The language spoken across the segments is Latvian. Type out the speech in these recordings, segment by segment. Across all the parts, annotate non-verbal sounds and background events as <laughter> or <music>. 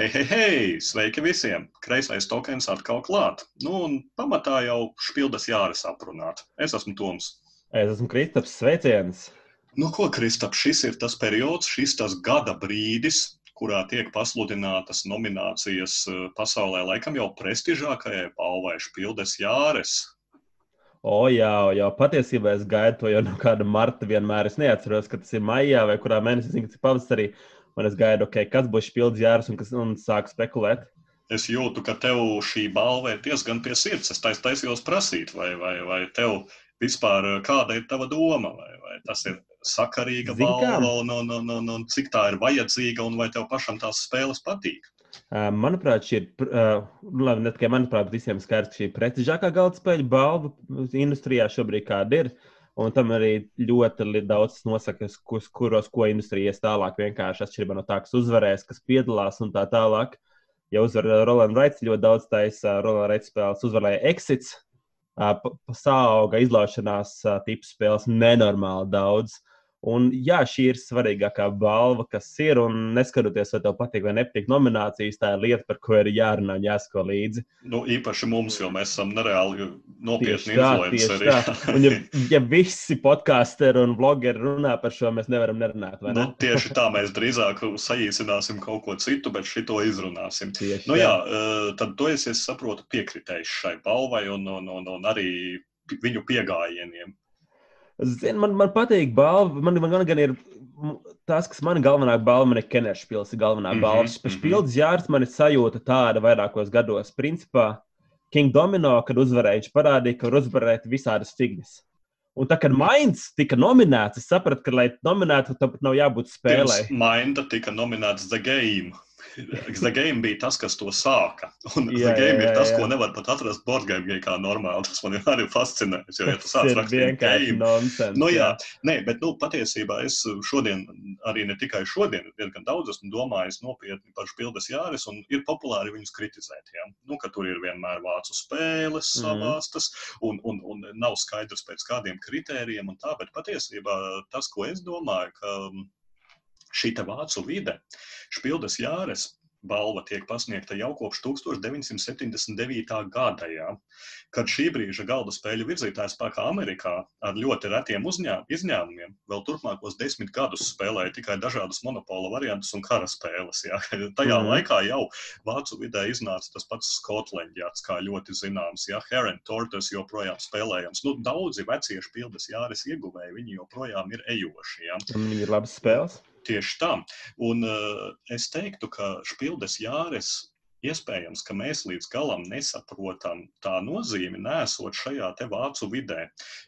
Hei, hei, hei! Sveiki visiem! Kreisais tokens atkal klāt. Nu, un pamatā jau špildas jāris aprunāt. Es esmu Toms. Es esmu Kristaps. Sveiciens! Nu, ko, Kristap, šis ir tas periods, šis tas gada brīdis, kurā tiek pasludinātas nominācijas eh, pasaulē, laikam jau prestižākajai balvai špildes jāres. O, jā, jau patiesībā es gaidu to jau no kāda marta vienmēr. Es neatceros, ka tas ir maijā vai kurā mēnesī, tas ir pavasarī. Un es gaidu, okay, kas būs pilns jārs un, kas, un sāku spekulēt. Es jūtu, ka tev šī balva ir diezgan pie sirds. Es tais, taisījos prasīt, vai, vai, vai tev vispār kāda ir tava doma, vai, vai tas ir sakarīga balva, un, un, un, un, un cik tā ir vajadzīga, un vai tev pašam tās spēles patīk. Manuprāt, šī ir, uh, labi, ne tikai manuprāt, bet visiem skaidrs, ka šī ir prestižākā galda spēļu balva industrijā šobrīd kāda ir. Uh, Un tam arī ļoti daudz nosaka, kus, kuros ko industrija ies tālāk. Vienkārši atšķirībā no tā, kas uzvarēs, kas piedalās un tā tālāk. Ja uzvar Rolands Raits, ļoti daudz taisa Rolands Raits spēles, uzvarēja Exits, pasauga izlaušanās tipu spēles nenormāli daudz. Un, jā, šī ir svarīgākā balva, kas ir. Un, neskatoties, vai tev patīk vai nepatīk nominācijas, tā ir lieta, par ko ir jārunā un jāsako līdzi. Nu, īpaši mums, jo mēs esam nereāli nopietni influenceri. Ja, ja visi podkāsteri un blogeri runā par šo, mēs nevaram nerunāt. Ne? Nu, tieši tā, mēs drīzāk saīsināsim kaut ko citu, bet šito izrunāsim. Tieši nu, jā, eh, tad to es, es saprotu piekritējis šai balvai un, un, un, un arī viņu piegājieniem. Zin, man, man patīk balva. Man, man, gan ir tas, kas man galvenā balva, man ir Kenēša pilsēta. Galvenā mm -hmm, balva. Mm -hmm. pilsētas jārds man ir sajūta tāda vairākos gados. Principā King Domino, kad uzvarēja, viņš parādīja, ka var uzvarēt visādas figūras. Un tā, kad Mainz tika nominēts, es sapratu, ka, lai nominētu, tam nav jābūt spēlē. Mainz tika nominēts The Game. The Game bija tas, kas to sāka. Un jā, The Game jā, jā, ir tas, jā. ko nevar pat atrast board game kā normāli. <laughs> Tas man arī fascinē. Jo, ja tu sāc rakstīt game, nonsense, nu, jā, jā. Nē, bet nu, patiesībā es šodien, arī ne tikai šodien, diezgan daudz esmu domājis nopietni par špildes jāris, un ir populāri viņus kritizēt. Ja? Nu, ka tur ir vienmēr vācu spēles mm. savāstas, un, un, un nav skaidrs pēc kādiem kritērijiem un tā, bet patiesībā tas, ko es domāju, ka šī vācu vide, Špildes Jāres balva tiek pasniegta jau kopš 1979. gada, jā, kad šī brīža galda spēļu virzītājs spēkā Amerikā ar ļoti retiem uzņēm, izņēmumiem vēl turpmākos desmit gadus spēlēja tikai dažādas monopola variantus un kara spēles. Jā. <laughs> Tajā mm. laikā jau vācu vidē iznāca tas pats Skotlandjārds, kā ļoti zināms, ja Heron Tortoise joprojām spēlējams. Nu, daudzi vecie špildes jāres ieguvēji, viņi joprojām ir ejoši. Jā. Viņi ir labas spēles. Tieši tā. Un uh, es teiktu, ka Špildes Jāres Iespējams, ka mēs līdz galam nesaprotam tā nozīmi, nesot šajā te vācu vidē,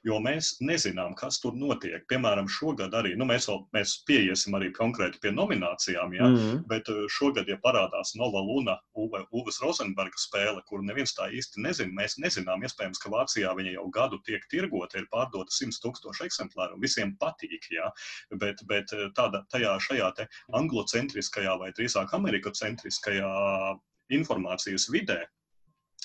jo mēs nezinām, kas tur notiek. Piemēram, šogad arī, nu, mēs vēl mēs pieiesim arī konkrēti pie nominācijām, ja, mm -hmm. bet eh, šogad, ja parādās Nova Luna, Uve, Uves Rozenberga spēle, kuru neviens tā īsti nezina, mēs nezinām, iespējams, ka Vācijā viņa jau gadu tiek tirgota, ir pārdota 100 tūkstoši eksemplāru, un visiem patīk, ja, bet, bet eh, tāda, tajā šajā te anglocentriskajā vai drīzāk amerikocentriskajā informācijas vidē,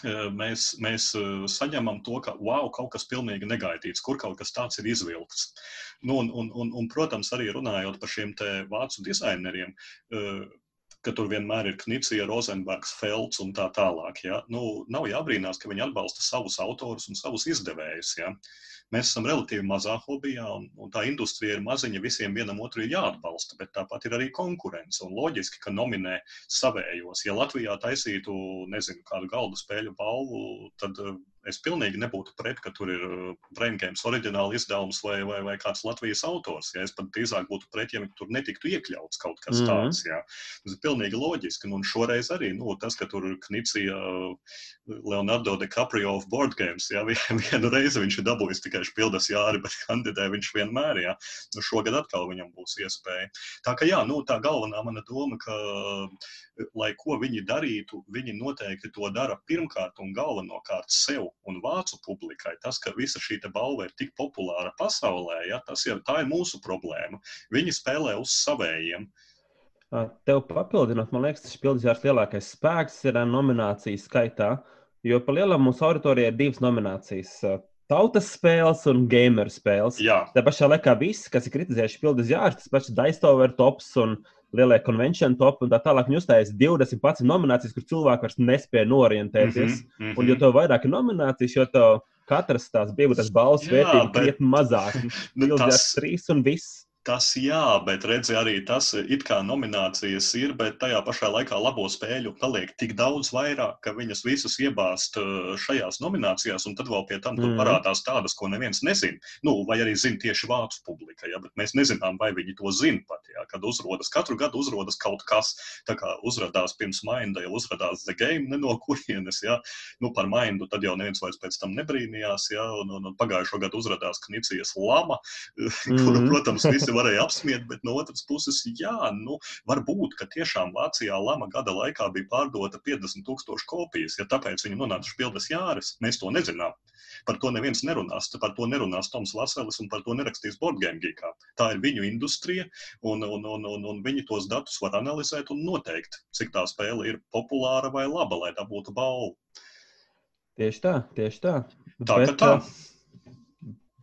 eh, mēs, mēs eh, saņemam to, ka wow, kaut kas pilnīgi negaidīts, kur kaut kas tāds ir izvilkts. Nu, un, un, un, un, protams, arī runājot par šiem vācu dizaineriem, eh, ka tur vienmēr ir Knicija, Rozenbergs, Felds un tā tālāk. Ja? Nu, nav jābrīnās, ka viņi atbalsta savus autorus un savus izdevējus. Ja? Mēs esam relatīvi mazā hobijā, un, un tā industrija ir maziņa, visiem vienam otru ir jāatbalsta, bet tāpat ir arī konkurence. Un loģiski, ka nominē savējos. Ja Latvijā taisītu, nezinu, kādu galdu spēļu balvu, tad es pilnīgi nebūtu pret, ka tur ir uh, Braingames oriģināla izdevums vai, vai, vai kāds Latvijas autors. Ja? Es pat drīzāk būtu pret, ja tur netiktu iekļauts kaut kas mm -hmm. tāds. Ja? Tas ir pilnīgi loģiski. Nu, un šoreiz arī nu, tas, ka tur Knicija uh, Leonardo DiCaprio of board games, ja? <laughs> vienu reizi viņš ir dabūjis tikai špildas jāri, bet kandidē viņš vienmēr. Ja? Nu, šogad atkal viņam būs iespēja. Tā ka jā, nu, tā galvenā mana doma, ka lai ko viņi darītu, viņi noteikti to dara pirmkārt un galvenokārt sev un vācu publikai. Tas, ka visa šī balva ir tik populāra pasaulē, ja, tas tā ir mūsu problēma. Viņi spēlē uz savējiem. Tev papildinot, man liekas, tas pildījās lielākais spēks ir nomināciju skaitā, jo pa lielam mūsu auditorijai ir divas nominācijas tautas spēles un gamer spēles. Jā. Tā pašā laikā viss, kas ir kritizējuši pildas jārs, tas pats Daistover tops un lielie konvencija top un tā tālāk. Viņi uzstājas 20 pats nominācijas, kur cilvēki vairs nespēja norientēties. Mm -hmm, mm -hmm. Un jo to vairāk ir nominācijas, jo to katras tās bija tas balss vērtība krietni mazāk. <laughs> Nu, tas trīs un viss. Tas jā, bet redzi, arī tas it kā nominācijas ir, bet tajā pašā laikā labo spēļu paliek tik daudz vairāk, ka viņas visas iebāzt uh, šajās nominācijās, un tad vēl pie tam mm. parādās tādas, ko neviens nezina. Nu, vai arī zina tieši vācu publika, ja, bet mēs nezinām, vai viņi to zina pat. Ja, kad uzrodas, katru gadu uzrodas kaut kas, tā kā uzrādās pirms Mainda, jau uzrādās The Game, ne no kurienes, ja, nu par Maindu tad jau neviens vairs pēc tam nebrīnījās, ja, un, un, un pagājušo gadu uzrādās Knicijas Lama, mm. <laughs> kuru, protams, visi varēja apsmiet, bet no otras puses, jā, nu, varbūt, ka tiešām Vācijā lama gada laikā bija pārdota 50 tūkstoši kopijas, ja tāpēc viņi nonāca špildes jāres. Mēs to nezinām. Par to neviens nerunās. Par to nerunās Toms Vaselis un par to nerakstīs Boardgame Geekā. Tā ir viņu industrija, un, un, un, un, un viņi tos datus var analizēt un noteikt, cik tā spēle ir populāra vai laba, lai dabūtu balvu. Tieši tā, tieši tā. Tā Bet, tā.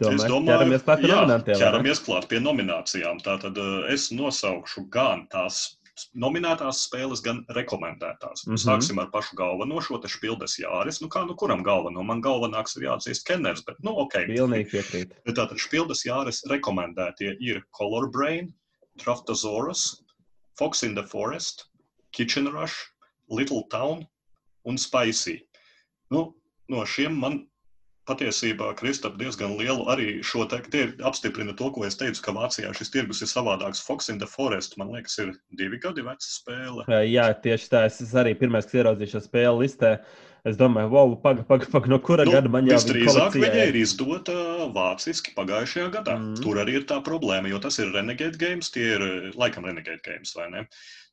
Domāju, es domāju, ķeramies klāt pie jā, nominantiem. Ķeramies klāt pie nominācijām. Tātad uh, es nosaukšu gan tās nominētās spēles, gan rekomendētās. Mm -hmm. Sāksim ar pašu galveno, šo te spildes jāris. Nu, kā nu kuram galveno? Man galvenāks ir jāatzīst Kenners, bet, nu, ok. Pilnīgi piekrīt. <laughs> Tātad spildes jāris rekomendētie ir Color Brain, Draftosaurus, Fox in the Forest, Kitchen Rush, Little Town un Spicy. Nu, no šiem man patiesībā Kristap diezgan lielu arī šo te apstiprina to, ko es teicu, ka Vācijā šis tirgus ir savādāks. Fox in the Forest, man liekas, ir divi gadi veca spēle. Jā, tieši tā. Es arī pirmais, kas ieraudzīju šo spēli listē, Es domāju, wow, pagaidi, pagaidi, paga, no kura nu, gada man jau ir. Visdrīzāk viņa ir izdota vāciski pagājušajā gadā. Mm. Tur arī ir tā problēma, jo tas ir Renegade Games, tie ir laikam Renegade Games, vai ne?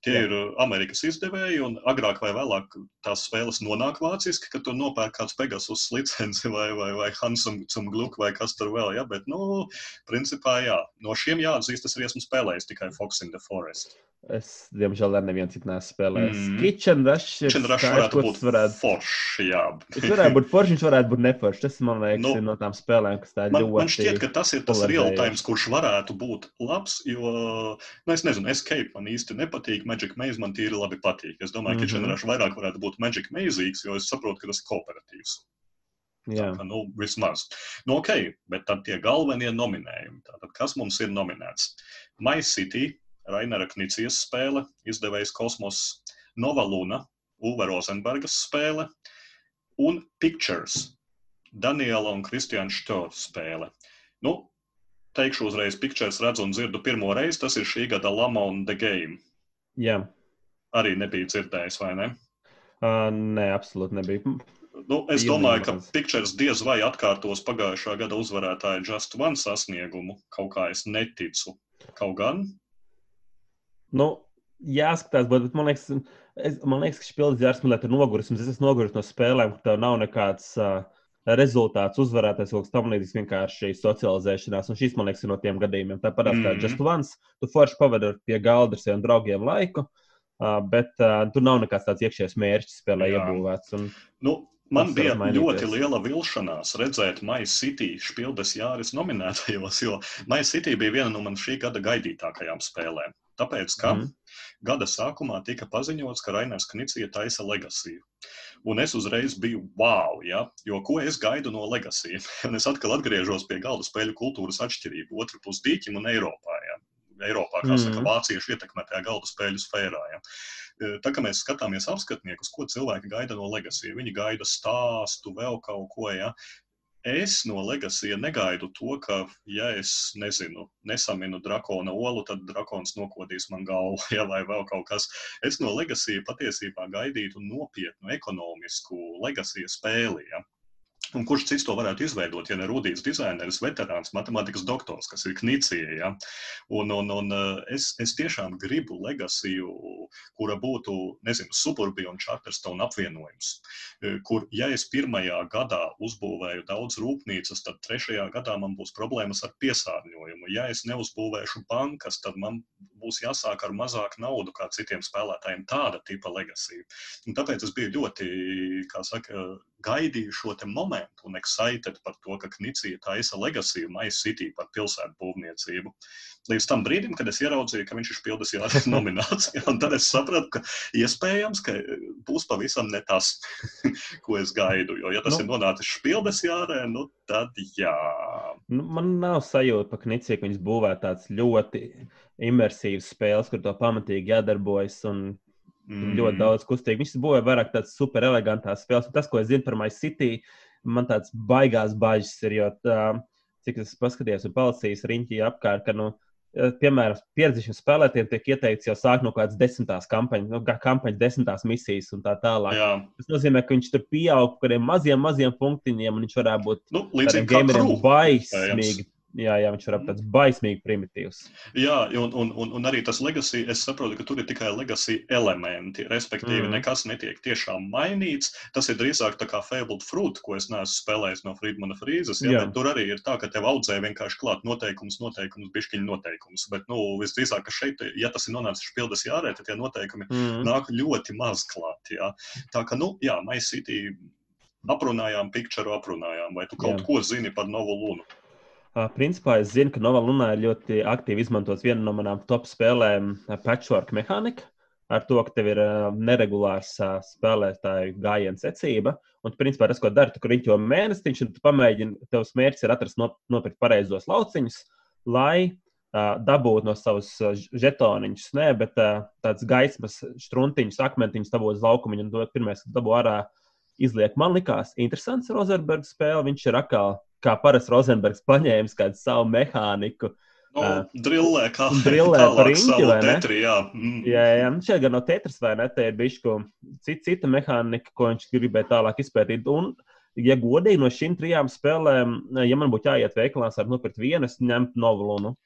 Tie Jā. ir Amerikas izdevēji, un agrāk vai vēlāk tās spēles nonāk vāciski, kad tur nopērk kāds Pegasus licenci vai, vai, vai Hansam Gluk vai kas tur vēl, ja, bet, nu, principā, jā, no šiem jāatzīst, es arī esmu spēlējis tikai Fox in the Forest. Es, diemžēl, ar nevienu citu neesmu spēlējis. Mm. Kitchen Rush ir Kitchen Rush varētu būt forši, jā. Viņš varētu būt forši, viņš varētu būt neforši. Tas, man liekas, nu, ir no tām spēlēm, kas tā man, ļoti. Man šķiet, ka tas ir tas real times, kurš varētu būt labs, jo, nu, es nezinu, Escape man īsti nepatīk, Magic Maze man tīri labi patīk. Es domāju, ka mm -hmm. Kitchen Rush vairāk varētu būt Magic Mazeīgs, jo es saprotu, ka tas ir kooperatīvs. Jā. Tā, ka, nu, vismaz. Nu, ok, bet tad tie galvenie nominējumi. Tātad, kas mums ir nominēts? My City, Rainera Knicijas spēle, izdevējs Kosmos, Nova Luna, Uwe Rozenbergas spēle un Pictures, Daniela un Kristiāna Štora spēle. Nu, teikšu uzreiz, Pictures redzu un dzirdu pirmo reizi, tas ir šī gada Lama un The Game. Jā. Arī nebija dzirdējis, vai ne? Uh, nē, absolūti nebija. Nu, es domāju, ka Pictures diez vai atkārtos pagājušā gada uzvarētāja Just One sasniegumu. Kaut kā es neticu. Kaut gan Nu, jāskatās, bet, bet man liekas, es, man liekas ka šis pilns jāsmēlē ar nogurumu. Es esmu noguris no spēlēm, kur tev nav nekāds uh, rezultāts, uzvarētājs kaut kas tam līdzīgs, vienkārši socializēšanās. Un šis, man liekas, ir no tiem gadījumiem. Tāpat mm. kā Just Once, tu forši pavadi pie galda ar saviem draugiem laiku. Uh, bet uh, tur nav nekāds tāds iekšējs mērķis spēlē iebūvēts. Un... Nu, Man bija ļoti liela vilšanās redzēt Maija City spildes jāris nominētajos, jo Maija City bija viena no man šī gada gaidītākajām spēlēm. Tāpēc, ka mm. gada sākumā tika paziņots, ka Rainers Knicija taisa legasiju. Un es uzreiz biju wow, ja? jo ko es gaidu no legasijas? <laughs> Un es atkal atgriežos pie galda spēļu kultūras atšķirību, otru pusi dīķim un Eiropā. Ja? Eiropā, kā mm. saka, vācieši ietekmētajā galda spēļu sfērā. Ja? E, tā kā mēs skatāmies apskatniekus, ko cilvēki gaida no legasijas, viņi gaida stāstu, vēl kaut ko. Ja? Es no Legasija negaidu to, ka, ja es nezinu, nesaminu drakona olu, tad drakons nokodīs man galvu, <laughs> ja, vai vēl kaut kas. Es no Legasija patiesībā gaidītu nopietnu ekonomisku Legasija spēli. Ja. Un kurš cits to varētu izveidot, ja ne rudīts dizainers, veterāns, matemātikas doktors, kas ir Knicija. Ja? Un, un, un eh, es, es tiešām gribu legasiju, kura būtu, nezinu, suburbija un Charterstone apvienojums, eh, kur, ja es pirmajā gadā uzbūvēju daudz rūpnīcas, tad trešajā gadā man būs problēmas ar piesārņojumu. Ja es neuzbūvēšu bankas, tad man būs jāsāk ar mazāku naudu kā citiem spēlētājiem. Tāda tipa legasija. Un tāpēc es biju ļoti, kā saka, gaidīju šo momentu moment un excited par to, ka Knicija taisa Legacy My City par pilsētu būvniecību. Līdz tam brīdim, kad es ieraudzīju, ka viņš ir pildījis jāsaka <laughs> nomināciju, un tad es sapratu, ka iespējams, ka būs pavisam ne tas, <laughs> ko es gaidu. Jo, ja tas nu, ir nonācis špildes jārē, nu tad jā. Nu, man nav sajūta, ka Knicija, ka viņas būvē tāds ļoti imersīvs spēles, kur to pamatīgi jādarbojas. Un... Mm. Ļoti daudz kustīgi. Viņš būvēja vairāk tādas super elegantās spēles. Tas, ko es zinu par My City, man tāds baigās bažas ir. Jo tā, cik es paskatījos, un policijas riņķī apkārt, ka nu, piemēram, pieredzīšiem spēlētājiem tiek ieteikts jau sākt no kādas desmitās kampaņas, no nu, kampaņas desmitās misijas un tā tālāk. Jā. Tas nozīmē, ka viņš tur pieaug par kādiem maziem, maziem punktiņiem, un viņš varētu būt nu, līdzīgi gameriem baismīgi Jā, jā, viņš būt tāds baismīgi primitīvs. Jā, un, un, un, un arī tas legacy, es saprotu, ka tur ir tikai legacy elementi. Respektīvi, mm. nekas netiek tiešām mainīts. Tas ir drīzāk tā kā Fabled Fruit, ko es neesmu spēlējis no Friedmana Frīzes. Ja, tur arī ir tā, ka tev audzē vienkārši klāt noteikumus, noteikumus, bišķiņu noteikumus. Bet, nu, visdrīzāk, ka šeit, ja tas ir nonācis pildes jārē, tad tie noteikumi mm. nāk ļoti maz klāt. Jā. Tā ka, nu, jā, MyCity aprunājām, picture aprunājām, vai tu kaut jā. ko zini par Novu Lunu? Principā es zinu, ka Nova Lunā ir ļoti aktīvi izmantots viena no manām top spēlēm, Patchwork Mechanika. Ar to, ka tev ir neregulārs spēlētāju gājienu secība. Un, principā, tas, ko dari, tu riņķo mēnesiņš, un tu pamēģini, tavs mērķis ir atrast nopirkt pareizos lauciņus, lai dabūtu no savas žetoniņus, ne, bet tāds gaismas struntiņus, akmentiņus dabūtu uz laukumu, un pirmais, kas dabū ārā, izliek. Man likās interesants Rozerbergs spēle. Viņš ir atkal kā parasts Rozenbergs paņēmis kādu savu mehāniku. Nu, drillē, kā drillē par riņķi, vai ne? Tetri, jā. Mm. jā, jā, nu šeit gan no tetras, vai ne, te ir bišķi cita, cita mehānika, ko viņš gribēja tālāk izpētīt. Un, ja godīgi no šīm trijām spēlēm, ja man būtu jāiet veikalā, ar nopirkt vienu, es ņemtu Novalunu.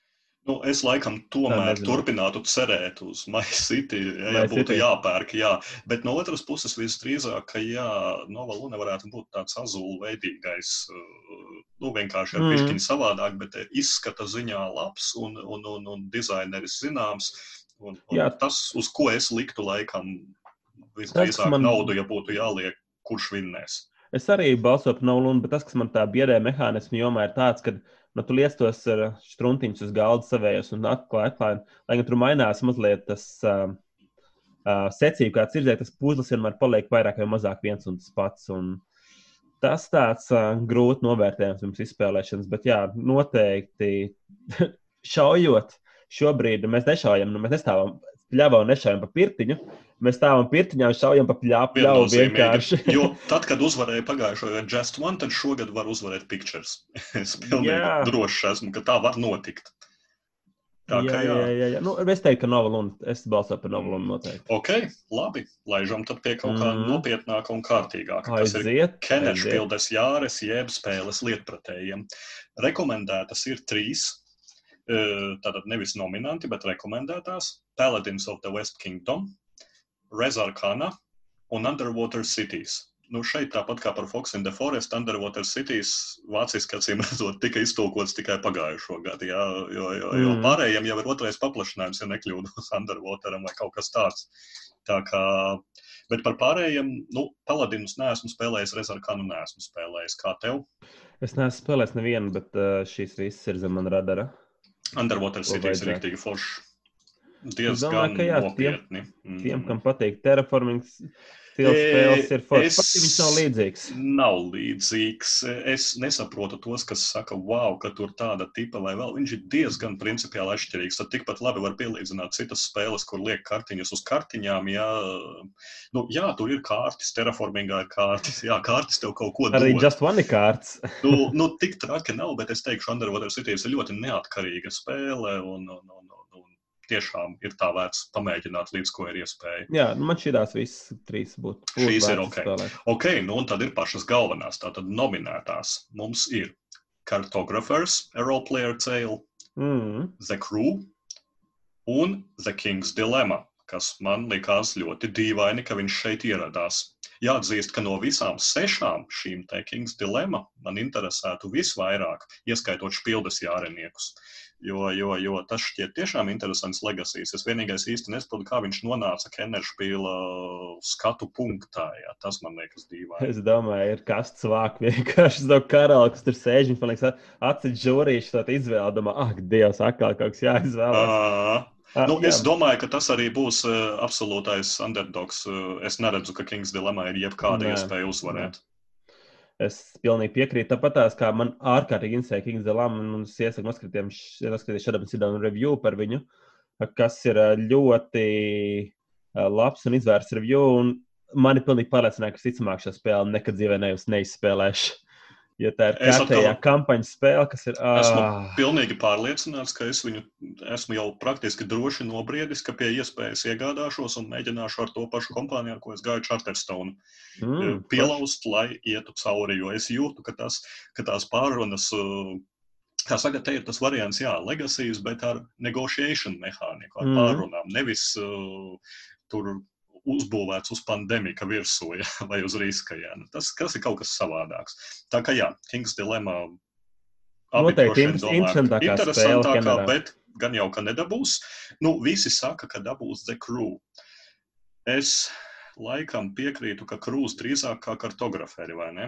Nu, es laikam tomēr turpinātu cerēt uz MyCity, ja, ja būtu jāpērk. Jā. Bet no otras puses, visdrīzāk, ka jā, Nova Luna varētu būt tāds azulveidīgais, uh, nu, vienkārši ar mm. pišķiņu savādāk, bet izskata ziņā labs un, un, un, un dizaineris zināms. Un, un jā. tas, uz ko es liktu laikam visdrīzāk man... naudu, ja būtu jāliek, kurš vinnēs. Es arī balsoju par Nova Lunu, bet tas, kas man tā biedē mehānismu jomā, ir tāds, ka nu, tu liec tos struntiņus uz galda savējos un atklāji, atklāji. Lai gan tur mainās mazliet tas uh, uh, secība, kāds ir, tas puzles vienmēr paliek vairāk vai mazāk viens un tas pats. Un tas tāds uh, grūti novērtējums pirms izspēlēšanas, bet jā, noteikti <laughs> šaujot. Šobrīd mēs nešaujam, nu, mēs nestāvam pļāvā un nešaujam pa pirtiņu. Mēs stāvam pirtiņā un šaujam pa pļāvu. pļāvu vienkārši. jo tad, kad uzvarēja pagājušo gadu Just One, tad šogad var uzvarēt Pictures. <laughs> es pilnīgi drošs esmu, ka tā var notikt. Tā jā, kā, jā. Jā, jā, jā. Nu, es teiktu, ka Nova Luna. Es balsoju par Nova Lunu noteikti. Ok, labi. Laižam tad pie kaut kā mm. nopietnāka un kārtīgāka. Tas ir Kenešpildes jāres jeb spēles lietpratējiem. Rekomendētas ir trīs tātad nevis nominanti, bet rekomendētās - Paladins of the West Kingdom, Rezarkana un Underwater Cities. Nu, šeit, tāpat kā par Fox in the Forest, Underwater Cities vāciski acīm redzot, tika iztulkots tikai pagājušo gadu. Jā, jo, jo, jo mm. pārējiem jau ir otrais paplašinājums, ja nekļūdos <laughs> Underwateram vai kaut kas tāds. Tā kā, bet par pārējiem, nu, Paladinus neesmu spēlējis, Rezarkanu neesmu spēlējis. Kā tev? Es neesmu spēlējis nevienu, bet uh, šīs visas ir zem man radara. Underwater Cities ir rīktīgi forši. Diezgan domāju, jā, nopietni. Tiem, tiem, kam patīk terraforming stils spēles, ir forši. Es... Viņš nav līdzīgs. Nav līdzīgs. Es nesaprotu tos, kas saka, wow, ka tur tāda tipa vai vēl. Viņš ir diezgan principiāli atšķirīgs. Tad tikpat labi var pielīdzināt citas spēles, kur liek kartiņas uz kartiņām. Jā, nu, jā tur ir kārtas, terraformingā ir kārtas. Jā, kārtas tev kaut ko dod. Arī Just One kārtas. nu, nu, tik traki nav, bet es teikšu, Underwater Cities ir ļoti neatkarīga spēle. Un, un, un, tiešām ir tā vērts pamēģināt, līdz ko ir iespēja. Jā, nu man šīs visas trīs būtu. Šīs ir ok. Spēlēt. Ok, nu un tad ir pašas galvenās, tātad nominētās. Mums ir Cartographers, A Role Player Tale, mm. The Crew un The King's Dilemma, kas man likās ļoti dīvaini, ka viņš šeit ieradās. jāatzīst, ka no visām sešām šīm te Kings dilemma man interesētu visvairāk, ieskaitot špildes jāreniekus. Jo, jo, jo tas šķiet tiešām interesants legasijas. Es vienīgais īsti nesaprotu, kā viņš nonāca Kenneršpīla skatu punktā. Jā. Tas man liekas dīvaini. Es domāju, ir kasts vāk <laughs> vienkārši no karaļa, kas tur sēž. Liekas, atcīt žūrīšu, tad izvēle. Domā, ak, Dievs, atkal kaut kas jāizvēlas. Uh, nu, es domāju, ka tas arī būs uh, absolūtais underdogs. Uh, es neredzu, ka Kings dilemā ir jebkāda iespēja uzvarēt. Nē. Es pilnīgi piekrītu. Tāpat tās, kā man ārkārtīgi interesē Kings Delam, un es iesaku noskatīties šādu sidonu review par viņu, kas ir ļoti labs un izvērsts review. Un mani pilnīgi pārliecināja, ka visticamāk šo spēli nekad dzīvē neizspēlēšu. Ja tā ir kārtējā to... kampaņas spēle, kas ir. Esmu ah. pilnīgi pārliecināts, ka es viņu esmu jau praktiski droši nobriedis, ka pie iespējas iegādāšos un mēģināšu ar to pašu kompāniju, ar ko es gāju Charterstone, mm, pielaust, paši. lai ietu cauri. Jo es jūtu, ka, tas, ka tās pārunas. Kā saka, te ir tas variants, jā, legācijas, bet ar negotiation mehāniku, ar mm. pārunām. Nevis uh, tur uzbūvēts uz pandēmija virsū ja, <laughs> vai uz riska. Ja. Nu, tas, tas ir kaut kas savādāks. Tā kā jā, Kings dilemma. Noteikti interesantākā, interesantākā spēle, bet gan jau, ka nedabūs. Nu, visi saka, ka dabūs The Crew. Es laikam piekrītu, ka Krūs drīzāk kā kartograferi, vai ne?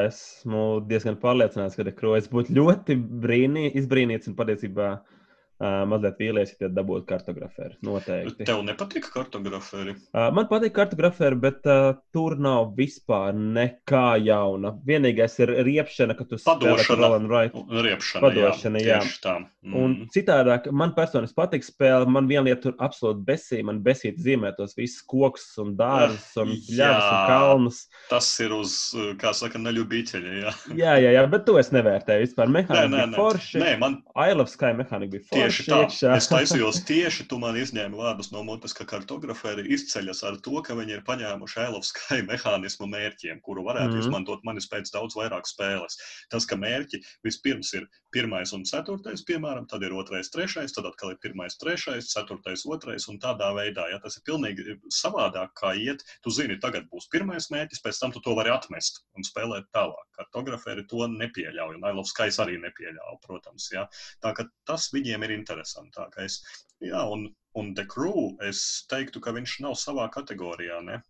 Esmu diezgan pārliecināts, ka The Crew es būtu ļoti brīnī, izbrīnīts un patiesībā uh, Uh, mazliet vīlies, ja dabūtu kartografēru. Noteikti. Tev nepatīk kartografēri? Uh, man patīk kartografēri, bet uh, tur nav vispār nekā jauna. Vienīgais ir riepšana, ka tu spēlē Roland Wright. Riepšana, Padošana, jā. jā. Mm. Un citādāk, man personiski patīk spēle. Man viena lieta tur absolūti besīja. Man besīja zīmēt tos visus kokus un dārzus un bļavas un kalnus. Tas ir uz, kā saka, neļubīķeļa, jā. jā, jā, jā, bet to es nevērtēju vispār. Mehānika nē, nē, nē. forši. Nē, man... I love Sky mehānika bija forši. Tieši tā. Iekšā. Es taisījos tieši, tu man izņēmi vārdus no mutes, ka kartografēri izceļas ar to, ka viņi ir paņēmuši Eilovskai mehānismu mērķiem, kuru varētu mm -hmm. izmantot manis pēc daudz vairāk spēles. Tas, ka mērķi vispirms ir pirmais un ceturtais, piemēram, tad ir otrais, trešais, tad atkal ir pirmais, trešais, ceturtais, otrais un tādā veidā. Ja, tas ir pilnīgi savādāk, kā iet. Tu zini, tagad būs pirmais mērķis, pēc tam tu to vari atmest un spēlēt tālāk. Kartografēri to nepieļauj, un Eilovskais arī nepieļauj, protams. Ja. Tā ka tas viņiem ir interesantākais. Jā, un, un The Crew, es teiktu, ka viņš nav savā kategorijā. Ne?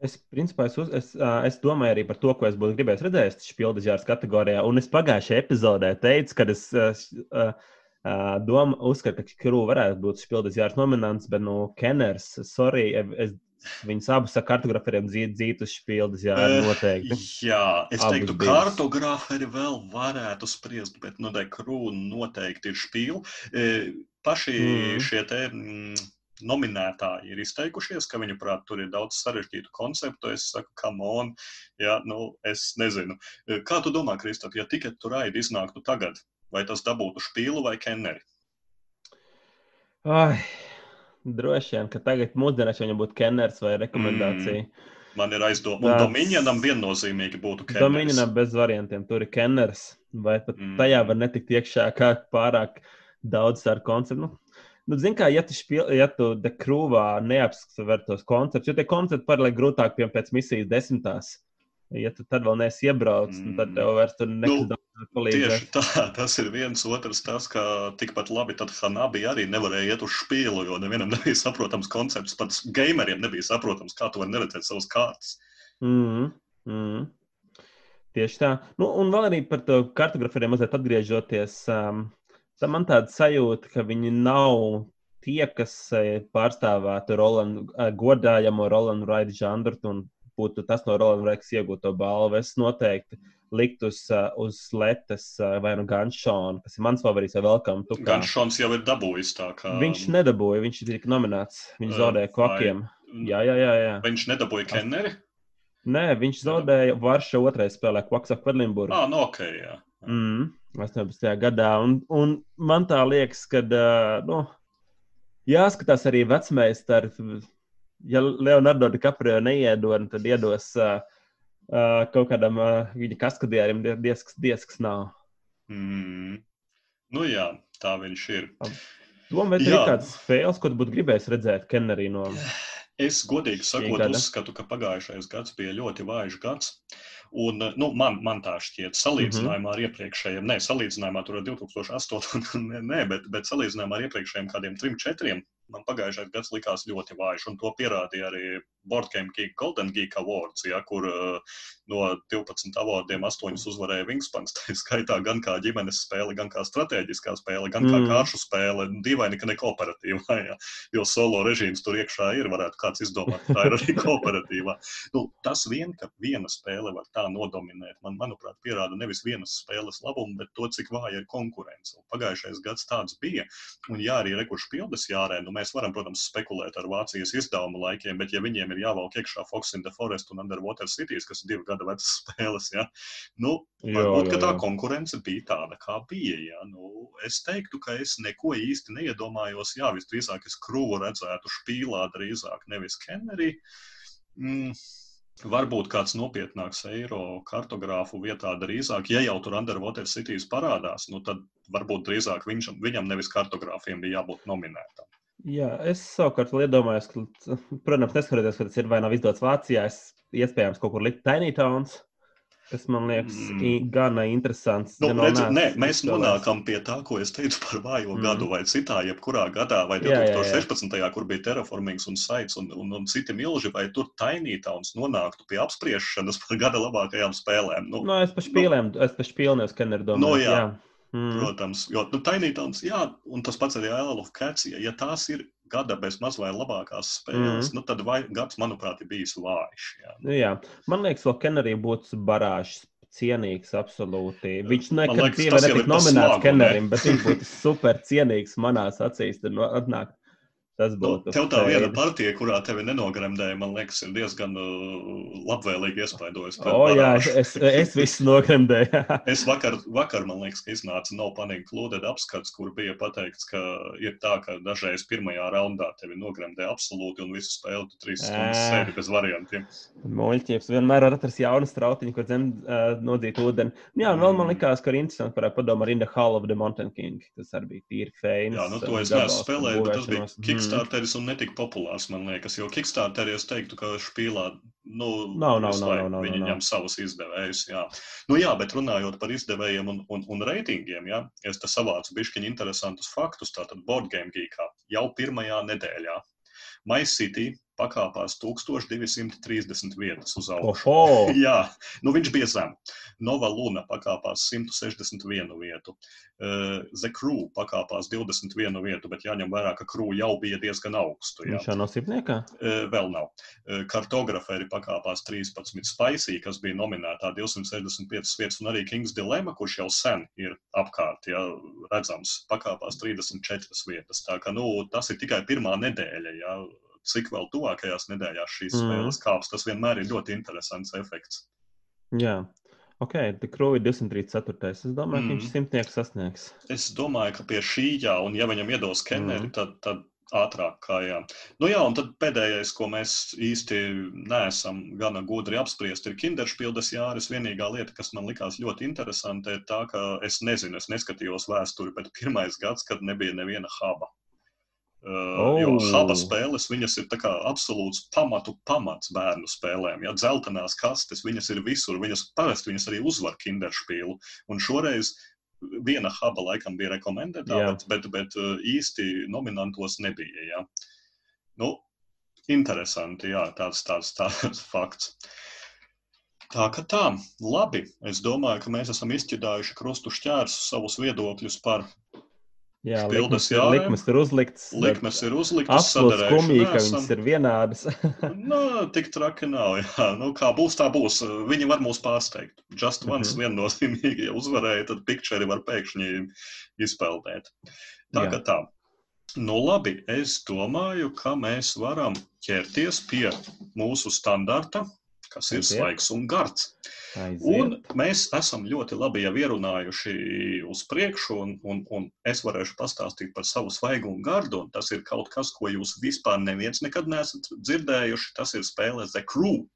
Es, principā, es, uz, es, es domāju arī par to, ko es būtu gribējis redzēt šajā žāras kategorijā. Un es pagājušajā epizodē teicu, ka es uh, doma, uzskatu, ka Krūva varētu būt šīs žāras nominants, bet nu, Kenners, sorry, es Viņus abus ar kartogrāferiem dzītu uz spildes, jā, noteikti. Jā, es abus teiktu, ka kartogrāferi vēl varētu spriest, bet, nu, dekrūna noteikti ir spīli. Paši mm. šie te mm, nominētāji ir izteikušies, ka viņu prāt tur ir daudz sarežģītu konceptu. Es saku, come on, jā, nu, es nezinu. Kā tu domā, Kristap, ja tikai tur raidi iznāktu tagad, vai tas dabūtu spīlu vai kenneri? Ai. Droši vien, ka tagad mūsdienās viņam būtu kenners vai rekomendācija. Mm. Man ir aizdomas, ka Dominijanam viennozīmīgi būtu kenners. Dominijanam bez variantiem tur ir kenners, vai pat mm. tajā var netikt iekšā kā pārāk daudz ar konceptu. Nu, nu, Zini, kā, ja tu, špil, ja tu dekrūvā neapskatver tos konceptus, jo tie koncepti paralēli grūtāk, piemēram, pēc misijas desmitās. Ja tu tad vēl neesi iebraucis, mm. tad tev vairs tur nekas nu, palīdzēs. Tieši tā, <laughs> tas ir viens otrs tas, ka tikpat labi tad Hanabi arī nevarēja iet uz spīlu, jo nevienam <laughs> nebija saprotams koncepts, pat gameriem nebija saprotams, kā tu vari neredzēt savas kārtas. Mm. Mm. Tieši tā. Nu, un vēl arī par to kartografiem mazliet atgriežoties. Um, tad man tāda sajūta, ka viņi nav tie, kas eh, pārstāvētu Rolandu, eh, godājamo Rolandu Raidu žanru un būtu tas no Rolandas Reikas iegūto balvu. Es noteikti liktu uz, uh, uz letes uh, vai nu Ganšonu, kas ir mans favorīts, vai Velkam. Ganšons jau ir dabūjis tā kā. Viņš nedabūja, viņš tika nominēts. Viņš uh, zaudēja kokiem. Vai... Jā, jā, jā, jā. Viņš nedabūja Kenneri? Nē, viņš zaudēja Varša otrajā spēlē, Kvaksa Kvedlinburgu. Ah, no ok, jā. Mm, 18. gadā. Un, un man tā liekas, ka, uh, nu, jāskatās arī vecmeistari ja Leonardo DiCaprio neiedod, tad iedos uh, uh, kaut kādam uh, viņa kaskadierim, diezkas, diezkas nav. Mm. Nu jā, tā viņš ir. Domāju, vai ir kāds spēles, ko tu būtu gribējis redzēt Kennerī no? Es godīgi sakot, uzskatu, ka pagājušais gads bija ļoti vājš gads. Un, nu, man, man tā šķiet, salīdzinājumā mm -hmm. ar iepriekšējiem, ne salīdzinājumā ar 2008, <laughs> ne, ne, bet, bet salīdzinājumā ar iepriekšējiem kādiem trim, četriem man pagājušais gads likās ļoti vājš, un to pierādīja arī Boardgame Geek Golden Geek Awards, ja, kur uh, no 12 avordiem 8 uzvarēja Wingspans. <laughs> Tā skaitā gan kā ģimenes spēle, gan kā strateģiskā spēle, gan mm. kā kāršu spēle. Dīvaini, ka ne kooperatīvā, ja, jo solo režīms tur iekšā ir, varētu kāds izdomāt, tā ir arī <laughs> kooperatīvā. Nu, tas vien, ka viena spēle var tā nodominēt, man, manuprāt, pierāda nevis vienas spēles labumu, bet to, cik vāja ir konkurence. Pagājušais gads tāds bija, un jā, arī rekurš pildes jārē, nu, mēs varam, protams, spekulēt ar Vācijas izdevuma laikiem, bet ja viņiem ir jāvalk iekšā Fox in the Forest un Underwater Cities, kas ir divu gadu vecas <laughs> spēles, ja, nu, varbūt, ka tā konkurence bija tāda, kā bija. Ja. Nu, es teiktu, ka es neko īsti neiedomājos. Jā, visdrīzāk es krūvu redzētu špīlā drīzāk, nevis Kennerī. Mm. Varbūt kāds nopietnāks eiro kartogrāfu vietā drīzāk, ja jau tur Underwater Cities parādās, nu tad varbūt drīzāk viņš, viņam nevis kartogrāfiem bija jābūt nominētam. Jā, es savukārt iedomājos, ka, protams, neskatoties, ka tas ir vai nav izdots Vācijā, es iespējams kaut kur likt Tiny Towns. Tas man liekas, mm. gana interesants. Nu, redz, nē, mēs nonākam pie tā, ko es teicu par vājo mm. gadu, vai citā, jebkurā gadā, vai 2016. Jā, jā, jā. kur bija terraformings un saits un, un, un citi milži, vai tur Tiny Towns nonāktu pie apspriešanas par gada labākajām spēlēm. Nu, no, es par špīlēm, nu, es par špīlēm, skeneru domāju. No, jā. jā. Mm. Protams, jo nu, Tainītons, jā, un tas pats arī Isle of Cats, ja, ja tās ir gada bez maz vai labākās spēles, mm. nu, tad vai, gads, manuprāt, ir bijis vājš. Jā. Nu, jā. Man liekas, ka Kennerī būtu barāžs cienīgs. Absolūti. Viņš nekad dzīvē netika nominēts Kennerim, bet viņš būtu <laughs> super cienīgs manās acīs. Tad atnāk Tas nu, būtu. Nu, tev tā viena partija, kurā tevi nenogremdēja, man liekas, ir diezgan uh, labvēlīgi iespaidojusi. O, oh, jā, es, es visu nogremdēju. <laughs> es vakar, vakar, man liekas, ka iznāca no panīgi klūded apskats, kur bija pateikts, ka ir tā, ka dažreiz pirmajā raundā tevi nogremdē absolūti un visu spēli tu trīs stundas sēdi bez variantiem. Muļķības vienmēr var atrast jaunu strautiņu, ko zem uh, nodīt ūdeni. Jā, un vēl man mm. likās, ka ir interesanti varētu padomāt In the Hall of the Mountain King. Tas arī bija tīri fēns. Jā, nu to es neesmu spēlējis, bet tas bija Kickstarter. Kickstarteris un netik populārs, man liekas, jo Kickstarterī es teiktu, ka špīlā, nu, nav, nav, nav, nav, nav, viņi nav. ņem savus izdevējus, jā. Nu jā, bet runājot par izdevējiem un, un, un reitingiem, jā, es te savācu bišķiņ interesantus faktus, tātad Board Game Geekā jau pirmajā nedēļā. My City pakāpās 1230 vietas uz augšu. <laughs> Jā, nu viņš bija zem. Nova Luna pakāpās 161 vietu. Uh, The Crew pakāpās 21 vietu, bet jāņem vērā, ka Crew jau bija diezgan augstu. Jā. Viņš jau nav simtniekā? Uh, vēl nav. Uh, kartograferi pakāpās 13 Spicy, kas bija nominētā 265 vietas, un arī Kings Dilemma, kurš jau sen ir apkārt, ja redzams, pakāpās 34 vietas. Tā ka, nu, tas ir tikai pirmā nedēļa. Ja cik vēl tuvākajās nedēļās šīs mm. spēles kāps. Tas vienmēr ir ļoti interesants efekts. Jā. Ok, ir 234. Es domāju, mm. ka viņš mm. simtnieku sasniegs. Es domāju, ka pie šī, jā, un ja viņam iedos skeneri, mm. tad, tad ātrāk kā jā. Nu jā, un tad pēdējais, ko mēs īsti neesam gana gudri apspriest, ir kinderšpildes jāris. Vienīgā lieta, kas man likās ļoti interesanta, ir tā, ka es nezinu, es neskatījos vēsturi, bet <laughs> pirmais gads, kad nebija neviena haba. Uh, oh. Jo haba spēles ir absolūts pamatu pamats bērnu spēlēm. Ja dzeltenās kastes, viņas ir visur, viņas parasti viņas arī uzvar kinderšpīlu. Un šoreiz viena haba laikam bija rekomendēta, yeah. bet, bet, bet īsti nominantos nebija. Ja. Nu, interesanti, jā, tāds, tāds, tāds <laughs> fakts. Tā kā tā, labi. Es domāju, ka mēs esam izķidājuši krustu šķērsus savus viedokļus par Jā, likmes, jā, likmes ir uzliktas. Likmes ir uzliktas. Absolūti skumīgi, ka viņas ir vienādas. <laughs> nu, tik traki nav. Jā. Nu, kā būs, tā būs. Viņi var mūs pārsteigt. Just once mm -hmm. viennozīmīgi, ja uzvarēja, tad picture var pēkšņi izpeldēt. Tā jā. kā tā. Nu, labi, es domāju, ka mēs varam ķerties pie mūsu standarta, kas ir svaigs un gards. Aiziet. Un mēs esam ļoti labi jau ierunājuši uz priekšu, un, un, un es varēšu pastāstīt par savu svaigu un gardu. Un tas ir kaut kas, ko jūs vispār neviens nekad neesat dzirdējuši. Tas ir spēle The Crew.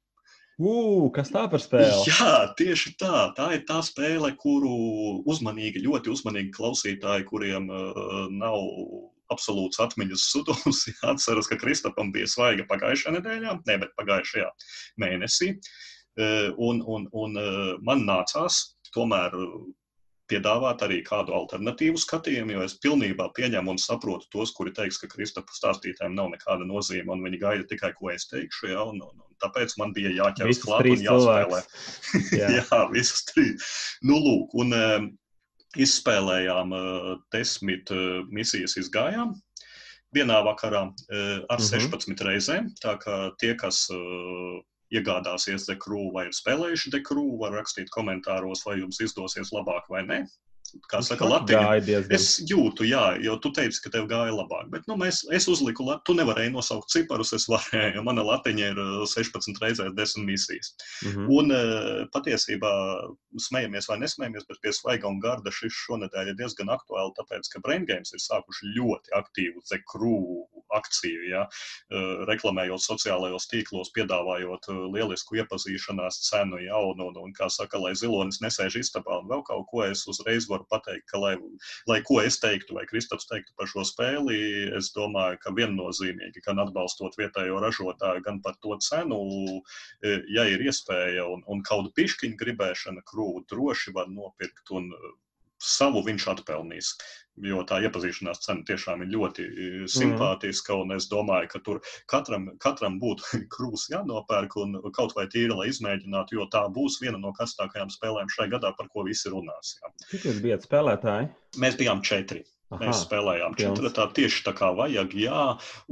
Uh, kas tā par spēli? Jā, tieši tā. Tā ir tā spēle, kuru uzmanīgi, ļoti uzmanīgi klausītāji, kuriem uh, nav absolūts atmiņas sudums. <laughs> Atceros, ka Kristapam bija svaiga pagājušajā nedēļā, ne, bet pagājušajā mēnesī. Un, un, un man nācās tomēr piedāvāt arī kādu alternatīvu skatījumu, jo es pilnībā pieņemu un saprotu tos, kuri teiks, ka Kristapa stāstītājiem nav nekāda nozīme, un viņi gaida tikai, ko es teikšu. Ja, un, un, un tāpēc man bija jāķeras klāt un jāspēlē. <laughs> Jā, jā visas trīs. Nu, lūk, un uh, izspēlējām uh, desmit uh, misijas, izgājām. Vienā vakarā uh, ar mm -hmm. 16 reizēm. Tā kā tie, kas iegādāsies dekrū vai ir spēlējuši dekrū, var rakstīt komentāros, vai jums izdosies labāk vai nē. Kā saka, Latvija. Es jūtu, jā, jo tu teici, ka tev gāja labāk. Bet nu, mēs, es uzliku, tu nevarēji nosaukt ciparus, es varēju. Mana latiņa ir 16 reizes 10 misijas. Mm -hmm. Un eh, patiesībā smejamies vai nesmējamies, bet pie svaiga un garda šis šonadēļ ir diezgan aktuāli, tāpēc, ka Brain Games ir sākuši ļoti aktīvu zekrū akciju, ja, reklamējot sociālajos tīklos, piedāvājot lielisku iepazīšanās cenu, ja, un, un, un kā saka, lai zilonis nesēž istabā un vēl kaut ko, es uzreiz varu pateikt, ka, lai, lai ko es teiktu, vai Kristaps teiktu par šo spēli, es domāju, ka viennozīmīgi, gan atbalstot vietējo ražotāju, gan par to cenu, ja ir iespēja un, un kaut pišķiņa gribēšana, krūti droši var nopirkt un savu viņš atpelnīs. Jo tā iepazīšanās cena tiešām ir ļoti e, simpātiska, un es domāju, ka tur katram, katram būtu <laughs> krūs jānopērk un kaut vai tīri, lai izmēģinātu, jo tā būs viena no karstākajām spēlēm šai gadā, par ko visi runās. Jā. Cik jūs bijat spēlētāji? Mēs bijām četri. Aha, Mēs spēlējām četratā tieši tā kā vajag, jā,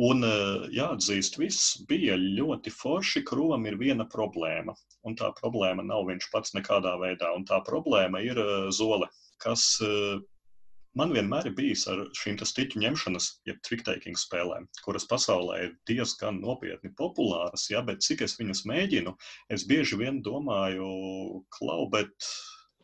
un e, jāatzīst, viss bija ļoti forši, krūvam ir viena problēma, un tā problēma nav viņš pats nekādā veidā, un tā problēma ir e, zole kas eh, man vienmēr ir bijis ar šīm stiķu ņemšanas, jeb trick-taking spēlēm, kuras pasaulē ir diezgan nopietni populāras, ja, bet cik es viņas mēģinu, es bieži vien domāju, klau, bet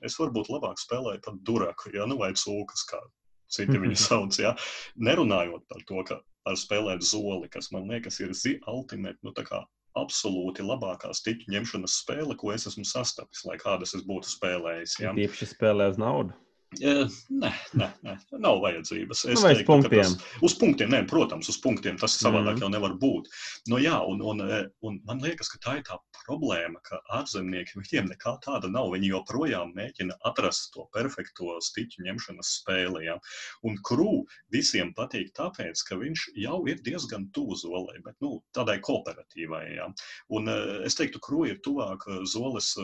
es varbūt labāk spēlēju pat duraku, ja, nu vai cūkas, kā citi viņu sauc, ja, nerunājot par to, ka var spēlēt zoli, kas man liekas ir zi ultimate, nu tā kā absolūti labākā stiķu ņemšanas spēle, ko es esmu sastapis, lai kādas es būtu spēlējis. Ja. Tieši spēlē uz naudu. Nē, nē, nē, nav vajadzības. Es nu, teiktu, punktiem. Tas, uz punktiem, nē, protams, uz punktiem tas savādāk mm. jau nevar būt. Nu, jā, un, un, un man liekas, ka tā ir tā problēma, ka ārzemnieki viņiem nekā tāda nav. Viņi joprojām mēģina atrast to perfekto stiķu ņemšanas spēli. Ja? Un krū visiem patīk tāpēc, ka viņš jau ir diezgan tuvu zolē, bet nu, tādai kooperatīvai. Ja? Un es teiktu, krū ir tuvāk zoles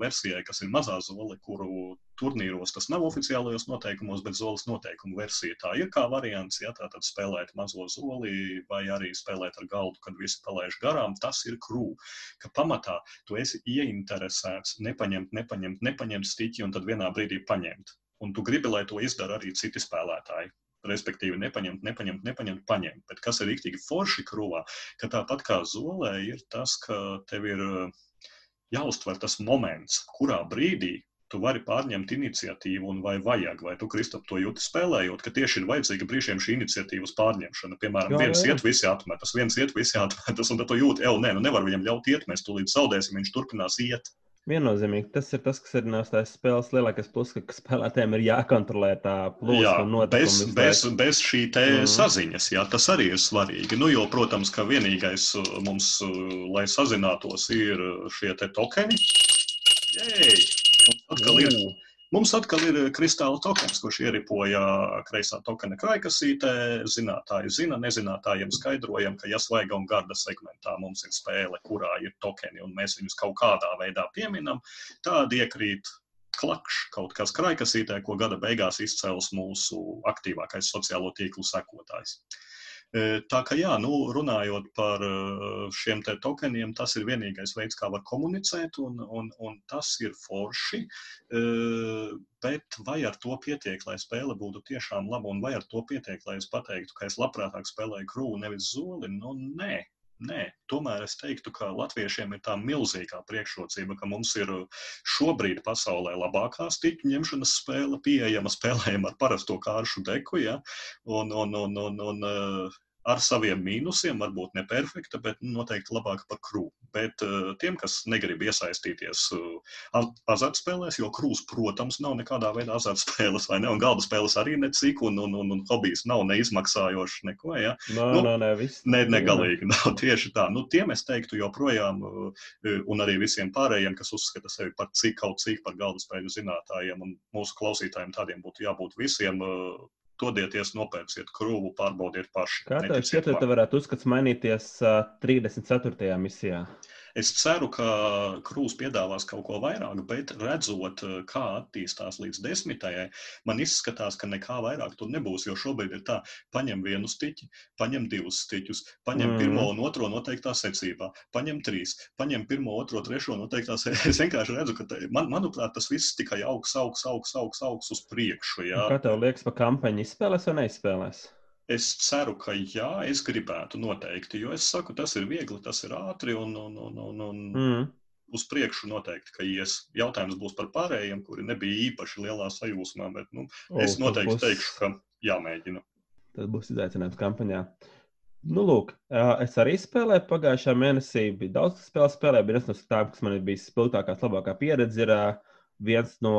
versijai, kas ir mazā zole, kuru turnīros tas nav oficiālajos noteikumos, bet zoles noteikumu versija tā ir kā variants. Ja tā tad spēlēt mazo zoli vai arī spēlēt ar galdu, kad visi palaiž garām, tas ir krū. Ka pamatā tu esi ieinteresēts nepaņemt, nepaņemt, nepaņemt stiķi un tad vienā brīdī paņemt. Un tu gribi, lai to izdara arī citi spēlētāji respektīvi nepaņemt, nepaņemt, nepaņemt, paņemt. Bet kas ir rīktīgi forši krūvā, ka tāpat kā zolē ir tas, ka tev ir jāuztver tas moments, kurā brīdī tu vari pārņemt iniciatīvu un vai vajag, vai tu, Kristap, to jūti spēlējot, ka tieši ir vajadzīga brīžiem šī iniciatīvas pārņemšana. Piemēram, jā, viens jā. iet, visi atmetas, viens iet, visi atmetas, un tad tu jūti, ej, nē, nu nevar viņam ļaut iet, mēs tūlīt zaudēsim, viņš turpinās iet. Viennozīmīgi tas ir tas, kas ir no tās spēles lielākais plus, ka spēlētājiem ir jākontrolē tā plūsma. Bez, bez, bez šī mm. saziņas, jā, tas arī ir svarīgi. Nu, jo, protams, ka vienīgais uh, mums, uh, lai sazinātos, ir uh, šie te tokeni. Jej! Atkal ir, mums atkal ir kristāla tokens, kurš ieripoja kreisā tokena kraikasītē. Zinātāji zina, nezinātājiem skaidrojam, ka ja svaiga un garda segmentā mums ir spēle, kurā ir tokeni un mēs viņus kaut kādā veidā pieminam, tādi iekrīt klakš kaut kas kraikasītē, ko gada beigās izcels mūsu aktīvākais sociālo tīklu sekotājs. Tā kā jā, nu, runājot par šiem te tokeniem, tas ir vienīgais veids, kā var komunicēt, un, un, un tas ir forši. Bet vai ar to pietiek, lai spēle būtu tiešām laba, un vai ar to pietiek, lai es pateiktu, ka es labprātāk spēlēju krūmu, nevis zoli? Nu, nē, Nē, tomēr es teiktu, ka latviešiem ir tā milzīgā priekšrocība, ka mums ir šobrīd pasaulē labākā stiķu ņemšanas spēle, pieejama spēlējama ar parasto kāršu deku. Ja? Un, un, un, un, un ar saviem mīnusiem, varbūt ne perfekta, bet noteikti labāka par krūmu. Bet uh, tiem, kas negrib iesaistīties uh, azartspēlēs, jo krūs, protams, nav nekādā veidā azartspēles, vai ne? Un galda spēles arī necik, un, un, un, un hobijs nav neizmaksājoši neko. Ja? No, nu, no, ne, viss, ne, negalīgi nav <laughs> tieši tā. Nu, tiem es teiktu joprojām, uh, un arī visiem pārējiem, kas uzskata sevi par cik kaut cik par galda spēļu zinātājiem, un mūsu klausītājiem tādiem būtu jābūt visiem. Uh, dodieties, nopērciet krūvu, pārbaudiet paši. Kā tev šķiet, ka varētu uzskats mainīties uh, 34. misijā? Es ceru, ka Krūs piedāvās kaut ko vairāk, bet redzot, kā attīstās līdz desmitajai, man izskatās, ka nekā vairāk tur nebūs. Jo šobrīd ir tā, paņem vienu stiķi, paņem divus stiķus, paņem mm. pirmo un otro noteiktā secībā, paņem trīs, paņem pirmo, otro, trešo noteiktā secībā. <laughs> Es vienkārši redzu, ka, man, manuprāt, tas viss tikai augs, augs, augs, augs, augs uz priekšu. Jā. Kā tev liekas, pa kampaņu izspēlēs vai neizspēlēs? Es ceru, ka jā, es gribētu noteikti, jo es saku, tas ir viegli, tas ir ātri un, un, un, un, un mm. uz priekšu noteikti, ka ies. Jautājums būs par pārējiem, kuri nebija īpaši lielā sajūsmā, bet nu, o, es noteikti būs... teikšu, ka jāmēģina. Tas būs izaicinājums kampaņā. Nu, lūk, es arī spēlēju pagājušā mēnesī. Bija daudz spēļu, spēlēju. Viens no tām, kas man ir bijis spilgtākās, labākā pieredze, ir viens no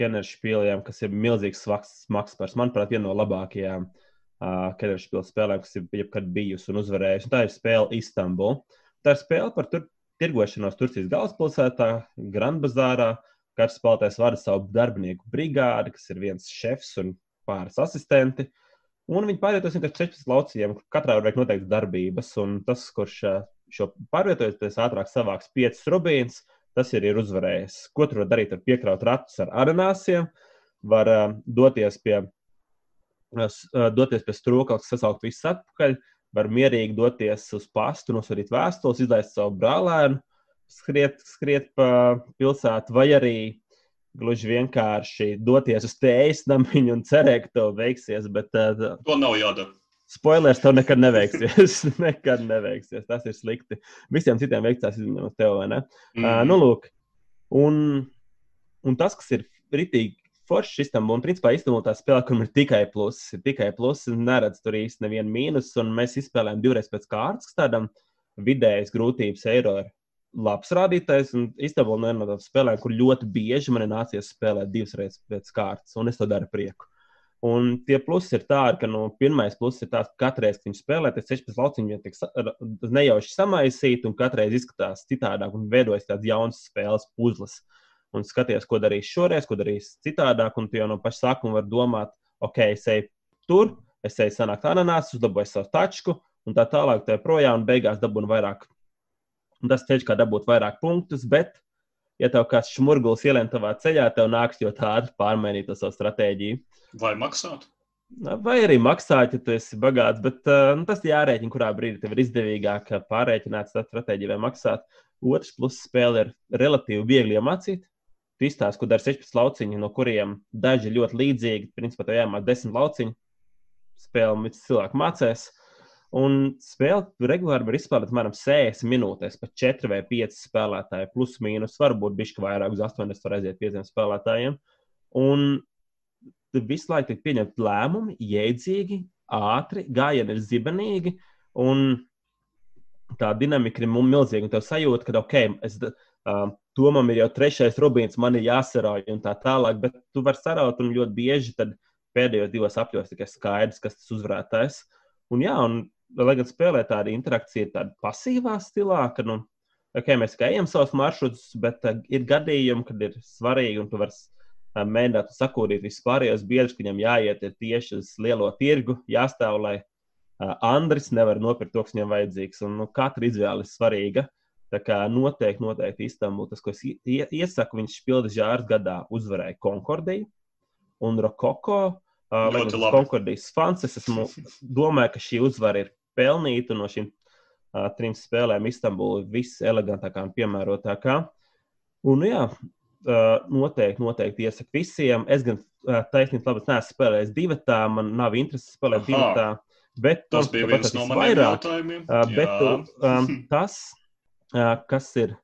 Kenneša spēlēm, kas ir milzīgs smags par, manuprāt, viena no labākajām uh, uh, Kedarspils spēlēm, kas ir jebkad bijusi un uzvarējusi. Un tā ir spēle Istanbul. Tā ir spēle par tur, tirgošanos Turcijas galvaspilsētā, Grandbazārā. Katrs spēlētājs vada savu darbinieku brigādi, kas ir viens šefs un pāris asistenti. Un viņi pārvietojas ar 16 lauciņiem. Katrā var veikt noteiktas darbības. Un tas, kurš šo pārvietojas, tas ātrāk savāks 5 rubīnus, tas ir, ir uzvarējis. Ko tur var darīt? Var piekraut ratus ar arenāsiem, var uh, doties pie doties pie strūklas, sasaukt visus atpakaļ, var mierīgi doties uz pastu, nosūtīt vēstules, izlaist savu brālēnu, skriet, skriet pa pilsētu, vai arī gluži vienkārši doties uz tējas namiņu un cerēt, ka tev veiksies. Bet, uh, to nav jādara. Spoilers tev nekad neveiksies. <laughs> nekad neveiksies. Tas ir slikti. Visiem citiem veiksmēs izņemot tev, vai ne? Mm. Uh, nu, lūk. Un, un tas, kas ir ritīgi foršs Istanbul. Un, principā, Istanbul tā spēlē, kur ir tikai pluss, ir tikai pluss, un neredz tur īsti nevienu mīnus. Un mēs izspēlējām divreiz pēc kārtas, kas tādam vidējas grūtības eiro ir labs rādītājs. Un Istanbul ir no tādām spēlēm, kur ļoti bieži man ir nācies spēlēt divas reizes pēc kārtas, un es to daru prieku. Un tie plusi ir tādi, ka nu, pirmais pluss ir tāds, ka katru reizi, kad viņi spēlē, tas 16 lauciņi tiek nejauši samaisīti, un katru reizi izskatās citādāk un veidojas tāds jauns spēles puzles. Uh, un skaties, ko darīs šoreiz, ko darīs citādāk. Un tu jau no paša sākuma vari domāt, ok, es eju tur, es eju sanākt ananās, uzlaboju savu tačku, un tā tālāk, tā projām, un beigās dabūnu vairāk. Un tas ceļš, kā dabūt vairāk punktus, bet, ja tev kāds šmurgulis ielien tavā ceļā, tev nāks ļoti ātri pārmainīt to savu stratēģiju. Vai maksāt? Vai arī maksāt, ja tu esi bagāts, bet uh, nu, tas jārēķina, kurā brīdī tev ir izdevīgāk pārrēķināt stratēģiju vai maksāt. Otrs pluss spēle ir relatīvi viegli iemācīt tu izstāsti, ko dara 16 lauciņi, no kuriem daži ļoti līdzīgi. Principā tev jāmāk 10 lauciņu. Spēle cilvēku mācās. Un spēle regulāri var izspēlēt apmēram 60 minūtēs, pat 4 vai 5 spēlētāji. Plus mīnus varbūt bišķi vairāk uz 80 var aiziet 5 spēlētājiem. Un visu laiku tiek pieņemti lēmumi, jēdzīgi, ātri, gājieni ir zibenīgi. Un tā dinamika ir milzīga. Un tev sajūta, ka, ok, es Um, Tomam ir jau trešais rubīns, man ir jāsarauj un tā tālāk, bet tu vari saraut un ļoti bieži pēdējos divos apļos tikai skaidrs, kas tas uzvarētājs. Un, jā, un, lai gan spēlē tāda interakcija, ir tāda pasīvā stilā, ka nu, okay, mēs tikai ejam savus maršrutus, bet uh, ir gadījumi, kad ir svarīgi un tu vari uh, mēģināt sakūrīt visus pārējos biedrus, ka viņam jāiet tieši uz lielo tirgu, jāstāv, lai uh, Andris nevar nopirkt to, kas viņam vajadzīgs. Un, nu, katra izvēle ir svarīga. Uh, Tā kā noteikti, noteikti Istanbul, tas, ko es iesaku, viņš pilda žārs gadā uzvarēja Konkordiju un Rokoko. Uh, lai gan Konkordijas fans, es esmu, <laughs> domāju, ka šī uzvara ir pelnīta no šīm uh, trim spēlēm. Istanbul ir viselegantākā un piemērotākā. Un, jā, uh, noteikti, noteikti iesaku visiem. Es gan uh, taisnība, labi, neesmu spēlējis divi tā, man nav interesi spēlēt divi tā. Bet tas bija viens no maniem vairāk, jautājumiem. Uh, bet, um, <laughs> tas kas ir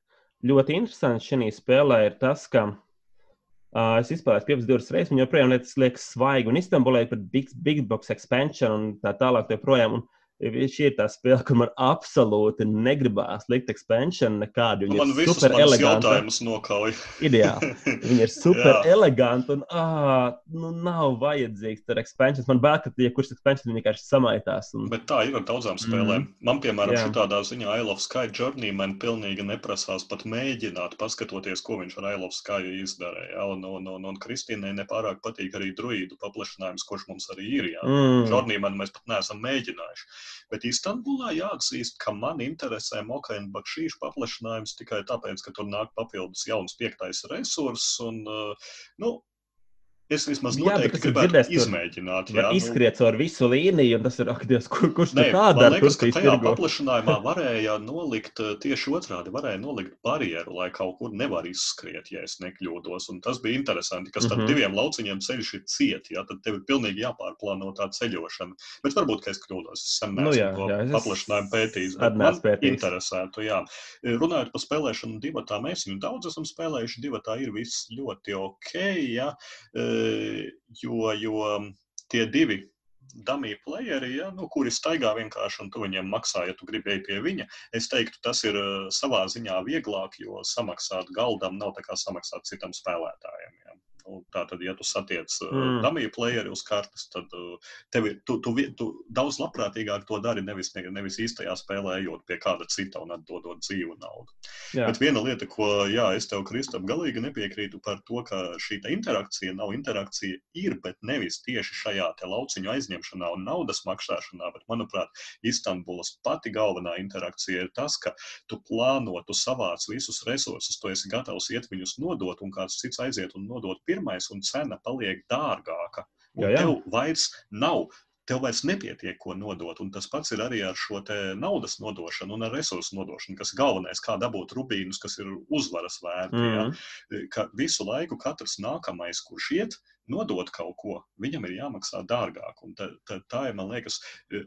ļoti interesants šajā spēlē, ir tas, ka uh, es izspēlēju 5 divas reizes, un joprojām lietas liekas svaigi. Un Istanbulē ir big, big box expansion un tā tālāk. Joprojām, un Šī ir tā spēle, kur man absolūti negribās likt expansion nekādu. Viņa man ir super eleganta. Ideāli. <laughs> Viņa ir super eleganta un ā, nu, nav vajadzīgs tur expansions. Man bail, ka ja kurš expansion vienkārši samaitās. Un... Bet tā ir ar daudzām spēlēm. Mm. Man, piemēram, jā. šādā ziņā I Love Sky Journey man pilnīgi neprasās pat mēģināt paskatoties, ko viņš ar I Love Sky izdarīja. Un, un, un, un Kristīnai nepārāk patīk arī druīdu paplašinājums, kurš mums arī ir. Jā. Mm. Journey man mēs pat neesam mēģinājuši. Bet Istanbulā jāatzīst, ka man interesē Mokaina Bakšīša paplašinājums tikai tāpēc, ka tur nāk papildus jauns piektais resurss. Un, uh, nu, Es vismaz noteikti jā, gribētu gribēs, izmēģināt. Jā, nu... izskriet caur visu līniju, un tas ir akties, kur, kurš Nē, tā dara. Liekas, ka tajā paplašinājumā <laughs> varēja nolikt eh, tieši otrādi, varēja nolikt barjeru, lai kaut kur nevar izskriet, ja es nekļūdos. Un tas bija interesanti, ka starp mm -hmm. diviem lauciņiem ceļš ir ciet, jā, tad tev ir pilnīgi jāpārplāno tā ceļošana. Bet varbūt, ka es kļūdos, es sen neesmu nu, jā, to jā, paplašinājumu pētījis. Man pētījis. interesētu, jā. Runājot par spēlēšanu divatā, mēs viņu daudz esam spēlējuši, divatā ir viss ļoti ok, jā jo, jo tie divi dummy playeri, ja, nu, kuri staigā vienkārši un tu viņiem maksā, ja tu gribēji pie viņa. Es teiktu, tas ir savā ziņā vieglāk, jo samaksāt galdam nav tā kā samaksāt citam spēlētājam. Ja. Nu, tā tad, ja tu satiec mm. dummy playeri uz kartes, tad tev tu, tu, tu daudz labprātīgāk to dari nevis, nevis īstajā spēlē, ejot pie kāda cita un atdodot dzīvu naudu. Jā. Bet viena lieta, ko jā, es tev, Kristap, galīgi nepiekrītu par to, ka šī interakcija nav interakcija, ir, bet nevis tieši šajā lauciņu aizņemšanā un naudas maksāšanā, bet, manuprāt, Istanbulas pati galvenā interakcija ir tas, ka tu plāno, tu savāc visus resursus, tu esi gatavs iet viņus nodot, un kāds cits aiziet un nodot pirmais un cena paliek dārgāka. Jā, jā. tev vairs nav tev vairs nepietiek, ko nodot. Un tas pats ir arī ar šo naudas nodošanu un ar resursu nodošanu, kas galvenais, kā dabūt rubīnus, kas ir uzvaras vērti. Mm -hmm. Ka visu laiku katrs nākamais, kurš iet, nodot kaut ko, viņam ir jāmaksā dārgāk. Un tā, tā, tā ir, man liekas,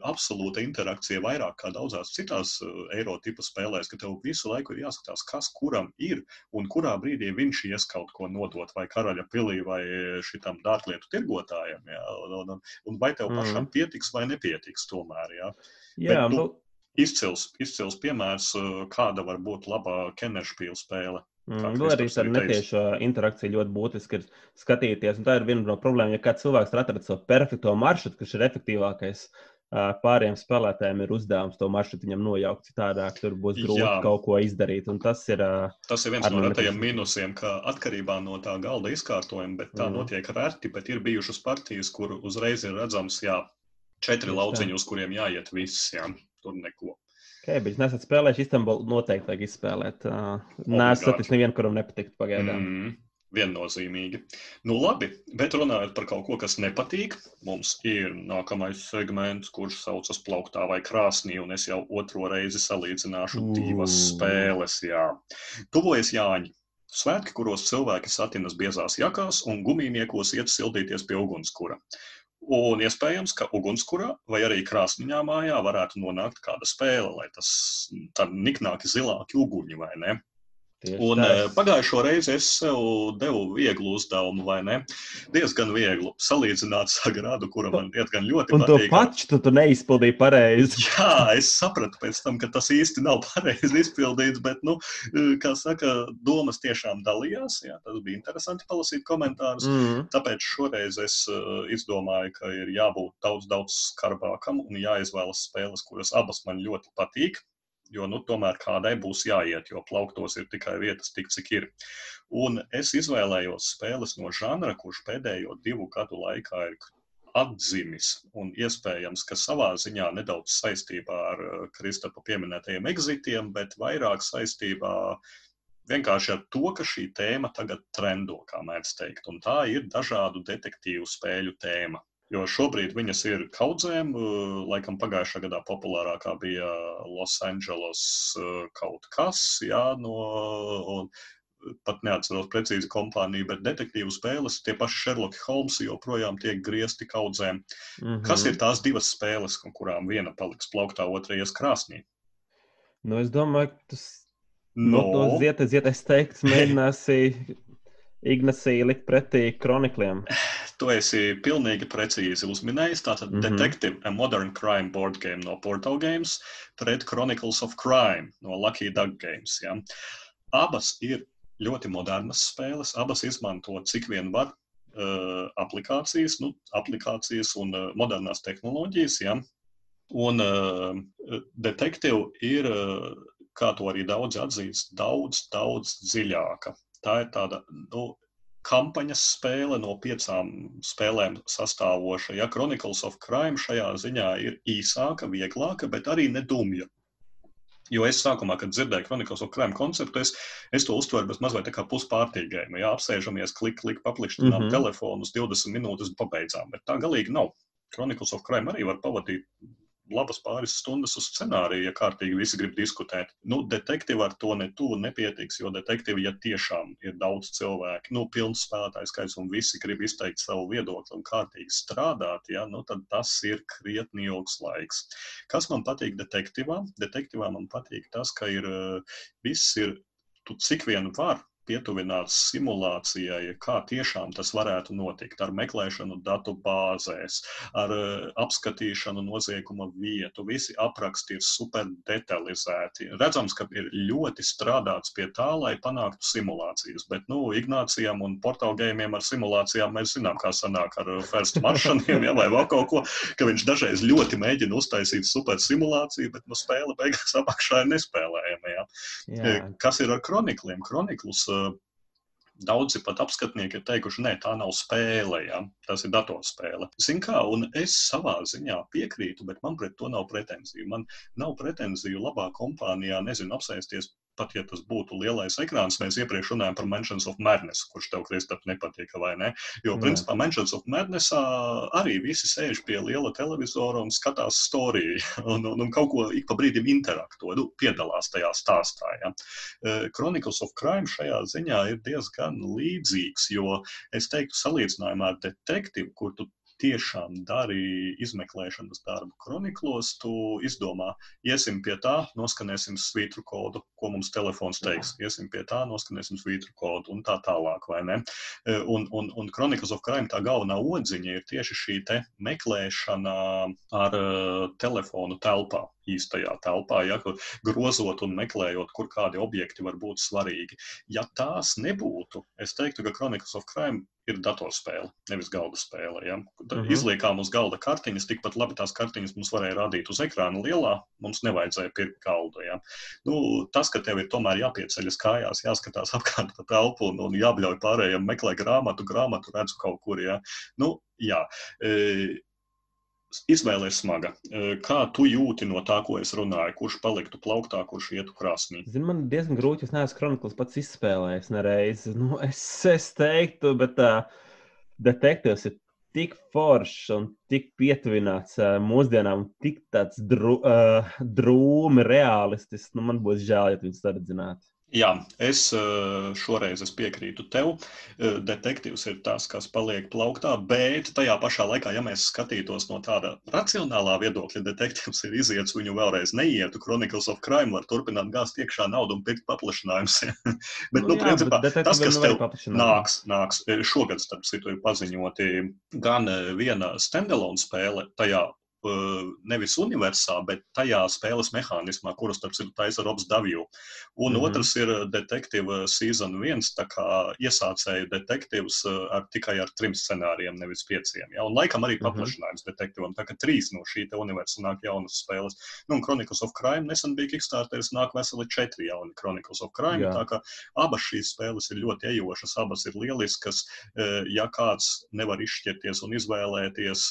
absolūta interakcija vairāk kā daudzās citās uh, eiro tipu spēlēs, ka tev visu laiku ir jāskatās, kas kuram ir un kurā brīdī viņš ies kaut ko nodot vai karaļa pilī vai šitam dārglietu tirgotājam. Jā, un, un, un vai tev pašam mm. pietiks vai nepietiks tomēr. Jā, jā Bet, nu, izcils, izcils piemērs, uh, kāda var būt laba Kennerspīla spēle. Mm, vēl arī ar netiešo interakciju ļoti būtiski ir skatīties. Tā ir viena no problēmām, ja kāds cilvēks atrada savu perfekto maršrutu, kas ir efektīvākais. Pārējiem spēlētājiem ir uzdevums to maršrutu viņam nojaukt, citādāk tur būs grūti Jā. kaut ko izdarīt. Tas ir, tas ir viens no retajiem minusiem, ka atkarībā no tā galda izkārtojuma, bet tā mm. notiek reti, bet ir bijušas partijas, kur uzreiz ir redzams, jā, četri lauciņi, uz kuriem jāiet viss, jā, tur neko. Keibīds nesat spēlējuši, Istanbulu noteikti vajag izspēlēt. Nē, es nevienu, kuram nepatikt pagaidām. Mm, viennozīmīgi. Nu, labi, bet runājot par kaut ko, kas nepatīk, mums ir nākamais segments, kurš saucas plauktā vai krāsnī, un es jau otro reizi salīdzināšu uh. divas spēles. Jā. Tuvojas Jāņi. Svētki, kuros cilvēki satinas biezās jakās un gumijniekos iet sildīties pie ugunskura. Un iespējams, ka ugunskurā vai arī krāsniņā mājā varētu nonākt kāda spēle, lai tas tādi niknāki zilāki uguņi vai ne. Tieši un tā. Eh, pagājušo reizi es sev devu vieglu uzdevumu, vai ne? Diezgan vieglu salīdzināt <laughs> sagrādu, kura man diezgan ļoti un patīk. Un to pats tu, tu neizpildīji pareizi. <laughs> Jā, es sapratu pēc tam, ka tas īsti nav <laughs> pareizi izpildīts, bet, nu, eh, kā saka, domas tiešām dalījās. Jā, tas bija interesanti palasīt komentārus. Mm -hmm. Tāpēc šoreiz es uh, izdomāju, ka ir jābūt daudz, daudz skarbākam un jāizvēlas spēles, kuras abas man ļoti patīk jo nu, tomēr kādai būs jāiet, jo plauktos ir tikai vietas tik, cik ir. Un es izvēlējos spēles no žanra, kurš pēdējo divu gadu laikā ir atzinis un iespējams, ka savā ziņā nedaudz saistībā ar eh, Kristapa pieminētajiem exitiem, bet vairāk saistībā vienkārši ar to, ka šī tēma tagad trendo, kā mēdz teikt, un tā ir dažādu detektīvu spēļu tēma. Jo šobrīd viņas ir kaudzēm. Laikam pagājušā gadā populārākā bija Los Angeles eh, kaut kas, jā, no, un pat neatceros precīzi kompāniju, bet detektīvu spēles, tie paši Sherlock Holmes joprojām tiek griezti kaudzēm. Mm -hmm. Kas ir tās divas spēles, kurām viena paliks plauktā, otra ies krāsnī? Nu, es domāju, ka tas no. no, no ziet, ziet, es teiktu, mēģināsi Ignācijā likt pretī kronikliem. Tu esi pilnīgi precīzi uzminējis. Tātad mm -hmm. Detective a Modern Crime board game no Portal Games pret Chronicles of Crime no Lucky Duck Games. Ja. Abas ir ļoti modernas spēles, abas izmanto cik vien var uh, aplikācijas, nu, aplikācijas un uh, modernās tehnoloģijas. Ja. Un uh, detektīva ir, uh, kā to arī daudzi atzīst, daudz, daudz dziļāka Tā ir tāda nu, kampaņas spēle no piecām spēlēm sastāvoša. Ja Chronicles of Crime šajā ziņā ir īsāka, vieglāka, bet arī nedumja. Jo es sākumā, kad dzirdēju Chronicles of Crime konceptu, es, es to uztveru bez mazliet tā kā puspārtīgējumu. Jā, apsēžamies, klik, klik, paplikšķinām mm -hmm. telefonus, 20 minūtes pabeidzām. Bet tā galīgi nav. Chronicles of Crime arī var pavadīt labas pāris stundas uz scenāriju, ja kārtīgi visi grib diskutēt. Nu, detektīvi ar to ne tuvu nepietiks, jo detektīvi, ja tiešām ir daudz cilvēku, nu, pilns spēlētājs skaits un visi grib izteikt savu viedokli un kārtīgi strādāt, ja, nu, tad tas ir krietni ilgs laiks. Kas man patīk detektīvā? Detektīvā man patīk tas, ka ir viss ir, tu cik vien var pietuvināts simulācijai, kā tiešām tas varētu notikt ar meklēšanu datu bāzēs, ar uh, apskatīšanu nozieguma vietu. Visi apraksti ir super detalizēti. Redzams, ka ir ļoti strādāts pie tā, lai panāktu simulācijas, bet, nu, Ignācijam un portālgējumiem ar simulācijām mēs zinām, kā sanāk ar first maršaniem, ja, vai vēl kaut ko, ka viņš dažreiz ļoti mēģina uztaisīt super simulāciju, bet, nu, spēle beigās apakšā ir nespēlējama, ja. Jā. Kas ir ar kronikliem? Kroniklus Daudzi pat apskatnieki ir teikuši, ka tā nav spēle, ja? tas ir datorspēle. Ziniet, kā, un es savā ziņā piekrītu, bet man pret to nav pretenziju. Man nav pretenziju labā kompānijā, nezinu, apsēsties pat ja tas būtu lielais ekrāns, mēs iepriekš runājām par Mansions of Madness, kurš tev, Kristap, nepatika, vai ne? Jo, principā, Mansions of Madnessā arī visi sēž pie liela televizora un skatās storiju, <laughs> un, un, un kaut ko ik pa brīdim interakto, nu, piedalās tajā stāstā. Ja. Chronicles of Crime šajā ziņā ir diezgan līdzīgs, jo es teiktu salīdzinājumā ar detektīvu, kur tu tiešām dari izmeklēšanas darbu kroniklos, tu izdomā, iesim pie tā, noskanēsim svītru kodu, ko mums telefons teiks, iesim pie tā, noskanēsim svītru kodu un tā tālāk, vai ne? E, un, un, un Chronicles of Crime tā galvenā odziņa ir tieši šī te meklēšana ar uh, telefonu telpā īstajā telpā, ja, grozot un meklējot, kur kādi objekti var būt svarīgi. Ja tās nebūtu, es teiktu, ka Chronicles of Crime ir datorspēle, nevis galda spēle. Ja. Tad mm -hmm. Izliekām uz galda kartiņas, tikpat labi tās kartiņas mums varēja rādīt uz ekrāna lielā, mums nevajadzēja pirkt galdu. Ja. Nu, tas, ka tev ir tomēr jāpieceļas kājās, jāskatās <laughs> apkārt pa telpu un, un jābļauj pārējiem meklēt grāmatu, grāmatu redzu kaut kur. Ja. Nu, jā. E, izvēle ir smaga. Kā tu jūti no tā, ko es runāju? Kurš paliktu plauktā, kurš ietu krāsnī? Zini, man diezgan grūti, es neesmu kronikls pats izspēlējis nereiz. Nu, es, es teiktu, bet uh, detektīvs ir tik foršs un tik pietuvināts uh, mūsdienām, tik tāds dru, uh, drūmi, realistisks. Nu, man būs žēl, ja viņus redzinātu. Jā, es eh, šoreiz es piekrītu tev. Eh, detektīvs ir tas, kas paliek plauktā, bet tajā pašā laikā, ja mēs skatītos no tāda racionālā viedokļa, detektīvs ir iziets, viņu vēlreiz neietu. Chronicles of Crime var turpināt gāzt iekšā naudu un pirkt paplašinājumus. <laughs> bet, nu, nu, jā, principā, bet tas, kas tev nāks, nāks, eh, šogad, starp citu, ir paziņoti gan viena standalone spēle tajā nevis universā, bet tajā spēles mehānismā, kuras, starp citu, taisa Robs Davju. Un mm -hmm. otrs ir detektīva season viens, tā kā iesācēja detektīvs ar tikai ar trim scenārijiem, nevis pieciem. Ja? Un laikam arī mhm. paplašinājums mm -hmm. detektīvam, tā kā trīs no šī te universa nāk jaunas spēles. Nu, un Chronicles of Crime nesen bija Kickstarteris, nāk veseli četri jauni Chronicles of Crime, Jā. tā kā abas šīs spēles ir ļoti ejošas, abas ir lieliskas. Ja kāds nevar izšķirties un izvēlēties,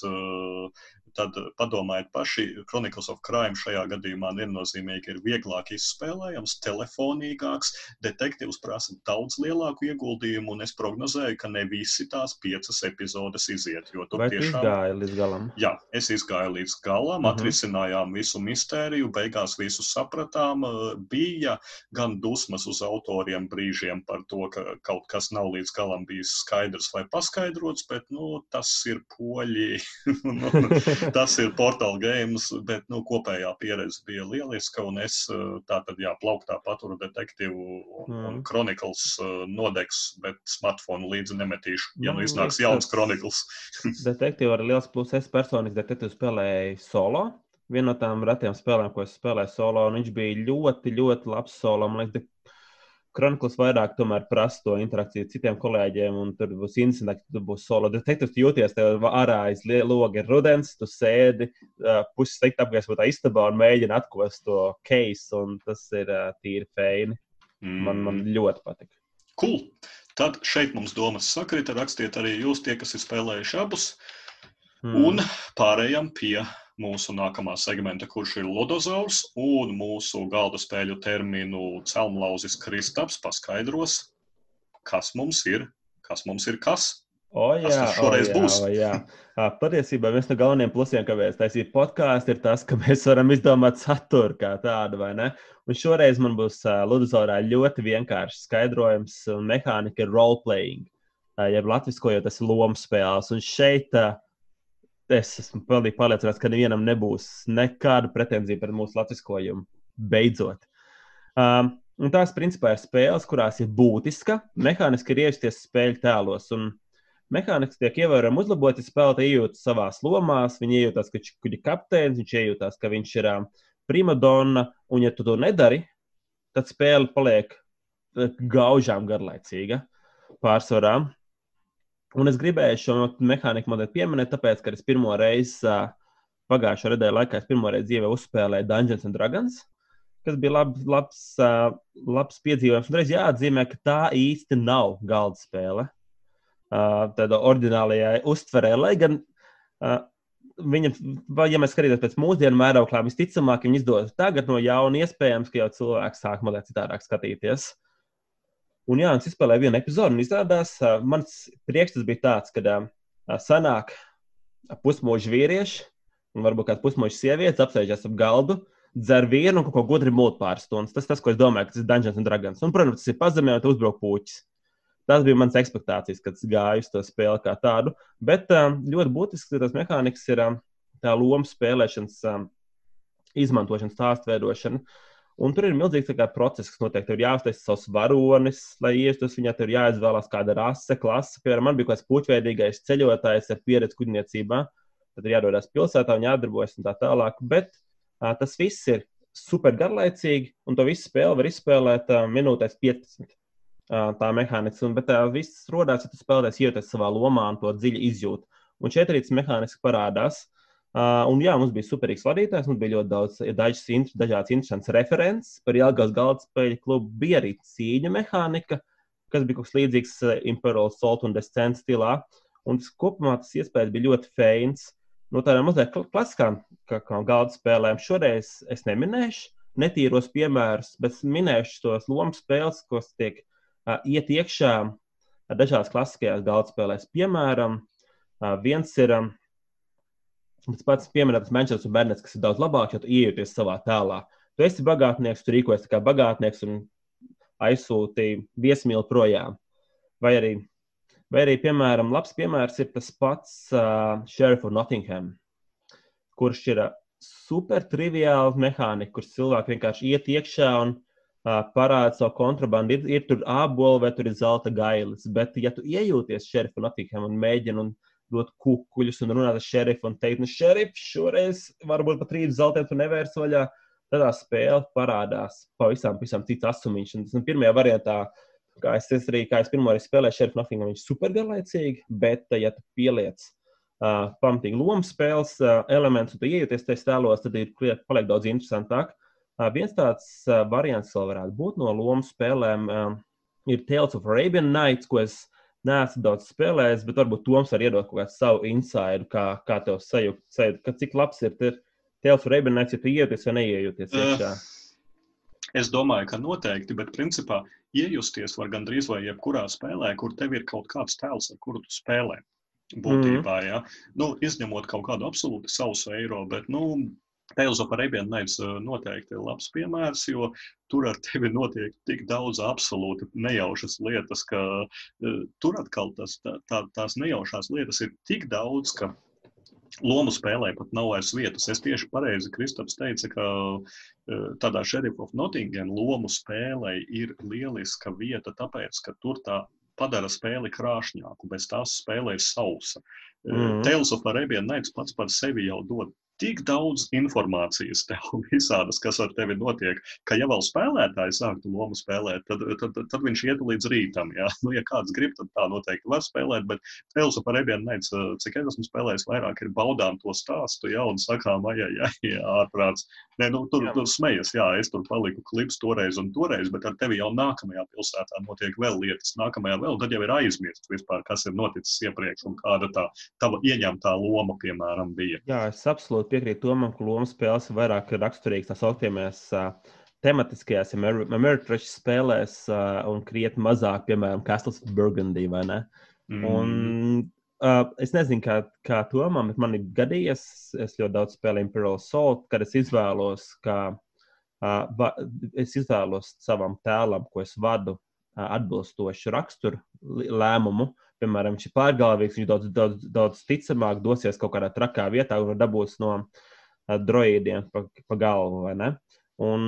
tad padomājiet paši, Chronicles of Crime šajā gadījumā viennozīmīgi ir vieglāk izspēlējams, telefonīgāks, detektīvs prasa daudz lielāku ieguldījumu, un es prognozēju, ka ne visi tās piecas epizodes iziet. Vai tiešām... izgāja līdz galam? Jā, es izgāju līdz galam, uh mhm. -huh. atrisinājām visu mistēriju, beigās visu sapratām. Bija gan dusmas uz autoriem brīžiem par to, ka kaut kas nav līdz galam bijis skaidrs vai paskaidrots, bet nu, tas ir poļi. <laughs> tas ir portāla games, bet nu, kopējā pieredze bija lieliska. Un es tātad, jā, plauktā paturu detektīvu un, mm. un Chronicles nodegs, bet smartphone līdzi nemetīšu, ja nu, nu iznāks jauns Chronicles. <laughs> detektīva ir liels plus. Es personīgi detektīvu spēlēju solo. Viena no tām retiem spēlēm, ko es spēlēju solo, un viņš bija ļoti, ļoti labs solo. Man liekas, Kronikls vairāk prasa to interakciju ar citiem kolēģiem, un tur būs incidents, tur būs solo detektīvs. Tu jūties, tev ārā aiz loga ir rudens, tu sēdi uh, puses teikt apgaismotā istabā un mēģini atkost to case, un tas ir uh, tīri feini. Mm. Man, man ļoti patīk. Cool. Tad šeit mums domas sakrita. Rakstiet arī jūs, tie, kas ir spēlējuši abus. Mm. Un pārējām pie mūsu nākamā segmenta, kurš ir Lodozaurs, un mūsu galda spēļu terminu celmlauzis Kristaps paskaidros, kas mums ir, kas mums ir kas. O, jā, tas šoreiz o, jā, būs. O, jā. Patiesībā viens no galvenajiem plusiem, kāpēc taisīt podkāstu, ir tas, ka mēs varam izdomāt saturu kā tādu, vai ne? Un šoreiz man būs Ludozorā ļoti vienkāršs skaidrojums, un mehānika ir role-playing, jeb latviskojot tas lomu spēles. Un šeit uh, es esmu pilnīgi pārliecināts, ka nevienam nebūs nekāda pretenzija pret mūsu latviskojumu. Beidzot. Um, un tās, principā, ir spēles, kurās ir būtiska mehāniski ir iejusties spēļu tēlos. Un mehāniski tiek ievērojami uzlaboti, spēlētāji iejūtas savā lomā, viņi iejūtas, ka viņš ir kapteinis, viņš iejūtas, ka viņš ir um, primadonna, un ja tu to nedari, tad spēle paliek uh, gaužām garlaicīga pārsvarā. Un es gribēju šo mehāniku mazliet pieminēt, tāpēc, ka es pirmo reizi pagājušā nedēļa laikā, es pirmo reizi dzīvē uzspēlēju Dungeons and Dragons, kas bija labs, labs, labs piedzīvojums. Un reiz jāatzīmē, ka tā īsti nav galda spēle. Tādā oriģinālajā uztverē, lai gan viņa, ja mēs skatītos pēc mūsdienu mērauklām, visticamāk, viņi izdodas tagad no jauna, iespējams, ka jau cilvēks sāk mazliet citādāk skatīties. Un, jā, es izspēlēju vienu epizodi, un izrādās, uh, mans priekšstats bija tāds, ka uh, sanāk pusmoži vīrieši, un varbūt kāds pusmožs sievietes apsēžas ap galdu, dzer vienu un kaut ko gudri mūtu pāris stundas. Tas, tas, ko es domāju, ka tas ir Dungeons and Dragons. Un, protams, tas ir pazemē, un uzbruk puķis. Tas bija mans expectācijas, kad gāju uz to spēli kā tādu. Bet ļoti būtisks tas mehānisms ir tā loma spēlēšanas, izmantošanas, stāstu veidošana. Uh, Un tur ir milzīgs process, kas notiek. Tur ir jāuztaisa savs varonis, lai iestos viņā. Tur ir jāizvēlās kāda rase, klase. Piemēram, man bija kāds puķveidīgais ceļotājs ar pieredzi kuģniecībā. Tad ir jādodas pilsētā un jādarbojas un tā tālāk. Bet uh, tas viss ir super garlaicīgi, un to visu spēli var izspēlēt uh, minūtēs 15. Uh, tā mehānisms, bet uh, viss radās, ja tu spēlējies, ieties savā lomā un to dziļi izjūt. Un šeit arī tas mehānisms parādās. Uh, Uh, un, jā, mums bija superīgs vadītājs, mums bija ļoti daudz dažas, dažādas interesantas references par Jālgās galda spēļu klubu. Bija arī cīņa mehānika, kas bija kaut kas līdzīgs Imperial Salt un Descent stilā. Un tas kopumā tas iespējas bija ļoti feins. No tādām mazliet klasiskām kā, kā galda spēlēm šoreiz es neminēšu, netīros piemērus, bet minēšu tos lomu spēles, kas tiek uh, iet iekšā dažādās klasiskajās galda spēlēs. Piemēram, uh, viens ir um, Tas pats pieminēts Manchester Bernets, kas ir daudz labāk, ja tu iejūties savā tēlā. Tu esi bagātnieks, tu rīkojies kā bagātnieks un aizsūtīji viesmīli projām. Vai arī, vai arī, piemēram, labs piemērs ir tas pats uh, Sheriff of Nottingham, kurš ir uh, super triviāls mehāniks, kurš cilvēki vienkārši iet iekšā un uh, parāda savu kontrabandu. Ir, ir tur āboli vai tur ir zelta gailis, bet ja tu iejūties Sheriff of Nottingham un mēģini un dot kukuļus un runāt ar šerifu un teikt, nu, šerifs šoreiz varbūt pat rīt zeltiem tu nevērs vaļā. Tad tā spēle parādās pavisam, pavisam cits asumiņš. Un tas nu, pirmajā variantā, kā es, es arī, kā es pirmo reizi spēlēju šerifu Nottingham, viņš supergarlaicīgi, bet, ja tu pieliec uh, pamatīgi lomu spēles uh, elementus, un tu iejūties tajos tēlos, tad ir paliek daudz interesantāk. Uh, viens tāds uh, variants vēl varētu būt no lomu spēlēm. Uh, ir Tales of Arabian Nights, ko es neesmu daudz spēlējis, bet varbūt Toms var iedot kaut kādu savu insaidu, kā, kā tev sajūta, sajūt, cik labs ir Tēls Reibinēts, ja tu ieties vai neiejūties iekšā. Uh, es domāju, ka noteikti, bet principā iejusties var gandrīz vai jebkurā spēlē, kur tev ir kaut kāds tēls, ar kuru tu spēlē. Būtībā, mm. ja. nu, izņemot kaut kādu absolūti savu eiro, bet nu, Tales of Arabian Nights eh, noteikti ir labs piemērs, jo tur ar tevi notiek tik daudz absolūti nejaušas lietas, ka uh, tur atkal tas, tā, tā, tās nejaušās lietas ir tik daudz, ka lomu spēlē pat nav vairs vietas. Es tieši pareizi Kristaps teica, ka uh, tādā Sheriff of Nottingham lomu spēlē ir lieliska vieta, tāpēc, ka tur tā padara spēli krāšņāku, bez tās spēle ir sausa. Mm -hmm. Tales of Arabian Nights pats par sevi jau dod tik daudz informācijas tev <laughs> visādas, kas ar tevi notiek, ka ja vēl spēlētāji sāktu lomu spēlēt, tad, tad, tad, tad viņš iet līdz rītam. Jā. <laughs> Nu, ja kāds grib, tad tā noteikti var spēlēt, bet Tales of Arabian Nights, cik es esmu spēlējis, vairāk ir baudām to stāstu, jā, un sakām, ai, ai, ai, ārprāts. Nē, nu, tur, jā. tur smejas, jā, es tur paliku klips toreiz un toreiz, bet ar tevi jau nākamajā pilsētā notiek vēl lietas, nākamajā vēl, tad jau ir aizmirst vispār, kas ir noticis iepriekš un kāda tā tava ieņemtā loma, piemēram, bija. Jā, es absolūti piekrītu Tomam, ka lomas spēles ir vairāk raksturīgas tā sauktiemies uh, tematiskajās Ameritrašu spēlēs uh, un krietni mazāk, piemēram, Castles of Burgundy vai ne? Mm. Un, uh, es nezinu, kā, kā Tomam, bet man ir gadījies, es ļoti daudz spēlēju Imperial Salt, kad es izvēlos, ka uh, va, es izvēlos savam tēlam, ko es vadu, uh, atbilstošu raksturu lēmumu, piemēram, viņš ir pārgalvīgs, viņš daudz, daudz, daudz ticamāk dosies kaut kādā trakā vietā un dabūs no uh, droīdiem pa, pa galvu. Un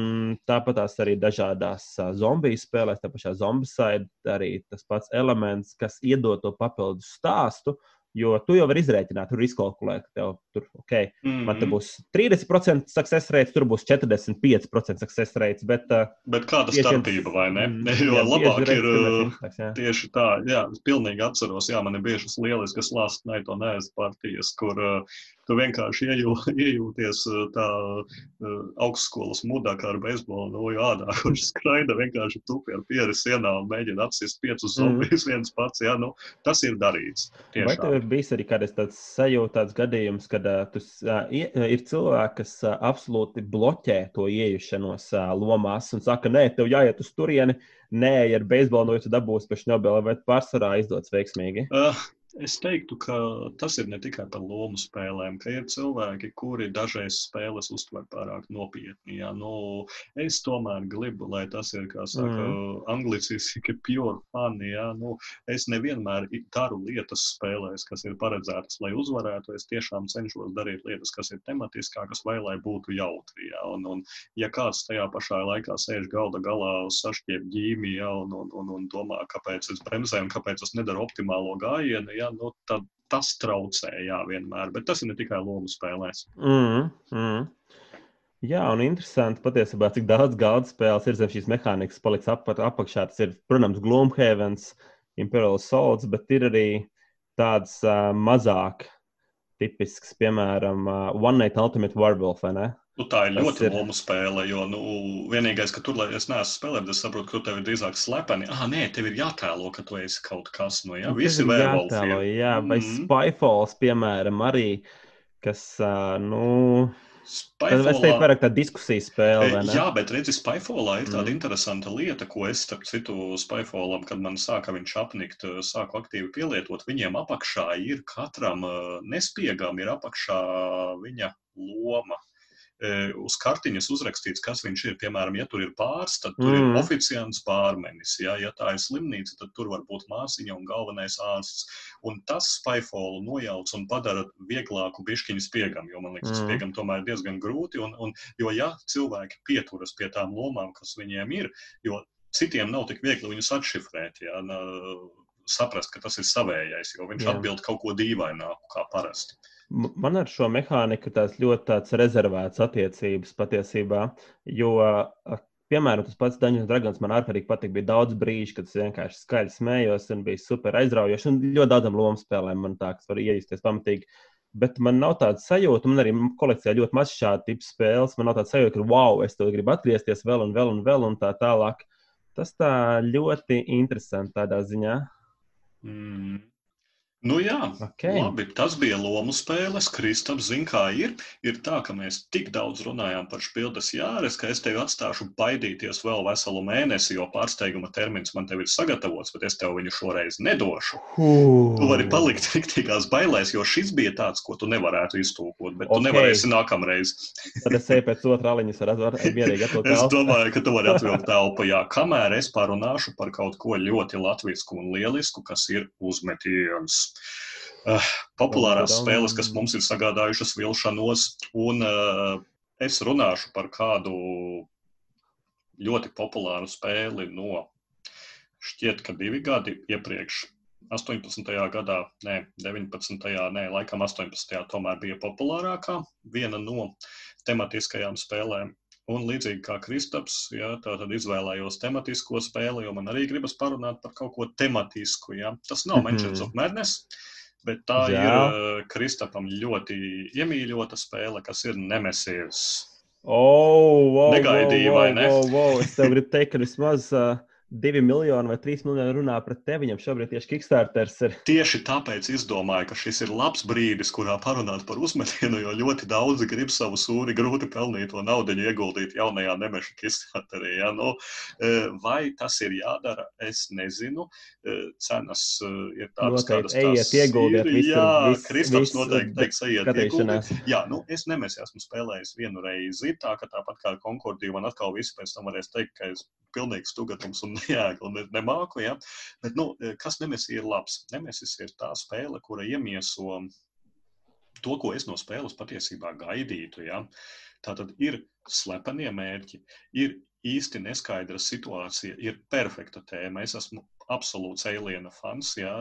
tāpat arī dažādās uh, zombiju spēlēs, tā pašā zombicide, arī tas pats elements, kas iedod to papildus stāstu, Jo tu jau vari izrēķināt, tur izkalkulēt, ka tev tur okay, mm -hmm. man te būs 30% success rate, tur būs 45% success rate. Bet, uh, bet kāda starpība, vai ne? Mm, <laughs> jo jā, labāk ir intaks, jā. tieši tā, jā, es pilnīgi atceros, jā, man ir bijušas lieliskas last night un ēst partijas, kur uh, tu vienkārši iejū, <laughs> iejūties uh, tā uh, augstskolas mudā, kā ar beisbolu noju ādā, <laughs> kurš skraida vienkārši tupi ar pieri sienā un mēģina apsist piecus mhm. zombijus mm. <laughs> viens pats. Jā, nu, tas ir darīts. Tiešām. Vai tev ir bijis arī kādreiz tāds sajūta, tāds gadījums, kad uh, tu, uh, ir cilvēki, kas uh, absolūti bloķē to iejušanos uh, lomās un saka, nē, tev jāiet uz turieni, nē, ja ar beisbolu noju tu dabūsi pēc Nobela, vai pārsvarā izdodas veiksmīgi? Uh, Es teiktu, ka tas ir ne tikai par lomu spēlēm, ka ir cilvēki, kuri dažreiz spēles uztver pārāk nopietni. Ja? Nu, es tomēr gribu, lai tas ir, kā saka, mm. angliciski pure fun. Ja? Nu, es nevienmēr daru lietas spēlēs, kas ir paredzētas, lai uzvarētu. Es tiešām cenšos darīt lietas, kas ir tematiskākas vai lai būtu jautri. Ja? Un, un, ja kāds tajā pašā laikā sēž galda galā, sašķiep ģīmi ja? un, un, un, un domā, kāpēc es bremzēju un kāpēc es nedaru optimālo gājienu, ja? Ja, nu, tad tas traucē, jā, vienmēr. Bet tas ir ne tikai lomu spēlēs. Mm, mm. Jā, un interesanti patiesībā, cik daudz galda spēles ir zem šīs mehānikas paliks ap, apakšā. Tas ir, protams, Gloomhavens, Imperial Souls, bet ir arī tāds uh, mazāk tipisks, piemēram, uh, One Night Ultimate ne? Nu, tā ir Tas ļoti ir... loma spēle, jo nu, vienīgais, ka tur, lai es neesmu spēlējis, es saprotu, ka tev ir drīzāk slepeni. Ah, nē, tev ir jātēlo, ka tu esi kaut kas no jā, visi vēlētāji. Jā, vai mm. Spyfalls, piemēram, arī, kas, nu. Spyfallā... Es teiktu, vairāk tā diskusija spēle. Jā, bet redzi, Spyfallā ir tāda mm. interesanta lieta, ko es, starp citu, Spyfallam, kad man sāka viņš apnikt, sāku aktīvi pielietot. Viņiem apakšā ir katram nespiegam, ir apakšā viņa loma uz kartiņas uzrakstīts, kas viņš ir. Piemēram, ja tur ir pāris, tad tur mm. ir oficiāls pārmenis. Ja, ja tā ir slimnīca, tad tur var būt māsiņa un galvenais ārsts. Un tas spaiφolu nojauc un padara vieglāku bišķiņu spiegam, jo man liekas, mm. spiegam tomēr ir diezgan grūti. Un, un, jo ja cilvēki pieturas pie tām lomām, kas viņiem ir, jo citiem nav tik viegli viņus atšifrēt. Ja, saprast, ka tas ir savējais, jo viņš Jā. atbild kaut ko dīvaināku kā parasti. Man ar šo mehāniku tās ļoti tāds rezervēts attiecības patiesībā, jo, piemēram, tas pats Daņas Dragons man ārkārtīgi patīk. Bija daudz brīžu, kad es vienkārši skaļi smējos un bija super aizraujoši. Un ļoti daudzām lomu spēlēm man tā, kas var iejusties pamatīgi. Bet man nav tāda sajūta, man arī kolekcijā ļoti maz šādu tipu spēles. Man nav tāda sajūta, ka, wow, es to gribu atgriezties vēl un vēl un vēl un tā tālāk. Tas tā ļoti interesanti tādā ziņā. Mm. Nu jā, okay. labi, tas bija lomu spēles. Kristaps zina, kā ir. Ir tā, ka mēs tik daudz runājām par spildes jāres, ka es tevi atstāšu baidīties vēl veselu mēnesi, jo pārsteiguma termins man te ir sagatavots, bet es tev viņu šoreiz nedošu. Uh. Tu vari palikt riktīgās bailēs, jo šis bija tāds, ko tu nevarētu iztūkot, bet okay. tu nevarēsi nākamreiz. Tad es eju pēc otrā aliņas ar mierīgi atvilkt <laughs> Es domāju, ka tu vari <laughs> atvilkt telpu, jā, kamēr es parunāšu par kaut ko ļoti latvisku un lielisku, kas ir uzmetiens. Uh, populārās spēles, kas mums ir sagādājušas vilšanos, un uh, es runāšu par kādu ļoti populāru spēli no šķiet, ka divi gadi iepriekš. 18. gadā, nē, 19. nē, laikam 18. tomēr bija populārākā, viena no tematiskajām spēlēm. Un līdzīgi kā Kristaps, ja, tā tad izvēlējos tematisko spēli, jo man arī gribas parunāt par kaut ko tematisku. Ja. Tas nav mm -hmm. Manchester of Madness, bet tā Jā. ir uh, Kristapam ļoti iemīļota spēle, kas ir Nemesijas. Oh, wow, Negaidīja, wow, vai ne? Wow, wow. Es tev gribu teikt, ka vismaz uh, divi miljoni vai trīs miljoni runā pret tevi. Viņam šobrīd tieši Kickstarters ir. Tieši tāpēc izdomāju, ka šis ir labs brīdis, kurā parunāt par uzmetienu, jo ļoti daudzi grib savu sūri grūti pelnīto naudu ieguldīt jaunajā nemeša Kickstarterī. Ja? Nu, e, vai tas ir jādara, es nezinu. E, cenas e, ir tādas, kādas ejiet, ieguldiet. Ir. Jā, Kristaps noteikti teiks, ejiet, ieguldiet. Jā, nu, es nemesi esmu spēlējis vienu reizi, tā ka tāpat kā Konkordija, man atkal visi pēc tam varēs teikt, ka es pilnīgs stugatums un <laughs> nejēga un nemāku. Ja? Bet, nu, kas Nemesis ir labs? Nemesis ir tā spēle, kura iemieso to, ko es no spēles patiesībā gaidītu. Ja? Tā tad ir slepenie mērķi, ir īsti neskaidra situācija, ir perfekta tēma. Es esmu absolūts aliena fans. Jā.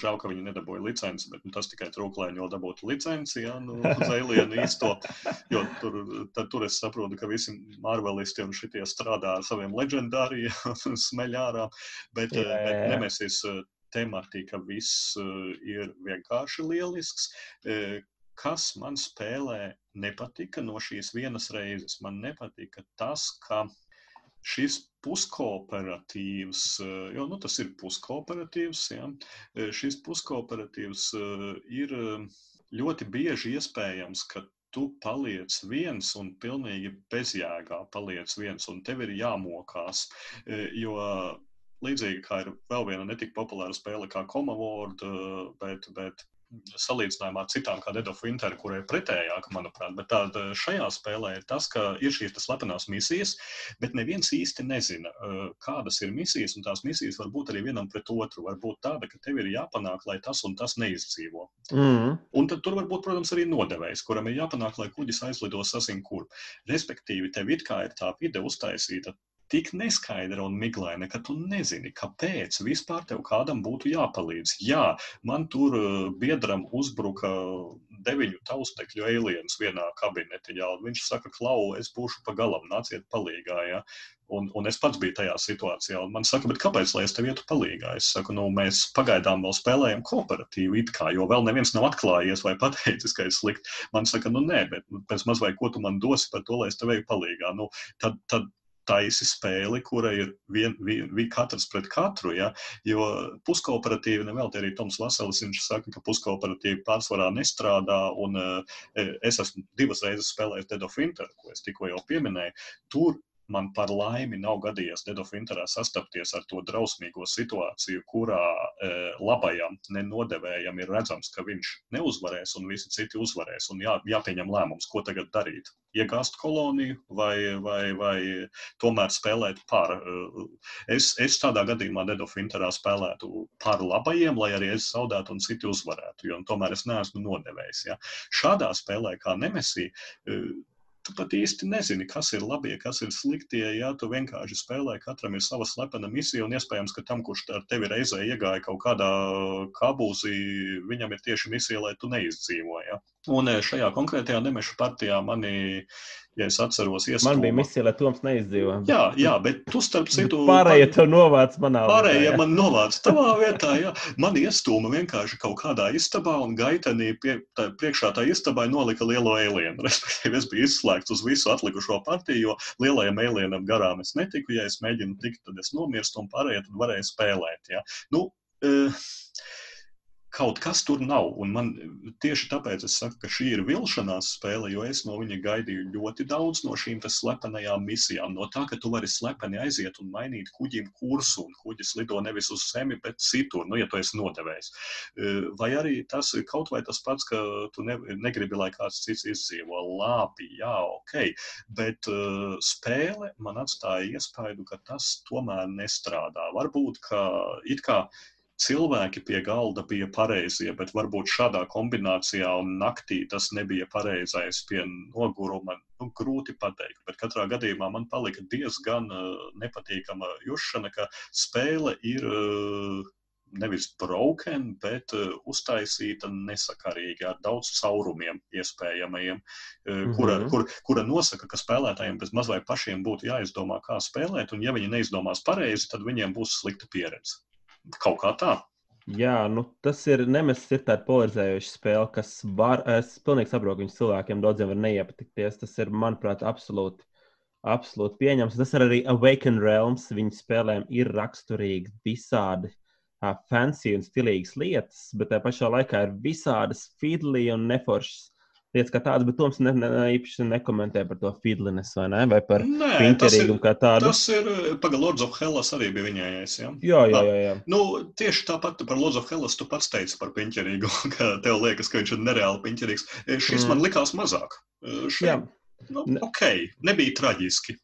Žēl, ka viņi nedabūja licenci, bet nu, tas tikai trūka, lai viņi dabūtu licenci jā, nu, uz alienu īsto. Jo tur, tad, tur es saprotu, ka visi marvelisti un šitie strādā ar saviem leģendāriem, <laughs> smeļ ārā. Bet, jā, jā. bet nemēsīs tematika, viss ir vienkārši lielisks. Kas man spēlē nepatika no šīs vienas reizes? Man nepatika tas, ka šis puskooperatīvs, eh, jo nu, tas ir puskooperatīvs, ja, eh, šis puskooperatīvs eh, ir ļoti bieži iespējams, ka tu paliec viens un pilnīgi bezjēgā paliec viens, un tev ir jāmokās. Jo līdzīgi kā ir vēl viena netik populāra spēle kā Comavord, bet, bet salīdzinājumā ar citām, kā Dead of Winter, kurai ir pretējāka, manuprāt. Bet tāda šajā spēlē ir tas, ka ir šīs slepenās misijas, bet neviens īsti nezina, kādas ir misijas, un tās misijas var būt arī vienam pret otru. Var būt tāda, ka tev ir jāpanāk, lai tas un tas neizdzīvo. Mm. Un tad tur var būt, protams, arī nodevējs, kuram ir jāpanāk, lai kuģis aizlido sasin kur. Respektīvi, tev it kā ir tā vide uztaisīta tik neskaidra un miglaina, ka tu nezini, kāpēc vispār tev kādam būtu jāpalīdz. Jā, man tur uh, biedram uzbruka deviņu taustekļu aliens vienā kabinetiņā, un viņš saka, Klau, es būšu pa galam, nāciet palīgā. Ja? Un, un es pats biju tajā situācijā. Man saka, kāpēc lai es tev ietu palīdzīgā? Es saku, nu, mēs pagaidām vēl spēlējam kooperatīvi, kā, jo vēl neviens nav atklājies vai pateicis, ka ir slikti. Man saka, nu, nē, bet pēc maz vai ko tu man dosi par to, lai es tev eju palīdzīgā. Nu, tad, tad taisi spēli, kura ir vien, vien, vien, katrs pret katru. Ja? Jo puskooperatīvi, nevēl arī Toms Vaselis, viņš saka, ka puskooperatīvi pārsvarā nestrādā, un uh, es esmu divas reizes spēlējis Dead of Winter, ko es tikko jau pieminēju. Tur man par laimi nav gadījies Dedofinterā sastapties ar to drausmīgo situāciju, kurā e, labajam nenodevējam ir redzams, ka viņš neuzvarēs un visi citi uzvarēs. Un jā, jāpieņem lēmums, ko tagad darīt. Iegāzt koloniju vai, vai, vai tomēr spēlēt par. E, es, es tādā gadījumā Dedofinterā spēlētu par labajiem, lai arī es zaudētu un citi uzvarētu, jo tomēr es neesmu nodevējis. Ja. Šādā spēlē kā Nemesī e, tu pat īsti nezini, kas ir labie, kas ir sliktie. Ja tu vienkārši spēlē, katram ir sava slepena misija, un iespējams, ka tam, kurš ar tevi reizē iegāja kaut kādā kabūzī, viņam ir tieši misija, lai tu neizdzīvo. Ja? Un eh, šajā konkrētajā nemešu partijā manī, ja es atceros, iestūma. Man bija misija, lai Toms neizdzīvo. Jā, jā, bet tu starp citu. Pārējie to novāc manā vietā. Pārējie man novāc tavā vietā, jā. Man iestūma vienkārši kaut kādā istabā un gaitenī pie, tā, priekšā tā istabai nolika lielo alienu. <laughs> Respektīvi, es biju izslēgts uz visu atlikušo partiju, jo lielajam alienam garām es netiku. Ja es mēģinu tikt, tad es nomirstu un pārējie tad varēja spēlēt. Jā. Nu, uh, kaut kas tur nav. Un man tieši tāpēc es saku, ka šī ir vilšanās spēle, jo es no viņa gaidīju ļoti daudz no šīm slepenajām misijām. No tā, ka tu vari slepeni aiziet un mainīt kuģim kursu, un kuģis lido nevis uz zemi, bet citur, nu, ja tu esi nodevējis. Eh, vai arī tas ir kaut vai tas pats, ka tu ne, negribi, lai kāds cits izdzīvo. Labi, jā, ok. Bet uh, spēle man atstāja iespaidu, ka tas tomēr nestrādā. Varbūt, ka it kā cilvēki pie galda bija pareizie, bet varbūt šādā kombinācijā un naktī tas nebija pareizais pie noguruma. Nu, grūti pateikt, bet katrā gadījumā man palika diezgan uh, nepatīkama jušana, ka spēle ir uh, nevis broken, bet uh, uztaisīta nesakarīgi ar daudz caurumiem iespējamajiem, uh, mm -hmm. kura, kur, kura nosaka, ka spēlētājiem bez mazliet pašiem būtu jāizdomā, kā spēlēt, un ja viņi neizdomās pareizi, tad viņiem būs slikta pieredze. Kaut kā tā. Jā, nu, tas ir nemesis, ir tāda polarizējoša spēle, kas var, es pilnīgi saprotu, viņas cilvēkiem daudziem var neiepatikties. Tas ir, manuprāt, absolūti, absolūti pieņems. Tas ir arī Awaken Realms. Viņu spēlēm ir raksturīgi visādi fancy un stilīgas lietas, bet tajā pašā laikā ir visādas fidli un neforšas lietas kā tādas, bet Toms ne, ne, ne, īpaši nekomentē par to fidlines vai, ne, vai par pinterīgumu kā tādu. Tas ir, paga, Lords of Hellas arī bija viņējais, ja? Jā, jā, jā. jā. Nu, tieši tāpat par Lords of Hellas tu pats teici par pinterīgu, <laughs> ka tev liekas, ka viņš ir nereāli pinterīgs. Šis mm. man likās mazāk. Šeit, jā. Nu, ok, nebija traģiski.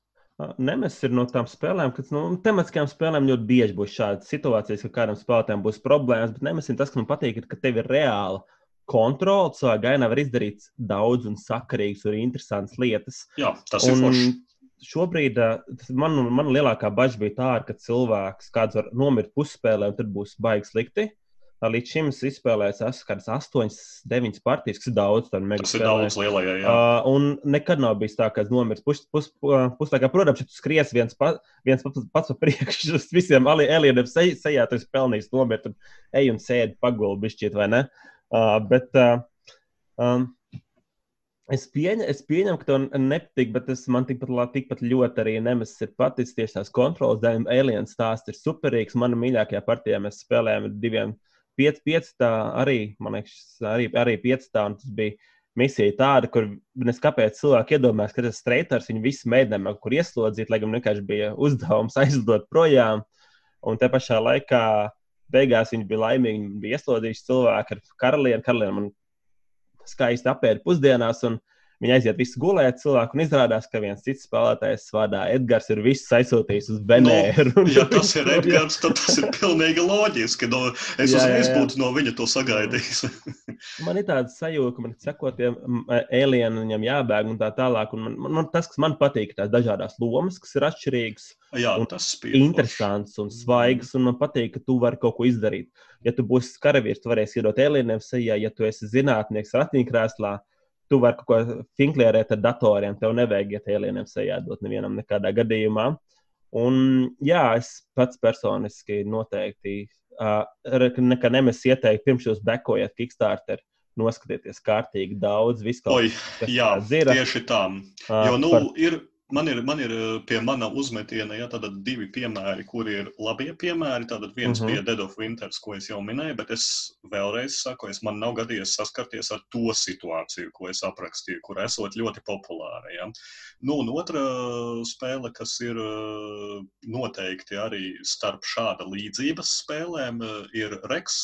Nemes ir no tām spēlēm, kas nu, tematiskajām spēlēm ļoti bieži būs šādas situācijas, ka kādam spēlētājam būs problēmas, bet Nemes ir tas, kas man patīk, ka tev ir reāla kontrole. Savā gainā var izdarīt daudz un sakarīgas un interesantas lietas. Jā, tas un ir forši. Šobrīd man, man lielākā bažas bija tā, ka cilvēks kāds var nomirt pusspēlē, un tad būs baigs slikti. Līdz šim es izspēlēju, esmu kādas 8, 9 partijas, kas ir daudz. Tas ir daudz lielajā, jā. Uh, un nekad nav bijis tā, ka es nomirstu pus, pus, puslaikā. Protams, ja tu skries viens, pa, viens pats, pa priekšu, <laughs> uz visiem alieniem sej, sejā, tu esi pelnījis nomirt un ej un sēdi pagulbi bišķiet, vai ne? Uh, bet uh, um, es, pieņem, es pieņemu, ka tev nepatīk, bet es, man tikpat, tikpat ļoti arī nemes ir paticis tieši tās kontrolas dēļ. Alien stāsts ir superīgs. Mana mīļākajā partijā mēs spēlējām diviem 5, 5 tā arī, man liekas, arī, arī 5 tā, un tas bija misija tāda, kur nes kāpēc cilvēki iedomājas, ka tas streiters viņu visu mēģinājumu, kur ieslodzīt, lai gan vienkārši bija uzdevums <laughs> aizlidot projām, un te pašā laikā beigās viņi bija laimīgi, viņi bija ieslodzījuši cilvēku ar karalieni, karalieni man skaisti apēda pusdienās, un Viņi aiziet visi gulēt, cilvēku, un izrādās, ka viens cits spēlētājs vārdā Edgars ir visu aizsūtījis uz Benēru. No, ja tas ir <laughs> Edgars, tad tas ir pilnīgi loģiski. No, es jā, jā, jā. būtu no viņa to sagaidījis. <laughs> man ir tāds sajūta, ka man sekotiem alieniem jābēg un tā tālāk. Un man, man, tas, kas man patīk, ir tās dažādas lomas, kas ir atšķirīgas. Jā, un tas ir interesants un svaigs, un man patīk, ka tu vari kaut ko izdarīt. Ja tu būsi karavīrs, tu varēsi iedot alieniem sejā, ja tu esi zinātnieks ratiņkrēslā tu vari kaut ko finklierēt ar datoriem. Tev nevajag iet alieniem sejā dot nevienam nekādā gadījumā. Un, jā, es pats personiski noteikti uh, nekad nemes ieteiktu, pirms jūs bekojat Kickstarter, noskatieties kārtīgi daudz, visu kaut ko tādu. Tieši tā. Jo, nu, par... ir Man ir, man ir eh, pie mana uzmetiena ja, divi piemēri, kuri ir labie piemēri. Tātad viens uh mhm. -huh. bija Dead of Winters, ko es jau minēju, bet es vēlreiz saku, es man nav gadījies saskarties ar to situāciju, ko es aprakstīju, kur esot ļoti populāra. Ja. Nu, un otra spēle, kas ir eh, noteikti arī starp šāda līdzības spēlēm, eh, ir Rex.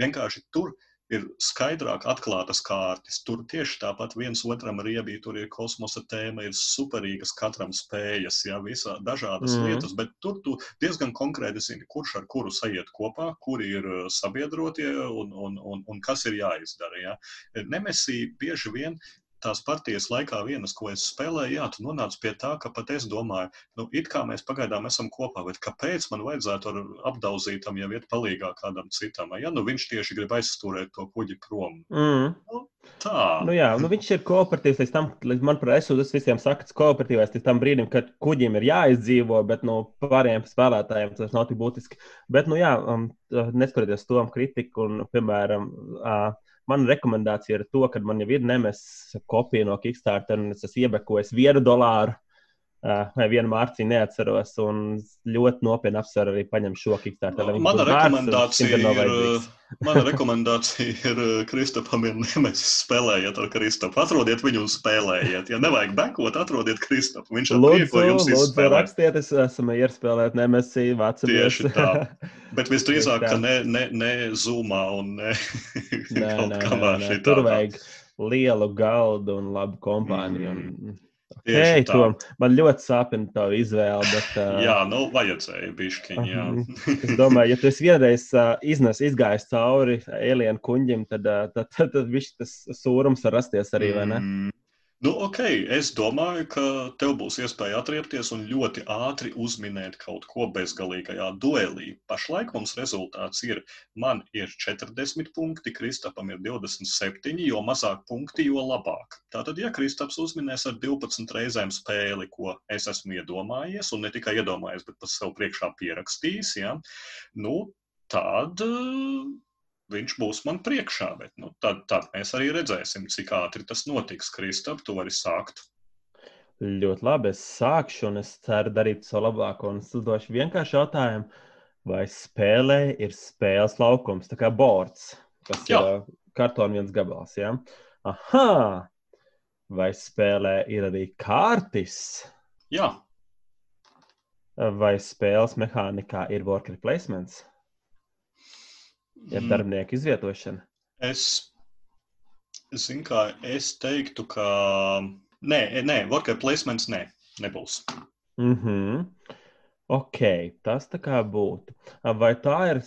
Vienkārši tur ir skaidrāk atklātas kārtas. Tur tieši tāpat viens otram riebī, tur ir kosmosa tēma, ir superīgas katram spējas, jā, visā dažādas mm. lietas, bet tur tu diezgan konkrēti zini, kurš ar kuru sajiet kopā, kuri ir uh, sabiedrotie un, un, un, un kas ir jāizdara. Jā. Nemesī bieži vien tās partijas laikā, vienas, ko es spēlēju, jā, tu nonāc pie tā, ka pat es domāju, nu, it kā mēs pagaidām esam kopā, bet kāpēc man vajadzētu ar apdauzītam jau iet palīgā kādam citam? Ja nu viņš tieši grib aizstūrēt to kuģi prom. Mm. Nu, tā. Nu, jā, nu, viņš ir kooperatīvs līdz tam, līdz, manuprāt, es uz visiem saku, kooperatīvais līdz tam brīdim, kad kuģim ir jāizdzīvo, bet no nu, pārējiem spēlētājiem tas nav tik būtiski. Bet, nu, jā, um, neskatoties to kritiku un, piemēram, uh, Mana rekomendācija ir to, ka man jau ir nemes kopija no Kickstarter, un es esmu iebekojis vienu dolāru vai vienu mārciņu neatceros. Un ļoti nopietni apsveru arī paņemt šo Kickstarter. <laughs> Mana rekomendācija, ir, mana rekomendācija ir Kristofam ir nemesis spēlējiet ar Kristofu. Atrodiet viņu un spēlējiet. Ja nevajag bekot, atrodiet Kristofu. Viņš ir lūdzu, jums lūdzu rakstiet, es esmu ierspēlēt nemesi vācamies. Tieši tā. <laughs> Bet visdrīzāk, ka ne, ne, ne Zoomā un ne nē, <laughs> kaut nē, kamā nē, nē. Tur vajag lielu galdu un labu kompāniju. Un... Okay, Tom, man ļoti sāpina tā izvēle. Bet, uh, jā, nu, vajadzēja bišķiņ, jā. es domāju, ja tu esi vienreiz uh, iznes, izgājis cauri alienu kuņģim, tad, uh, tad, tad, tad, tad tas sūrums var rasties arī, vai ne? Mm. Nu, ok, es domāju, ka tev būs iespēja atriepties un ļoti ātri uzminēt kaut ko bezgalīgajā duelī. Pašlaik mums rezultāts ir, man ir 40 punkti, Kristapam ir 27, jo mazāk punkti, jo labāk. Tātad, ja Kristaps uzminēs ar 12 reizēm spēli, ko es esmu iedomājies, un ne tikai iedomājies, bet pat sev priekšā pierakstījis, ja, nu, tad viņš būs man priekšā. Bet, nu, tad, tad mēs arī redzēsim, cik ātri tas notiks. Kristap, tu vari sākt. Ļoti labi. Es sākšu, un es ceru darīt savu labāko. Un es uzdošu vienkāršu jautājumu, vai spēlē ir spēles laukums, tā kā bords, kas Jā. ir kartona viens gabals. Ja? Aha! Vai spēlē ir arī kārtis? Jā. Vai spēles mehānikā ir worker placements? Ja mm. darbinieku izvietošana? Es, zinu, kā es teiktu, ka nē, nē worker placements nē, nebūs. Mm -hmm. Ok, tas tā kā būtu. Vai tā ir,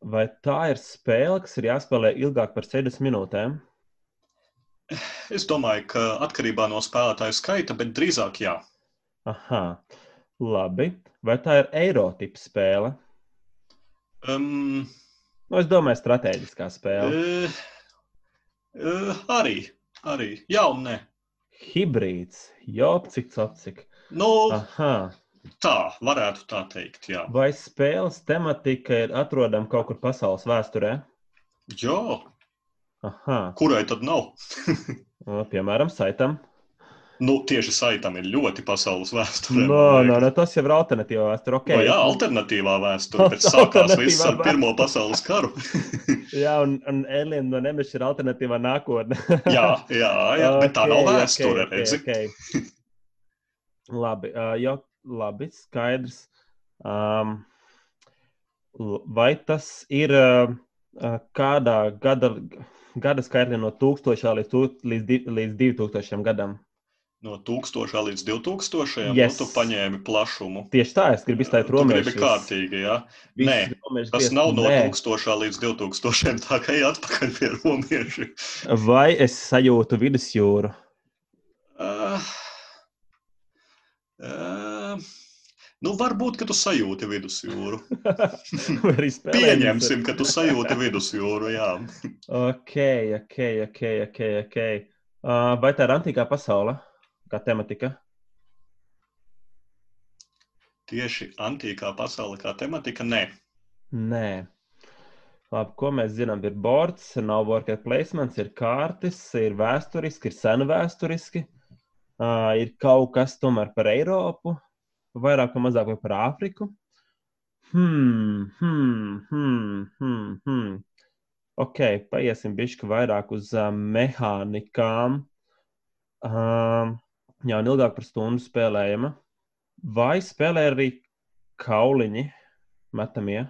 vai tā ir spēle, kas ir jāspēlē ilgāk par 60 minūtēm? Es domāju, ka atkarībā no spēlētāju skaita, bet drīzāk jā. Aha, labi. Vai tā ir eirotipa spēle? Um, nu, es domāju, strateģiskā spēle. Uh, uh, arī, arī. Jā, un nē. Hibrīds, jau cik cik. Nu, Aha. tā varētu tā teikt. Jā. Vai spēles tematika ir atrodama kaut kur pasaules vēsturē? Jā. Aha. Kurai tad nav? <laughs> Piemēram, saitam. Nu, tieši saitam ir ļoti pasaules vēsture. No, no, no, tas jau ir alternatīvā vēsture. Okay. No, jā, alternatīvā vēsture, bet sākās viss ar Pirmo pasaules karu. <laughs> jā, un, un Alien no Nemeša ir alternatīvā nākotne. <laughs> jā, jā, jā okay, bet tā nav vēsture, okay, redzi. Okay, okay. <laughs> labi, uh, jau, labi, skaidrs. Um, vai tas ir uh, kādā gada, gada skaitļā no 1000 līdz, līdz, līdz 2000 gadam? No 1000 līdz 2000 nu, yes. nu, tu paņēmi plašumu. Tieši tā, es gribu izteikt robežu. Tas ir kārtīgi, jā. Ja? Nē, tas nav no Nē. 1000 līdz 2000, tā kā ej atpakaļ pie robežu. Vai es sajūtu vidusjūru? Uh, uh, Nu, varbūt, ka tu sajūti vidusjūru. <laughs> Pieņemsim, ka tu sajūti vidusjūru. Jā. ok, ok, ok. okay, okay. Uh, vai tā ir antīkā pasaule? Kā tematika? Tieši antīkā pasaule kā tematika? Nē. Nē. Labi, ko mēs zinām? Ir bords, nav worker placements, ir kārtas, ir vēsturiski, ir sena vēsturiski. Uh, ir kaut kas tomēr par Eiropu, vairāk vai mazāk vai par Āfriku. Hmm, hmm, hmm, hmm, hmm. Ok, paiesim bišķi vairāk uz uh, mehānikām. Um, Jā, un ilgāk par stundu spēlējama. Vai spēlē arī kauliņi metamie?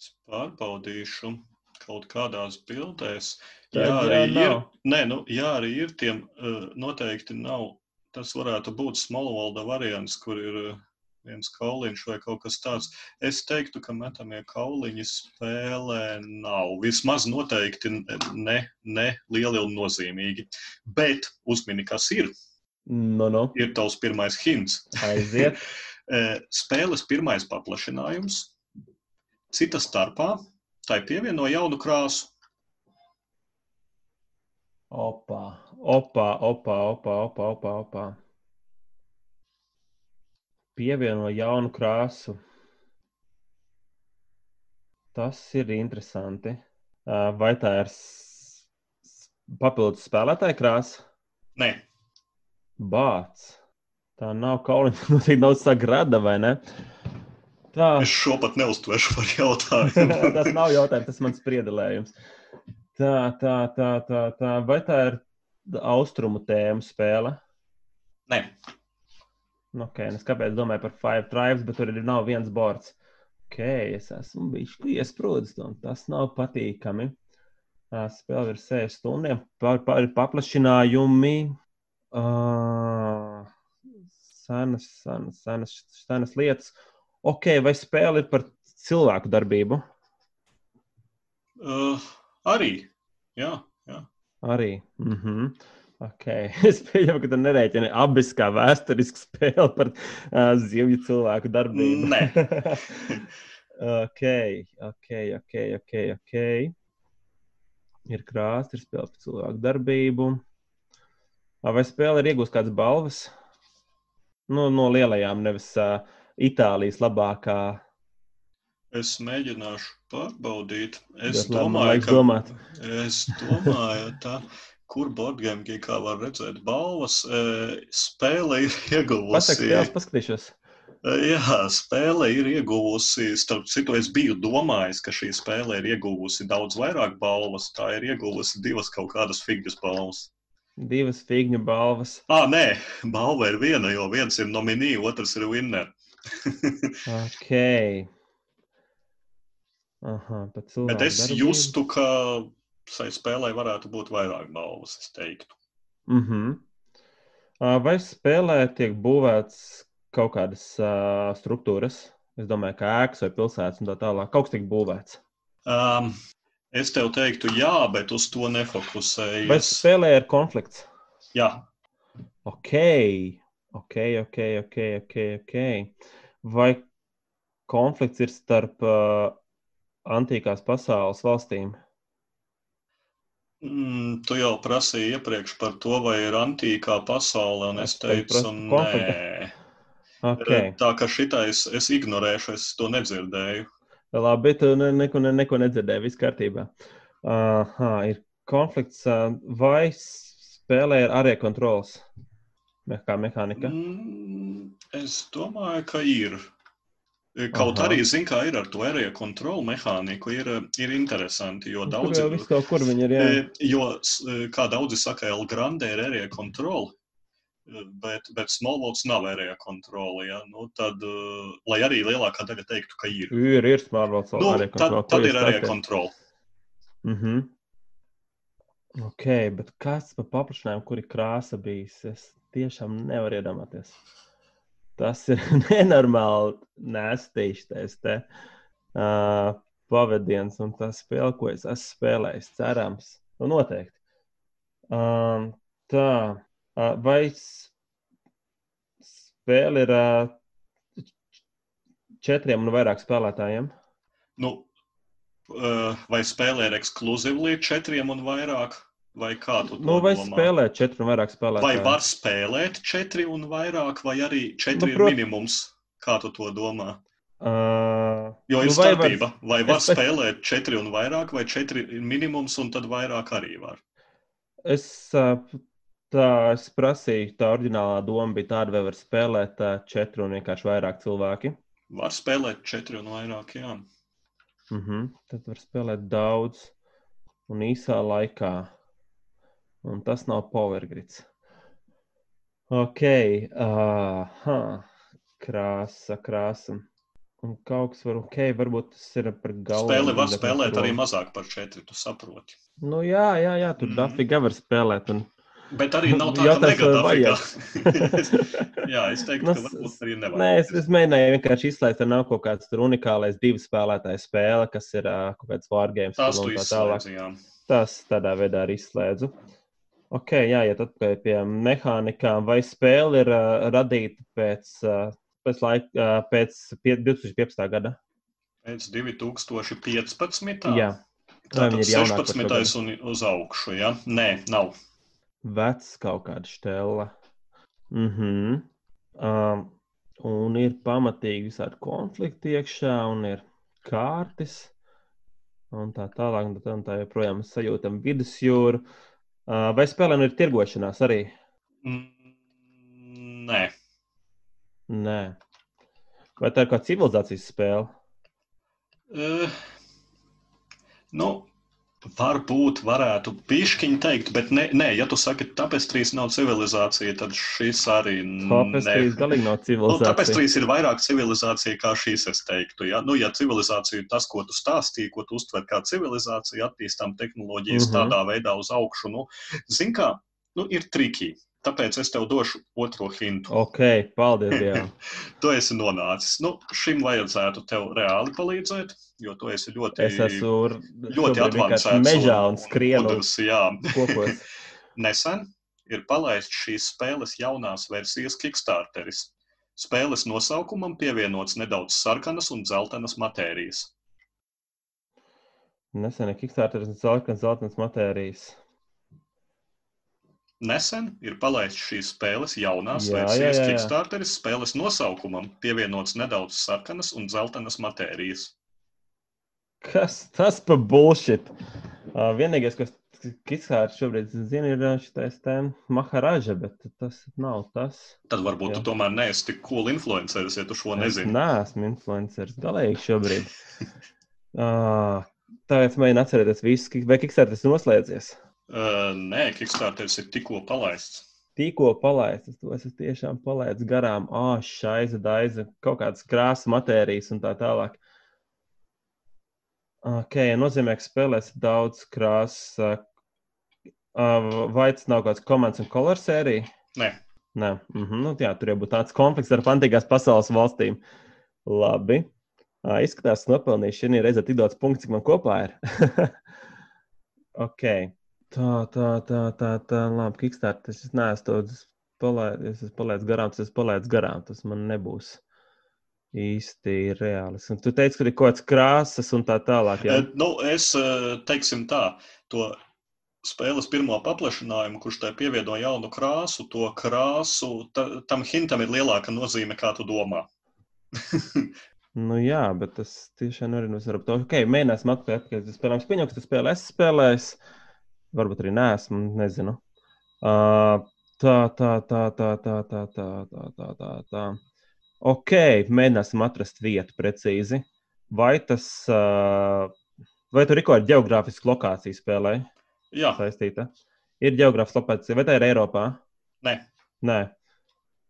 Es pārbaudīšu kaut kādās bildēs. Tā jā, arī jā, ir. Nē, nu, jā, arī ir tiem uh, noteikti nav. Tas varētu būt smolvalda variants, kur ir uh, viens kauliņš vai kaut kas tāds. Es teiktu, ka metamie kauliņi spēlē nav. Vismaz noteikti ne, ne lieli un nozīmīgi. Bet uzmini, kas ir. No, no. Ir tavs pirmais hints. Aiziet. <laughs> Eh, spēles pirmais paplašinājums. Cita starpā tai pievieno jaunu krāsu. Opa, opa, opa, opa, opa, opa, opa. Pievieno jaunu krāsu. Tas ir interesanti. Eh, vai tā ir papildus spēlētāja krāsa? Nē. Bāts. Tā nav kauliņa, <laughs> noteikti nav sagrada, vai ne? Tā. Es šo pat neuztveršu par jautājumu. <laughs> tas nav jautājums, tas ir mans priedelējums. Tā, tā, tā, tā, tā. Vai tā ir austrumu tēma spēle? Nē. Ok, es kāpēc domāju par Five Tribes, bet tur arī nav viens bords. Ok, es esmu bijis iesprūdis, un tas nav patīkami. Spēle ir 6 stundiem, par, par paplašinājumi Uh, senas, senas, senas, senas lietas. Ok, vai spēle ir par cilvēku darbību? Uh, arī. Jā, jā. Arī. Mm -hmm. Okay. <laughs> Es pieņemu, ka tu nerēķini abas kā vēsturisku spēli par uh, zivju cilvēku darbību. Nē, <laughs> ok, ok, ok, ok. okay. Ir krāsa, ir spēle par cilvēku darbību. Vai spēle ir iegūst kādas balvas? Nu, no lielajām, nevis uh, Itālijas labākā. es mēģināšu pārbaudīt. Es man domāju, ka domāt. Es domāju, tā, kur Borgēmī kā var redzēt balvas, spēle ir Pasaka, ieguvusi. spēles paskatīšos. E, Jā, spēle ir ieguvusi, starp citu, es biju domājis, ka šī spēle ir ieguvusi daudz vairāk balvas. Tā ir ieguvusi divas kaut kādas figūras balvas. Divas figņu balvas. Ah, nē, balva ir viena, jo viens ir nominī, otrs ir winner. <laughs> Ok. Aha, Bet es darbību. justu, ka šai spēlē varētu būt vairāk balvas, es teiktu. Mhm. Ā, Vai spēlē tiek būvēts kaut kādas uh, struktūras? Es domāju, ka ēkas vai pilsētas un tā tālāk. Kaut kas tiek būvēts. Um, es tev teiktu, jā, bet uz to nefokusējies. Vai spēlē ir konflikts? Jā, Ok, ok, ok, ok. ok, okay. Vai konflikts ir starp uh, antīkās pasaules valstīm? mm, tu jau prasīji iepriekš par to, vai ir antīkā pasaule, un es Es teicu, nē. Okay. Tā kā šitais es ignorēšu, es to nedzirdēju. Labi, tu ne, neko, ne, neko nedzirdēji, viss kārtībā. Aha, ir konflikts, vai spēlē ar arī kontrols? Kā mehānika? Mm, es domāju, ka ir. Kaut Aha. arī, zin, kā ir ar to area kontrolu mehāniku, ir, ir interesanti, jo Tur daudzi kaut kur viņi ir. Jā. E, Jo, e, kā daudzi saka, El Grande ir area kontrole, e, bet, bet Smallvots nav area kontrole. Ja? Nu, tad, e, lai arī lielākā daļa teiktu, ka ir. Ir, ir smārvalds Nu, arī tad, kontrol. tad ir area kontrole. Mhm. Ok, bet kas par paplašinājumu, kur ir krāsa bijis? Es tiešām nevaru iedomāties. Tas ir <laughs> nenormāli nestīšais te uh, pavadiens un tas spēle, ko es esmu spēlējis, cerams, nu noteikti. Um, tā, vai spēle ir uh, četriem un vairāk spēlētājiem? Nu, vai spēlē ir ekskluzīvi līdz četriem un vairāk? Vai kā tu to Nu, vai domā? spēlē četri un vairāk Vai spēlētāji? var spēlēt četri un vairāk, vai arī četri Nu, ir prot- minimums? Kā tu to domā? Uh, Jo ir nu, nu, vai var- starpība. Vai var es- spēlēt četri un vairāk, vai četri ir minimums, un tad vairāk arī var. Es ā, tā es prasīju, tā oriģinālā doma bija tāda, vai var spēlēt četri un vienkārši vairāk cilvēki. Var spēlēt četri un vairāk, jā. Mhm. Tad var spēlēt daudz un īsā laikā. Un tas nav powergrids. Ok, uh, krāsa, krāsa. Un kaut kas var, ok, varbūt tas ir par galvu. Spēli var spēlēt arī mazāk par četri, tu saproti. Nu, jā, jā, jā tur mm. dafiga var spēlēt. Un... Bet arī nav tā, ka vai negadāfīgā. <laughs> jā, es teiktu, Nu, ka varbūt arī nevajag. Nē, es, es mēģināju vienkārši izslēgt, ka nav kaut kāds tur unikālais divu spēlētāju spēle, kas ir uh, kaut kāds wargames Tās tu tā izslēdzi, jā. Tas tādā veidā arī izslēdzu. Ok, jā, iet atpakaļ pie mehānikām. Vai spēle ir uh, radīta pēc, uh, pēc, laika, uh, pēc pie, 2015. gada? Pēc 2015. Jā, viņi ir jaunāki par šo 16. un uz augšu, jā? Nē, nav. Vecs kaut kāda stela. Mhm. Um, un ir pamatīgi visādi konflikti iekšā, un ir kārtas, un tā tālāk, un tā, un tā joprojām sajūtam vidusjūru. Uh, vai spēlē nu ir tirgošanās arī? Mm, Nē. Nē. Vai tā ir kā civilizācijas spēle? Uh, nu, varbūt varētu pišķiņi teikt, bet nē, nē, ja tu saki, ka tapestrīs nav civilizācija, tad šis arī Tāpēc ne. tas galīgi nav Nu, civilizācija. tapestrīs ir vairāk civilizācija kā šīs, es teiktu. Ja, nu, ja civilizācija ir tas, ko tu stāstīji, ko tu uztver kā civilizāciju, attīstām tehnoloģijas mm -hmm. tādā veidā uz augšu, nu, zin kā, nu, ir triki. Tāpēc es tev došu otro hintu. Ok, paldies. <laughs> Tu esi nonācis. Nu, šim vajadzētu tev reāli palīdzēt, jo tu esi ļoti, Es esmu ļoti advancēts. mežā un skrienu gudrs, jā. kokos. <laughs> Nesen ir palaists šīs spēles jaunās versijas Kickstarteris. Spēles nosaukumam pievienots nedaudz sarkanas un dzeltenas matērijas. Nesen ir Kickstarter un zeltainas zeltainas matērijas. Nesen ir palaists šīs spēles jaunās Jā, jā, versijas jā, jā. Kickstarteris. Spēles nosaukumam pievienots nedaudz sarkanas un dzeltenas matērijas. Kas tas par bullshit? Uh, vienīgais, kas Kickstarter šobrīd zina, ir šis te Maharaža, bet tas nav tas. Tad varbūt Jā. tu tomēr neesi tik cool influenceris, ja tu šo Es nezini. neesmu influenceris galīgi šobrīd. <laughs> Uh, es mēģinu atcerēties visu, Kik- vai Kickstarter ir noslēdzies. Uh, nē, Kickstarteris ir tikko palaists. Tikko palaists, es to esmu tiešām palaidis garām. Ah, šaiza, daiza, kaut kādas krāsas matērijas un tā tālāk. Ok, nozīmē, ka spēlēs daudz krāsas. Uh, vai tas nav kaut kāds komandas un kolor sērija? Nē, Nē, mm -hmm. nu, jā, tur jau būtu tāds konflikts ar antīkās pasaules valstīm. Labi. Uh, izskatās, ka nopelnīju šī reizē tik daudz punktu, cik man kopā ir. <laughs> ok. Tā, tā, tā, tā, tā. Labi, Kickstarter. Es neesmu to palaidis. Es esmu palaidis garām, tas esmu palaidis garām. Tas man nebūs īsti reāls. Un tu teici, ka ir kaut kāds krāsas un tā tālāk. Jā, Eh, Nu, es eh, teiksim tā, to spēles pirmo paplašinājumu, kurš tai pievieno jaunu krāsu, to krāsu, ta, tam hintam ir lielāka nozīme, kā tu domā. <laughs> Nu, jā, bet tas tiešām arī mums ir par to, ok, mēģināsim kad spēlējam. Es pieņemu, ka tas spēlē esmu spēlējis, varbūt arī neesmu, nezinu. Uh, tā, tā, tā, tā, tā, tā, tā, tā, tā, tā, tā. Ok, mēģināsim atrast vietu precīzi. Vai tas, uh, vai kaut kāda geogrāfiska lokācija spēlē Jā, saistīta? Ir geogrāfiska lokācija, vai tā ir Eiropā? nē. Nē.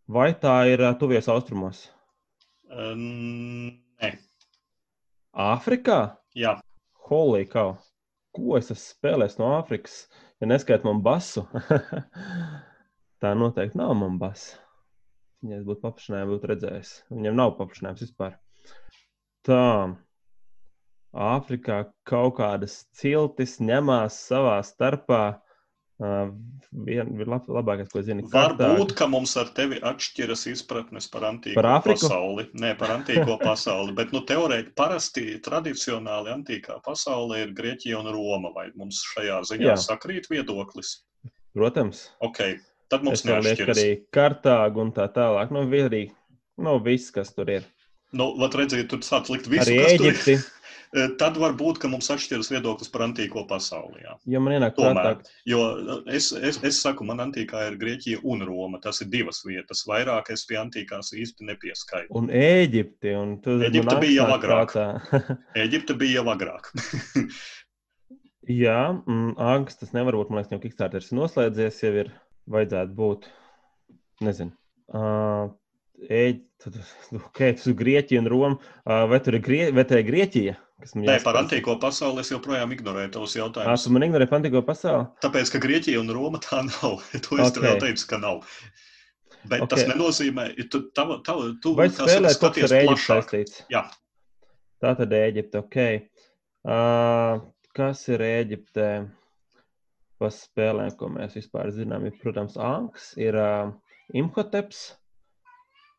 Vai tā ir uh, tuvies austrumos? Eh, Nē, Āfrikā? jā, Holy cow! Ko es esmu spēlējis no Āfrikas? Ja neskait man basu, <laughs> tā noteikti nav man basa. Ja es būtu paplašinājums, būtu redzējis. Viņam nav paplašinājums vispār. Tā. Āfrikā kaut kādas ciltis ņemās savā starpā. Uh, vien, lab, labākais, ko zinu, varbūt, ka mums ar tevi atšķiras izpratnes par antīko Par Āfriku? pasauli. Nē, par antīko <laughs> pasauli, bet nu, teorētiski parasti tradicionāli antīkā pasaule ir Grieķija un Roma. Vai mums šajā ziņā Jā. sakrīt viedoklis? Protams, Ok, tad mums neatšķiras. arī kartāgu un tā tālāk. Nu, arī, nu, viss, kas tur ir. Nu, vat redziet, tur sāc likt visu, Arī kas tur ir. <laughs> Eh, Tad var būt, ka mums atšķiras viedoklis par antīko pasauli. Jā. Ja man ienāk Tomēr. Jo eh, es, es, es saku, man antīkā ir Grieķija un Roma. Tas ir divas vietas. Vairāk es pie antīkās īsti nepieskaitu. un Eģipti. Un man <laughs> bija jau agrāk. Eģipte bija jau agrāk. Jā, mm, Angsts tas nevar būt. Man liekas, jau Kickstarter ir noslēdzies, jau ir vajadzētu būt. Nezinu. Uh, Eģ, tad, ok, tas ir Grieķija un Roma. Uh, vai tur ir, Grie, vai ir Grieķija? Nē, par antīko pasauli es joprojām ignorēju Ā, jautājumus. tu man ignorē antīko pasauli. Tāpēc, ka Grieķija un Roma tā <laughs> nav. To es tev jau teicu, ka nav. Bet Ok. tas nenozīmē, ka tu, tava, tu Vai spēlē kaut kas ar Eģiptu saistīts? Jā, Tā tad Eģipte, ok. Uh, kas ir Eģiptē? Pa spēlēm, ko mēs vispār zinām, ir, protams, Anks, ir uh, Imhoteps,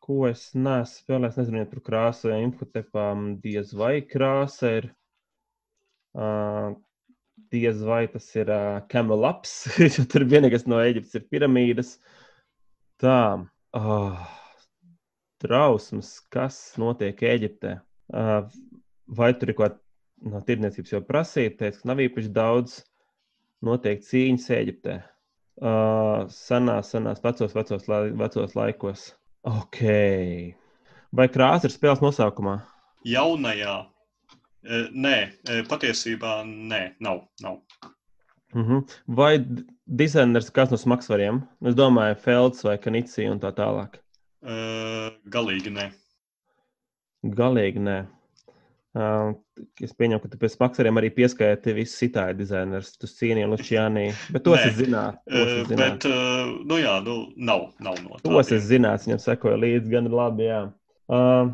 ko es neesmu spēlējis. Nezinu, ja tur krāsa Imhotepam diez vai krāsa ir. Uh, diez vai tas ir uh, Kamelaps, <laughs> jo tur vienīgais no Eģiptes ir piramīdas. Tā. Oh, trausmas, kas notiek Eģiptē. Uh, vai tur ir kāda no tirdzniecības jau prasīta? Teica, ka nav īpaši daudz notiek cīņas Eģiptē. Uh, senās, senās, vecos, vecos, lai, vecos laikos. Ok. Vai krāsa ir spēles nosaukumā? jaunajā. e, Nē, e, patiesībā nē, nav. nav. Uh -huh. Vai dizainers kāds no smagsvariem? Es domāju, Felds vai Kanicija un tā tālāk. E, Galīgi nē. Galīgi nē. Uh, es pieņemu, ka tu pēc maksimiem arī pieskaiti visus citādi dizainerus, tu cieni un Lučiānī. Bet tos Nē, es zinātu. Uh, bet, uh, nu jā, nu nav, nav no tā. Tos es zinātu, viņam sekoja līdzi gan labi, jā. Uh,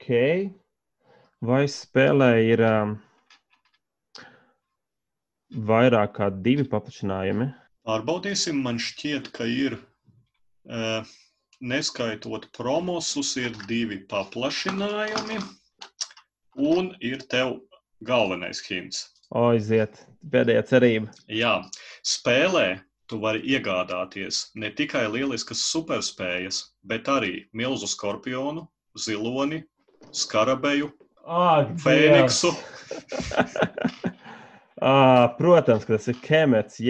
ok. Vai spēlē ir um, vairāk kā divi paplašinājumi? Pārbaudīsim, man šķiet, ka ir. Uh, neskaitot promosus, ir divi paplašinājumi. Un ir tev galvenais hints. Aiziet, pēdējā cerība. Jā, spēlē tu vari iegādāties ne tikai lieliskas superspējas, bet arī milzu skorpionu, ziloni, skarabeju, Ak, fēniksu. <laughs> Ah, protams, ka tas ir Kemets.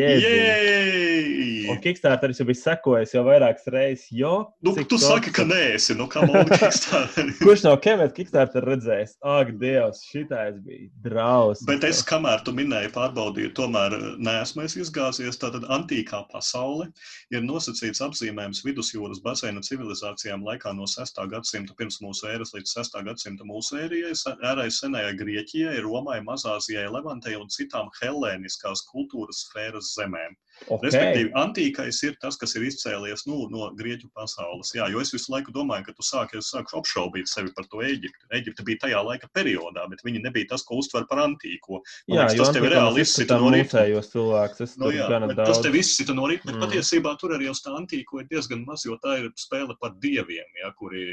Un Kickstarteris jau bija sekojis jau vairākas reizes. Jo, nu, tu tos... saki, ka nē, esi. Nu, <laughs> Kurš no Kemets Kickstarter redzējis? Ak, Dievs, šitais bija drausmas. Bet es, kamēr tu minēji, pārbaudīju, tomēr neesmu izgāzies. Tātad antīkā pasaule ir nosacīts apzīmējums vidusjūras baseina civilizācijām laikā no 6. gadsimta pirms mūsu ēras līdz 6. gadsimta mūsu ērijai, ērai senajai Grieķijai, Romai, Mazāzijai, Levantei un citām visām helēniskās kultūras sfēras zemēm. Okay. Respektīvi, antīkais ir tas, kas ir izcēlies nu, no grieķu pasaules. Jā, jo es visu laiku domāju, ka tu sāki apšaubīt sevi par to Eģipti. Eģipte bija tajā laika periodā, bet viņi nebija tas, ko uztver par antīko. Man jā, liekas, tas tev reāli izsita no rīta. Cilvēks, no, jā, tas tev izsita no rīta, bet mm. patiesībā tur arī uz tā antīko ir diezgan maz, jo tā ir spēle par dieviem, ja, kuri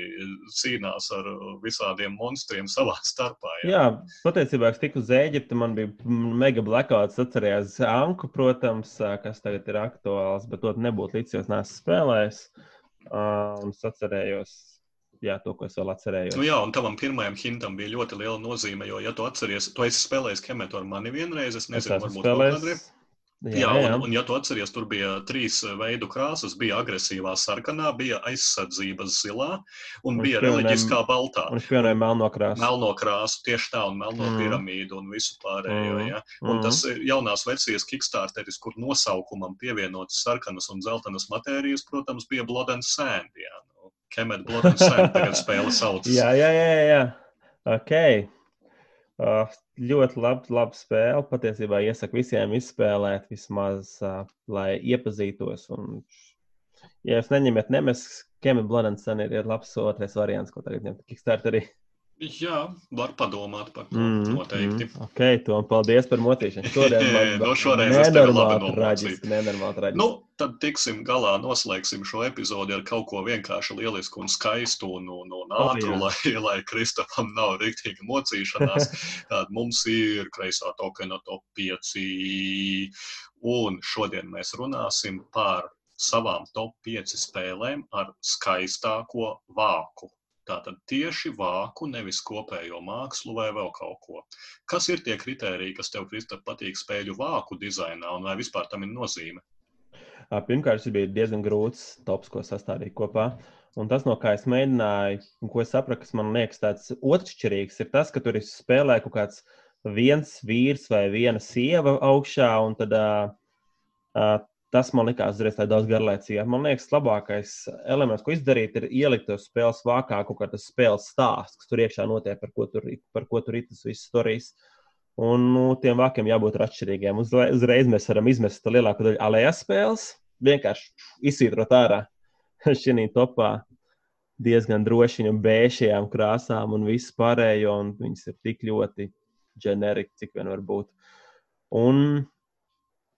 cīnās ar visādiem monstriem savā <laughs> starpā. Jā, jā patiesībā, es tiku uz Eģipti, man bija mega blackouts, atcerējās Anku, protams, kas kas tagad ir aktuāls, bet to nebūtu līdz jau neesmu spēlējis. Un es atcerējos, jā, to, ko es vēl atcerējos. Nu, jā, un tavam pirmajam hintam bija ļoti liela nozīme, jo, ja tu atceries, tu esi spēlējis Kemetu ar mani vienreiz, es nezinu, es varbūt kādreiz. Jā, jā, jā. Un, un, ja tu atceries, tur bija trīs veidu krāsas. Bija agresīvā sarkanā, bija aizsardzības zilā un, un bija reliģiskā baltā. Un šķienai melno krāsu. Melno krāsu, tieši tā, un melno mm. piramīdu un visu pārējo. Mm. Ja? Un mm. tas jaunās versijas Kickstarteris, kur nosaukumam pievienotas sarkanas un zeltainas matērijas, protams, bija Blood and Sand. Jā. Nu, Kemet Blood and Sand tagad spēle saucas. <laughs> jā, jā, jā, jā. Okay. Uh, ļoti laba, laba spēle. Patiesībā iesaku visiem izspēlēt, vismaz, uh, lai iepazītos. Un, ja jūs neņemat nemes, Kemija Blūmens ir, ir labs otrais variants, ko tagad ņemt Kickstarterī. Jā, var padomāt par to. Mm, noteikti. Mm, ok, Tom, paldies par motīšanu. <laughs> Šodien man no šoreiz es tevi labi traģiski, nenormāli traģiski. Nu, tad tiksim galā, noslēgsim šo epizodi ar kaut ko vienkārši lielisku un skaistu un, un, un ātru, oh, lai, <laughs> lai Kristofam nav rīktīgi mocīšanās. <laughs> Tātad mums ir kreisā tokena top 5. Un šodien mēs runāsim par savām top 5 spēlēm ar skaistāko vāku Tātad tieši vāku, nevis kopējo mākslu vai vēl kaut ko. Kas ir tie kriteriji, kas tev, Kristap, patīk spēļu vāku dizainā un vai vispār tam ir nozīme? Pirmkārt, šis bija diezgan grūts tops, ko sastādīt kopā. Un tas, no kā es mēģināju, un ko es sapratu, kas man liekas tāds otršķirīgs, ir tas, ka tur ir spēlē kaut kāds viens vīrs vai viena sieva augšā, un tad uh, Tas man likās uzreiz daudz garlaicīgāk. Man liekas, labākais elements, ko izdarīt, ir ielikt to spēles vākā kaut kādas spēles stāsts, kas tur iekšā notiek, par ko tur, par ko tur ir tas viss stāstījis. Un nu, tiem vākiem jābūt atšķirīgiem. Uzreiz, uzreiz mēs varam izmest lielāko daļu alējas spēles, vienkārši izsītrot ārā <laughs> šī topā diezgan drošiņām, bēšajām krāsām un visu pārējo. Un viņas ir tik ļoti ģenerika, cik vien var būt. Un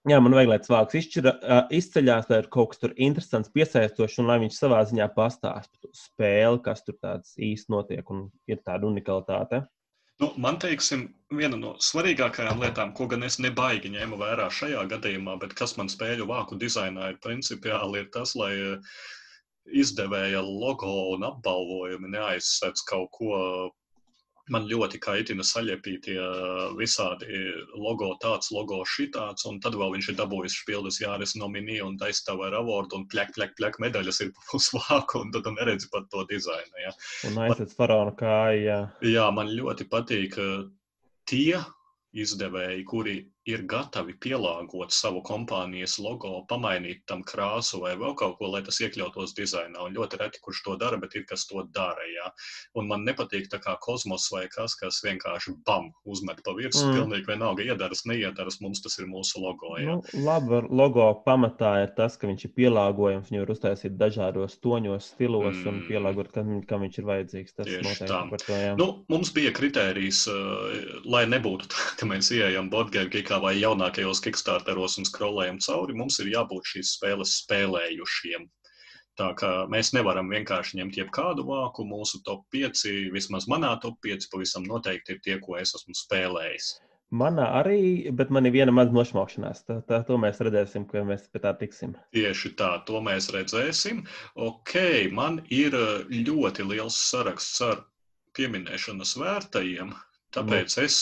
Jā, man vajag, lai cilvēks izšķira, izceļās, lai ir kaut kas tur interesants, piesaistošs, un lai viņš savā ziņā pastāsta par spēli, kas tur tāds īsti notiek un ir tāda unikalitāte. Nu, man teiksim, viena no svarīgākajām lietām, ko gan es nebaigi ņēmu vērā šajā gadījumā, bet kas man spēļu vāku dizainā ir principiāli, ir tas, lai izdevēja logo un apbalvojumi neaizsēdz kaut ko man ļoti kaitina saļepītie visādi logo, tāds logo, šitāds, un tad vēl viņš ir dabūjis špildes jāres nominī un taistāvā ar avordu, un pļak, pļak, pļak medaļas ir uz vāku, un tad tu neredzi pat to dizainu. Ja. Un aizsēc faraona kāja. Jā, man ļoti patīk tie izdevēji, kuri ir gatavi pielāgot savu kompānijas logo, pamainīt tam krāsu vai vēl kaut ko, lai tas iekļautos dizainā. Un ļoti reti, kurš to dara, bet ir kas to dara. Jā. Un man nepatīk tā kā kosmos vai kas, kas vienkārši bam, uzmet pa virsmu. Mm. Pilnīgi vienalga, iedaras, neiedaras, mums tas ir mūsu logo. Jā. Nu, labi, logo pamatā ir tas, ka viņš ir pielāgojams, viņu var uztaisīt dažādos toņos, stilos mm. un pielāgot, kam, kam viņš ir vajadzīgs. Tas Tieši tā. To, jā. nu, mums bija kritērijs, uh, lai nebūtu tā, ka mēs ieejam Botgēvkī kā vai jaunākajos Kickstarteros un skrolējam cauri, mums ir jābūt šīs spēles spēlējušiem. Tā kā mēs nevaram vienkārši ņemt jebkādu vāku. Mūsu top 5, vismaz manā top 5, pavisam noteikti ir tie, ko es esmu spēlējis. Manā arī, bet man ir viena maza nošmaukšanās. Tā, tā, to mēs redzēsim, kad mēs pie tā tiksim. Tieši tā, to mēs redzēsim. Ok, man ir ļoti liels saraksts ar pieminēšanas vērtajiem. Tāpēc nu. es,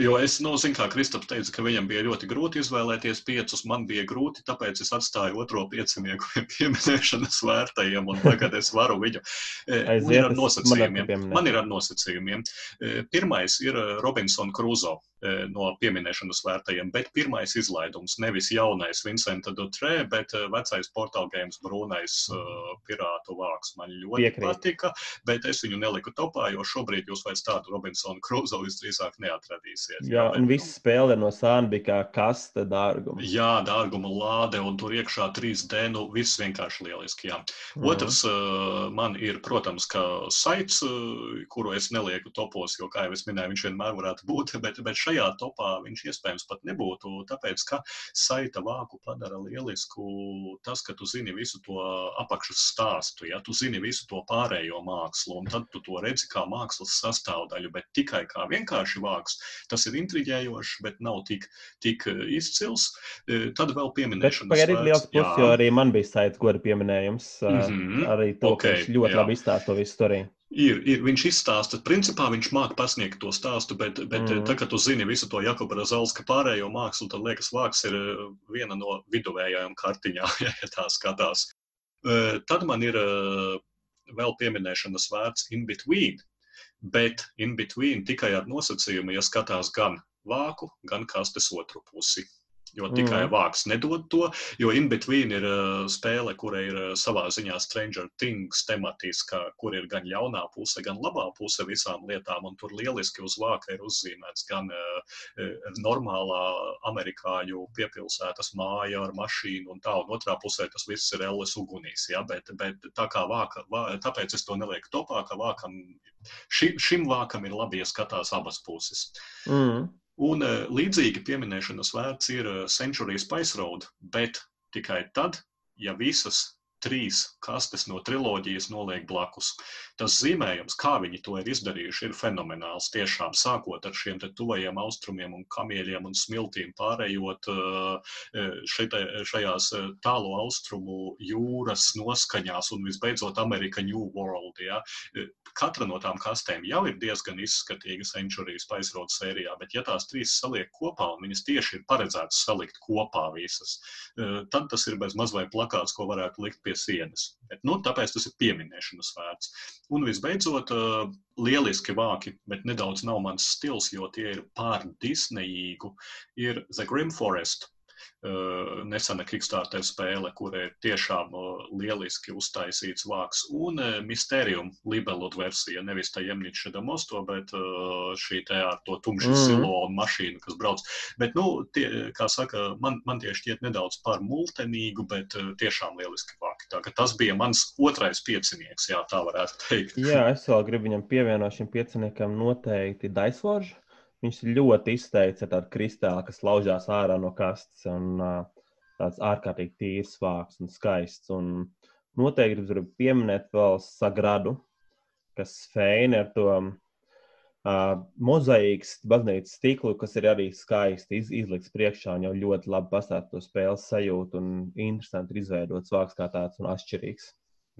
jo es, nu, zinu, kā Kristaps teica, ka viņam bija ļoti grūti izvēlēties piecus, man bija grūti, tāpēc es atstāju otro piecinieku pieminēšanas vērtējiem, un tagad es varu viņu. E, man ir ar nosacījumiem. Man ir ar nosacījumiem. E, pirmais ir Robinson Crusoe. Eh, no pieminēšanas vērtajiem, bet pirmais izlaidums, nevis jaunais Vincenta Dutrē, bet eh, vecais portāla games brūnais uh, pirātu vāks. Man ļoti Piekrīt. patika, bet es viņu neliku topā, jo šobrīd jūs vairs tādu Robinsonu Cruzo visdrīzāk neatradīsiet. Jā, jā bet, un viss spēle no sāna bija kā kaste dārguma. Jā, dārguma lāde un tur iekšā 3D, nu viss vienkārši lieliski, jā. Mm. Otrs uh, man ir, protams, ka saits, kuru es nelieku topos, jo, kā jau es minēju, viņš vienmēr varētu būt, <laughs> bet, bet šeit šajā topā viņš iespējams pat nebūtu. Tāpēc, ka saita vāku padara lielisku tas, ka tu zini visu to apakšas stāstu, ja tu zini visu to pārējo mākslu, un tad tu to redzi kā mākslas sastāvdaļu, bet tikai kā vienkārši vāks. Tas ir intriģējoši, bet nav tik, tik izcils. E, tad vēl pieminēšana. Pagaidām ir liels plus, jo arī man bija saits goda pieminējums. Mm -hmm. Arī to, okay, ka viņš ļoti jā. labi izstāsta to visu storiju. Ir, ir, viņš izstāsta, principā viņš māca pasniegt to stāstu, bet, bet mm. tad, kad tu zini visu to Jakuba Zalska pārējo mākslu, tad liekas, vāks ir eh, viena no viduvējām kartiņām, <laughs> ja tā skatās. Eh, tad man ir eh, vēl pieminēšanas vērts in between, bet in between tikai ar nosacījumu, ja skatās gan vāku, gan kastes otru pusi jo tikai mm. vāks nedod to. Jo In Between ir uh, spēle, kura ir uh, savā ziņā Stranger Things tematiska, kur ir gan ļaunā puse, gan labā puse visām lietām. Un tur lieliski uz vāka ir uzzīmēts gan uh, normālā amerikāņu piepilsētas māja ar mašīnu un tā, un otrā pusē tas viss ir elles ugunīs. Ja? Bet, bet tā kā vāka, vā, tāpēc es to nelieku topā, ka vākam, ši, šim vākam ir labi, ja skatās abas puses. Mm. Un eh, līdzīgi pieminēšanas vērts ir eh, Century Spice Road, bet tikai tad, ja visas trīs kastes no triloģijas noliek blakus. Tas zīmējums, kā viņi to ir izdarījuši, ir fenomenāls. Tiešām sākot ar šiem tuvajiem austrumiem un kamieļiem un smiltīm, pārējot uh, šeit, šajās uh, tālu austrumu jūras noskaņās un visbeidzot Amerika New World. Ja? Katra no tām kastēm jau ir diezgan izskatīga Century Spice Road sērijā, bet ja tās trīs saliek kopā un viņas tieši ir paredzētas salikt kopā visas, tad tas ir bez mazliet plakāts, ko varētu likt pie pie sienas. Bet, nu, tāpēc tas ir pieminēšanas vērts. Un visbeidzot, lieliski vāki, bet nedaudz nav mans stils, jo tie ir pār Disneyīgu, ir The Grim Forest Eh, nesena Kickstarter spēle, kur ir tiešām eh, lieliski uztaisīts vāks, un eh, Mysterium Libelot versija, nevis tā Jemniča Damosto, bet šī te ar to tumšu mm. silo un mašīnu, kas brauc. Bet, nu, tie, kā saka, man, man tie šķiet nedaudz par multenīgu, bet tiešām lieliski vāki. Tā tas bija mans otrais piecinieks, jā, tā varētu teikt. Jā, <laughs> es vēl gribu viņam pievienot šim pieciniekam noteikti Daisvoržu Viņš ļoti izteicis ar tādu kristālu, kas laužās ārā no kastes, un tāds ārkārtīgi tīrs vārks un skaists. Un noteikti gribu pieminēt vēl Sagradu, kas feina ar to uh, mozaīkas baznīcas stiklu, kas ir arī skaisti iz, izlikts priekšā un jau ļoti labi pastāv to spēles sajūtu un interesanti ir izveidots vārks kā tāds un atšķirīgs.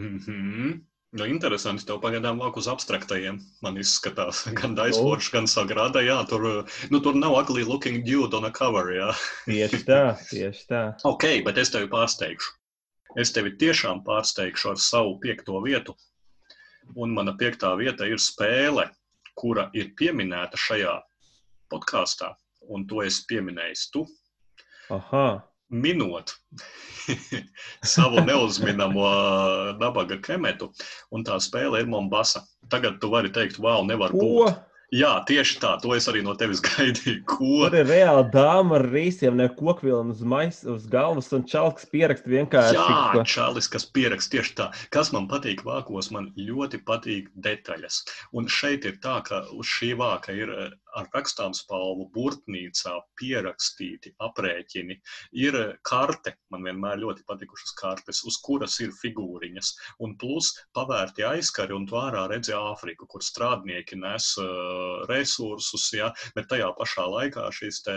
Mm -hmm. Nu, interesanti, tev pagaidām lāk uz abstraktajiem. Man izskatās, gan Daisfords, gan Sagrada. Jā, tur, nu, tur nav ugly looking dude on a cover. Jā. Tieši tā, tieši tā. ok, bet es tevi pārsteigšu. Es tevi tiešām pārsteigšu ar savu piekto vietu. Un mana piektā vieta ir spēle, kura ir pieminēta šajā podkāstā. un to es pieminēju tu. Aha. Minot <laughs> savu neuzminamo nabaga kemetu, un tā spēle ir Mombasa. Tagad tu vari teikt, wow, nevar Ko? būt. Jā, tieši tā, to es arī no tevis <laughs> gaidīju. Ko? Tur ir reāli dāma ar rīsiem, ne kokvilnu uz, mais, uz galvas un čalks pierakst vienkārši. Jā, ko- čalis, kas pierakst tieši tā. Kas man patīk vākos, man ļoti patīk detaļas. Un šeit ir tā, ka uz šī vāka ir ar rakstām spalvu burtnīcā pierakstīti aprēķini. Ir karte, man vienmēr ļoti patikušas kartes, uz kuras ir figūriņas. Un plus pavērti aizkari un tu ārā redzi Āfriku, kur strādnieki nes resursus, ja, bet tajā pašā laikā šis te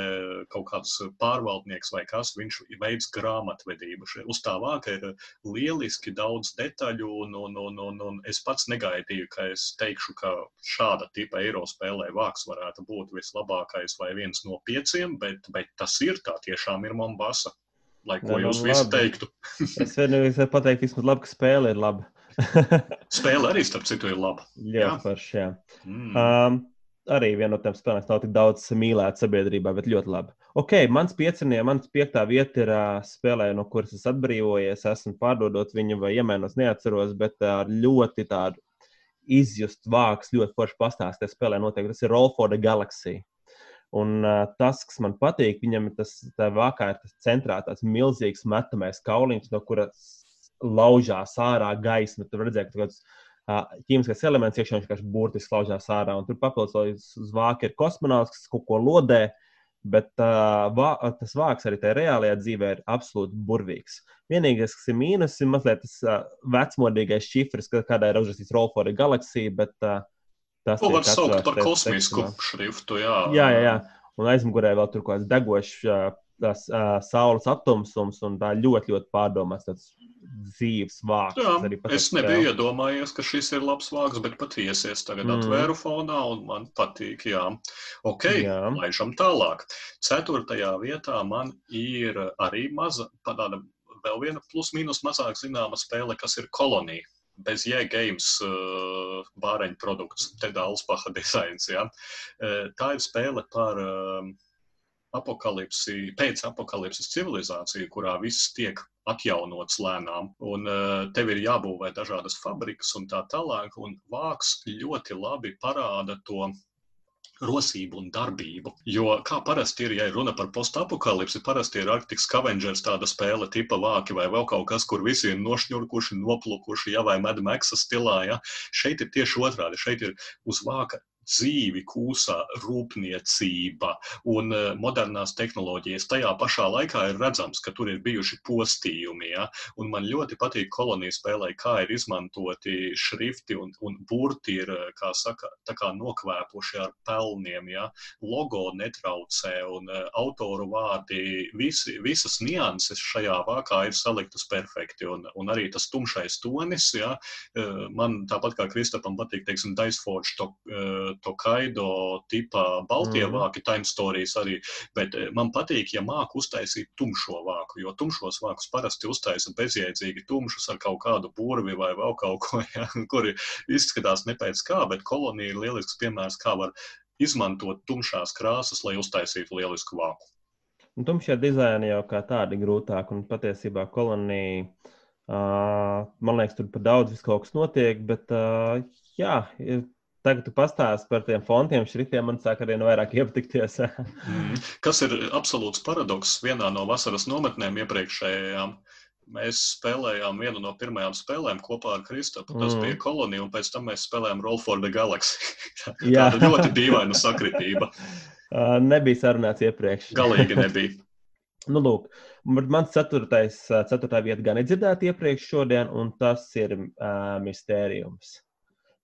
kaut kāds pārvaldnieks vai kas, viņš veids grāmatvedību. Uz tā vāka ir lieliski daudz detaļu, un, un, un, un, un es pats negaidīju, ka es teikšu, ka šāda tipa eiro spēlē vāks varētu būt vislabākais vai viens no pieciem, bet, bet tas ir tā tiešām ir Mombasa. Lai ko jūs visi teiktu. <laughs> Es vienīgi varu pateikt, vismaz labi, ka spēle ir laba. <laughs> Spēle arī, starp citu, ir laba. Jā. Ļoti forši. jā. Mm. Um, arī viena no tām spēlēm, kas nav tik daudz mīlēta sabiedrībā, bet ļoti labi. Ok, mans pieciņā, mans piektā vieta ir uh, spēlē, no kuras es atbrīvojies. Esmu pārdodot viņu vai iemēnos, neatceros, bet ar ļoti tādu izjust vāks, ļoti forši pastāstīt. Spēlē noteikti tas ir Roll for the Galaxy. Un uh, tas, kas man patīk, viņam ir tas vākā, ir tas centrā tāds milzīgs metamais kauliņš, no kuras laužās ārā gaisma. Tur redzēt, ka kaut kāds uh, ķīmiskais elements iekšā vienkārši burtiski laužās ārā. Un tur papildus uz, vāka ir kosmonauts, kas kaut ko lodē. Bet uh, vā, tas vārks arī tajā reālajā dzīvē ir absolūti burvīgs. Vienīgais, kas ir mīnus, ir mazliet tas uh, vecmodīgais šifrs, kādā ir uzrakstīts Roll for the Galaxy, bet uh, tas To var saukt par kosmisku šriftu. Jā, Jā, jā, jā. Un aizmugurē vēl tur kaut kāds degošs uh, tas, uh, saules atomsums, un tā ļoti, ļoti pārdomāts tāds dzīves vārds. Jā, es nebiju iedomājies, ka šis ir labs vārds, bet patiesi es tagad Mm. atvēru fonā un man patīk. Jā, ok, Jā. laižam tālāk. Ceturtajā vietā man ir arī maza, tāda vēl viena plus-minus mazāk zināma spēle, kas ir kolonija. Bez jēgames uh, bāreņu produkts, te Dālspaha <laughs> dizains. Ja? Uh, tā ir spēle par uh, apokalipsi, pēc apakalipses civilizāciju, kurā viss tiek atjaunots lēnām, un uh, tev ir jābūvē dažādas fabrikas un tā tālāk, un vāks ļoti labi parāda to rosību un darbību. Jo, kā parasti ir, ja ir runa par postapokalipsi, parasti ir Arctic Scavengers tāda spēle, tipa vāki vai vēl kaut kas, kur visi ir nošņurkuši, noplukuši, ja vai Mad Maxa stilā. Ja. Šeit ir tieši otrādi. Šeit ir uz vāka dzīvi kūsā rūpniecība un uh, modernās tehnoloģijas. Tajā pašā laikā ir redzams, ka tur ir bijuši postījumi. Ja? Un man ļoti patīk kolonijas spēlē, kā ir izmantoti šrifti un, un burti ir, eh, kā saka, tā kā nokvēpuši ar pelniem. Ja? Logo netraucē un uh, autoru vārdi, visi, visas nianses šajā vākā ir saliktas perfekti. Un, un arī tas tumšais tonis, ja? man tāpat kā Kristapam patīk, teiksim, Diceforge to, Tokaido tipa Baltie mm. vāki, Time Stories arī, bet eh, man patīk, ja māku uztaisīt tumšo vāku, jo tumšos vākus parasti uztaisa bezjēdzīgi tumšus ar kaut kādu burvi vai vēl kaut ko, <laughs> ja, kuri izskatās ne pēc kā, bet kolonija ir lielisks piemērs, kā var izmantot tumšās krāsas, lai uztaisītu lielisku vāku. Un tumšie dizaini jau kā tādi grūtāk, un patiesībā kolonija, uh, man liekas, tur par daudz viss kaut kas notiek, bet uh, jā, ir- tagad tu pastāsti par tiem fontiem, šriftiem, man sāk arī vairāk iepatikties. Mm. Kas ir absolūts paradoks vienā no vasaras nometnēm iepriekšējām. Mēs spēlējām vienu no pirmajām spēlēm kopā ar Kristapu. Tas Mm. mm. bija kolonija, un pēc tam mēs spēlējām Roll for the Galaxy. <laughs> Jā. Tāda ļoti dīvaina sakritība. <laughs> Uh, nebija sarunāts iepriekš. Galīgi nebija. <laughs> Nu, lūk, man- mans ceturtais, ceturtā vieta gan ir dzirdēta iepriekš šodien, un tas ir uh, mistērijums.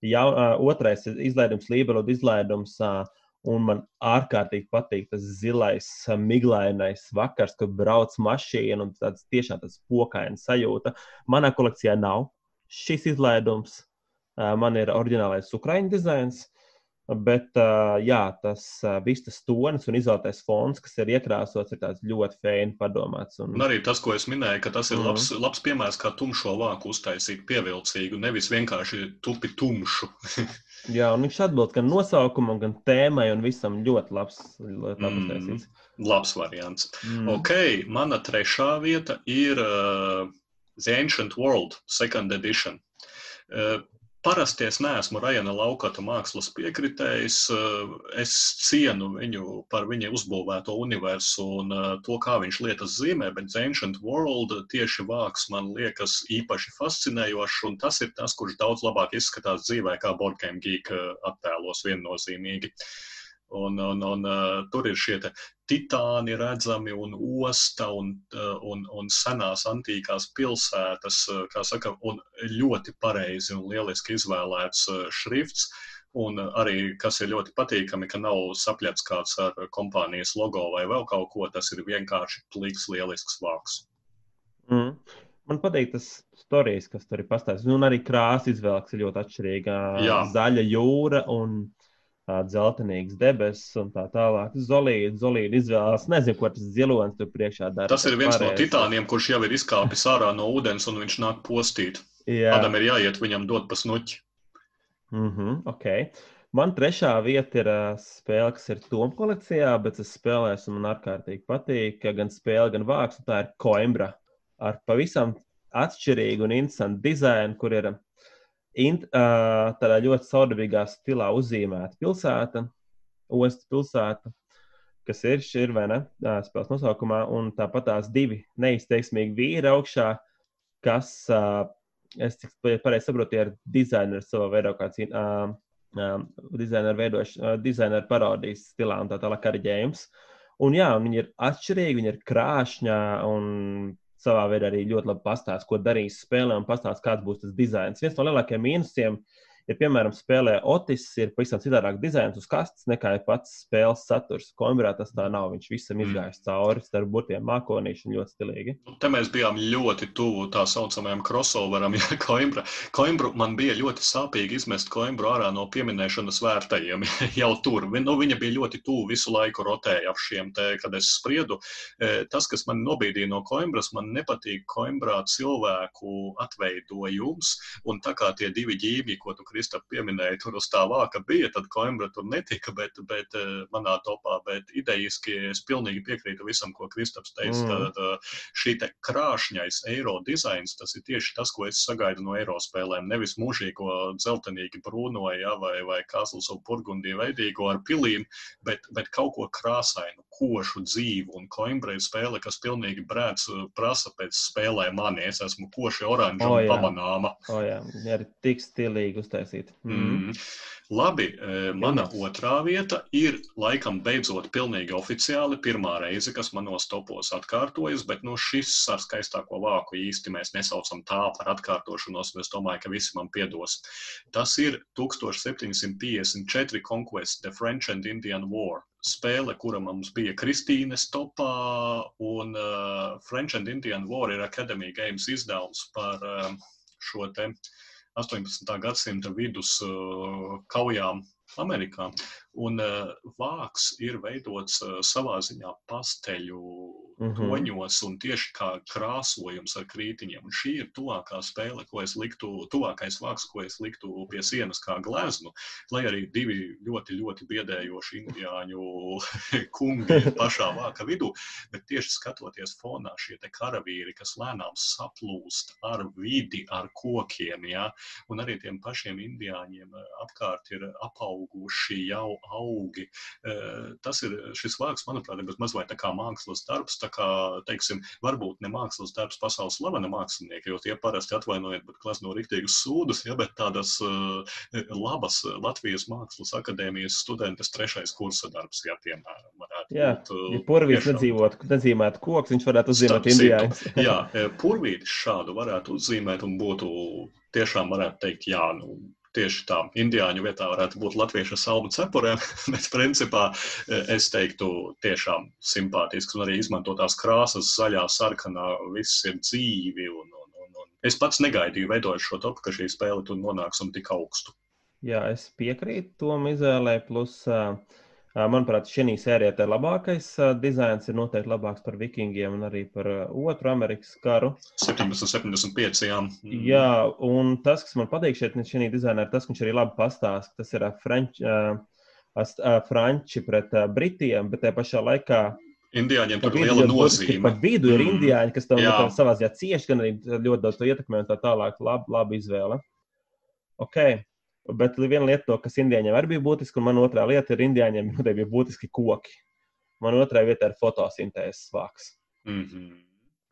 Uh, otrais ir izlaidums, Lībeloda izlaidums, un man ārkārtīgi patīk tas zilais, miglainais vakars, kad brauc mašīna un tāds tiešām tāds pokaina sajūta. Manā kolekcijā nav šis izlaidums. Man ir oriģinālais ukraiņu dizains. Bet jā, tas viss tas tonis un izolētais fons, kas ir iekrāsots, ir ļoti fēni padomāts. Un... un arī tas, ko es minēju, ka tas ir mm. labs, labs piemērs, kā tumšo vāku uztaisīt pievilcīgu, nevis vienkārši tupi tumšu. <laughs> jā, un viņš atbild gan nosaukumam, gan tēmai, un visam ļoti labs. Ļoti labs mm. Taisīts. Labs variants. Mm. Ok, mana trešā vieta ir uh, The Ancient World, Second Edition. Uh, Parasti es neesmu Rajana Laukata mākslas piekritējs. Eh, es cienu viņu par viņa uzbūvēto universu un eh, to, kā viņš lietas zīmē, bet Ancient World tieši vāks man liekas īpaši fascinējošs, un tas ir tas, kurš daudz labāk izskatās dzīvē, kā Boardgame Geek eh, attēlos viennozīmīgi. Uh, Un, un, un, uh, tur ir šie titāni redzami, un osta, un, uh, un, un senās antīkās pilsētas, uh, kā saka, un ļoti pareizi un lieliski izvēlēts uh, šrifts. Un arī, kas ir ļoti patīkami, ka nav sapļats kāds ar kompānijas logo vai vēl kaut ko, tas ir vienkārši pliks, lielisks vārks. Mm. Man patīk tas stāstījums, kas tur ir pastāstīts. Un arī krāsa izvēles ir ļoti atšķirīga. Jā. Zaļa jūra un dzeltenīgs debesis un tā tālāk. Zolīda, zolīda izvēlās. Nezinu, ko tas zilonis tur priekšā dara. Tas ir viens pareizi. no titāniem, kurš jau ir izkāpis ārā no ūdens un viņš nāk postīt. Jā. Kādam ir jāiet viņam dot pa snuķi. Mm -hmm, okay. Man trešā vieta ir uh, spēle, kas ir Tom kolekcijā, bet es spēlēju, un man ārkārtīgi patīk. Gan spēle, gan vārks, tā ir Coimbra ar pavisam atšķirīgu un interesantu dizainu, kur ir int, uh, tādā ļoti saudabīgā stilā uzzīmēta pilsēta, ostas pilsēta, kas ir šī ir vai ne, spēles nosaukumā, un tāpat tās divi neizteiksmīgi vīri augšā, kas, uh, es cik pareizi saprotu, ir dizaineri savā veidā kāds. Uh, Um, dizaineru veidošana, uh, dizaineru parodijas stilā un tā tālāk kariģējums. Un jā, viņi ir atšķirīgi, viņi ir krāšņā un savā veidā arī ļoti labi pastāstīs, ko darīs spēlē un pastāstīs, kāds būs tas dizains. Viens no lielākajiem mīnusiem Ja, piemēram, spēlē Otis, ir pavisam citādāk dizains uz kastes nekā pats spēles saturs. Coimbrā tas tā nav. Viņš visam mm. izgājis cauri starp burtiem, mākonīši un ļoti stilīgi. Te mēs bijām ļoti tuvu tā saucamajam crossoveram. <laughs> Ja, Coimbra. Coimbru man bija ļoti sāpīgi izmest Coimbru ārā no pieminēšanas vērtējiem <laughs> jau tur. Nu, viņa bija ļoti tuvu visu laiku rotēja ap šiem te, kad es spriedu. E, tas, kas man nobīdīja no Coimbras, man nepatīk Coimbrā cilvēku atveidojums. Un tā kā tie divi ģīmi, ko tu Kristap pieminēja, tur uz tā vāka bija, tad Coimbra tur netika, bet, bet eh, manā topā, bet idejiski es pilnīgi piekrītu visam, ko Kristaps teica. Mm. Tad eh, šī te krāšņais eiro dizains, tas ir tieši tas, ko es sagaidu no eiro spēlēm. Nevis mūžīgo dzeltenīgi brūno, ja, vai, vai Kāsls un Purgundī veidīgo ar pilīm, bet, bet kaut ko krāsainu, košu dzīvu. Un Coimbra ir spēle, kas pilnīgi brēc eh, prasa pēc spēlē mani. Es esmu koši oranža oh, un pamanāma. O, jā, ir tik stilīgi uztaisīt uztaisīt. Mm. Mm. Labi, e, mana otrā vieta ir laikam beidzot pilnīgi oficiāli pirmā reize, kas manos topos atkārtojas, bet nu, šis ar skaistāko vāku īsti mēs nesaucam tā par atkārtošanos, un es domāju, ka visi man piedos. Tas ir 1754 Conquest, The French and Indian War spēle, kura mums bija Kristīnes topā, un uh, French and Indian War ir Academy Games izdevums par uh, šo te 18. gadsimta vidus uh, kaujām Amerikā. Un uh, vāks ir veidots uh, savā ziņā pasteļu mm -hmm. toņos un tieši kā krāsojums ar krītiņiem. Un šī ir tuvākā spēle, ko es liktu, tuvākais vāks, ko es liktu pie sienas kā gleznu, lai arī divi ļoti, ļoti biedējoši indiāņu <laughs> kungi <laughs> pašā vāka vidū, bet tieši skatoties fonā šie te karavīri, kas lēnām saplūst ar vidi, ar kokiem, ja, un arī tiem pašiem indiāņiem apkārt ir apauguši jau augi. Tas ir šis vārds, manuprāt, ir mazliet kā mākslas darbs, kā, teiksim, varbūt ne mākslas darbs pasaules slavena mākslinieki, jo tie parasti atvainojiet, bet klasno riktīgus sūdus, ja, bet tādas labas Latvijas Mākslas akadēmijas studentes trešais kursa darbs, ja, piemēram, varētu Jā, būt. Ja purvītis nedzīvot, nedzīmētu koks, viņš varētu uzzīmēt indijāņus. <laughs> Jā, purvītis šādu varētu uzzīmēt un būtu tiešām varētu teikt, jā, nu, tieši tā indiāņu vietā varētu būt latviešu salmu cepurēm, <laughs> bet principā e, es teiktu tiešām simpātisks un arī izmantotās krāsas zaļā, sarkanā, viss ir dzīvi un, un, un, un es pats negaidīju veidojot šo topu, ka šī spēle tur nonāks un tik augstu. Jā, es piekrītu tam izvēlē. Plus, uh, manuprāt, šī sērijā ir labākais dizains, ir noteikti labāks par vikingiem un arī par otru Amerikas karu. 1775. Jā. Mm. jā, un tas, kas man patīk šeit, šī dizainā, ir tas, ka viņš arī labi pastāsta. Tas ir uh, Franči pret Britiem, bet tajā pašā laikā Indiāņiem tur ir liela nozīme. Pat vidu ir mm. indiāņi, kas tam savā ziņā cieši, gan arī ļoti daudz to ietekmē un tā tālāk. Laba, laba izvēle. Ok, bet viena lieta, to, kas indiāņiem arī bija būtiska, un man otrā lieta ir noteikti bija būtiski koki. Man otrā vieta ir fotosintēzes vāks, mm -hmm.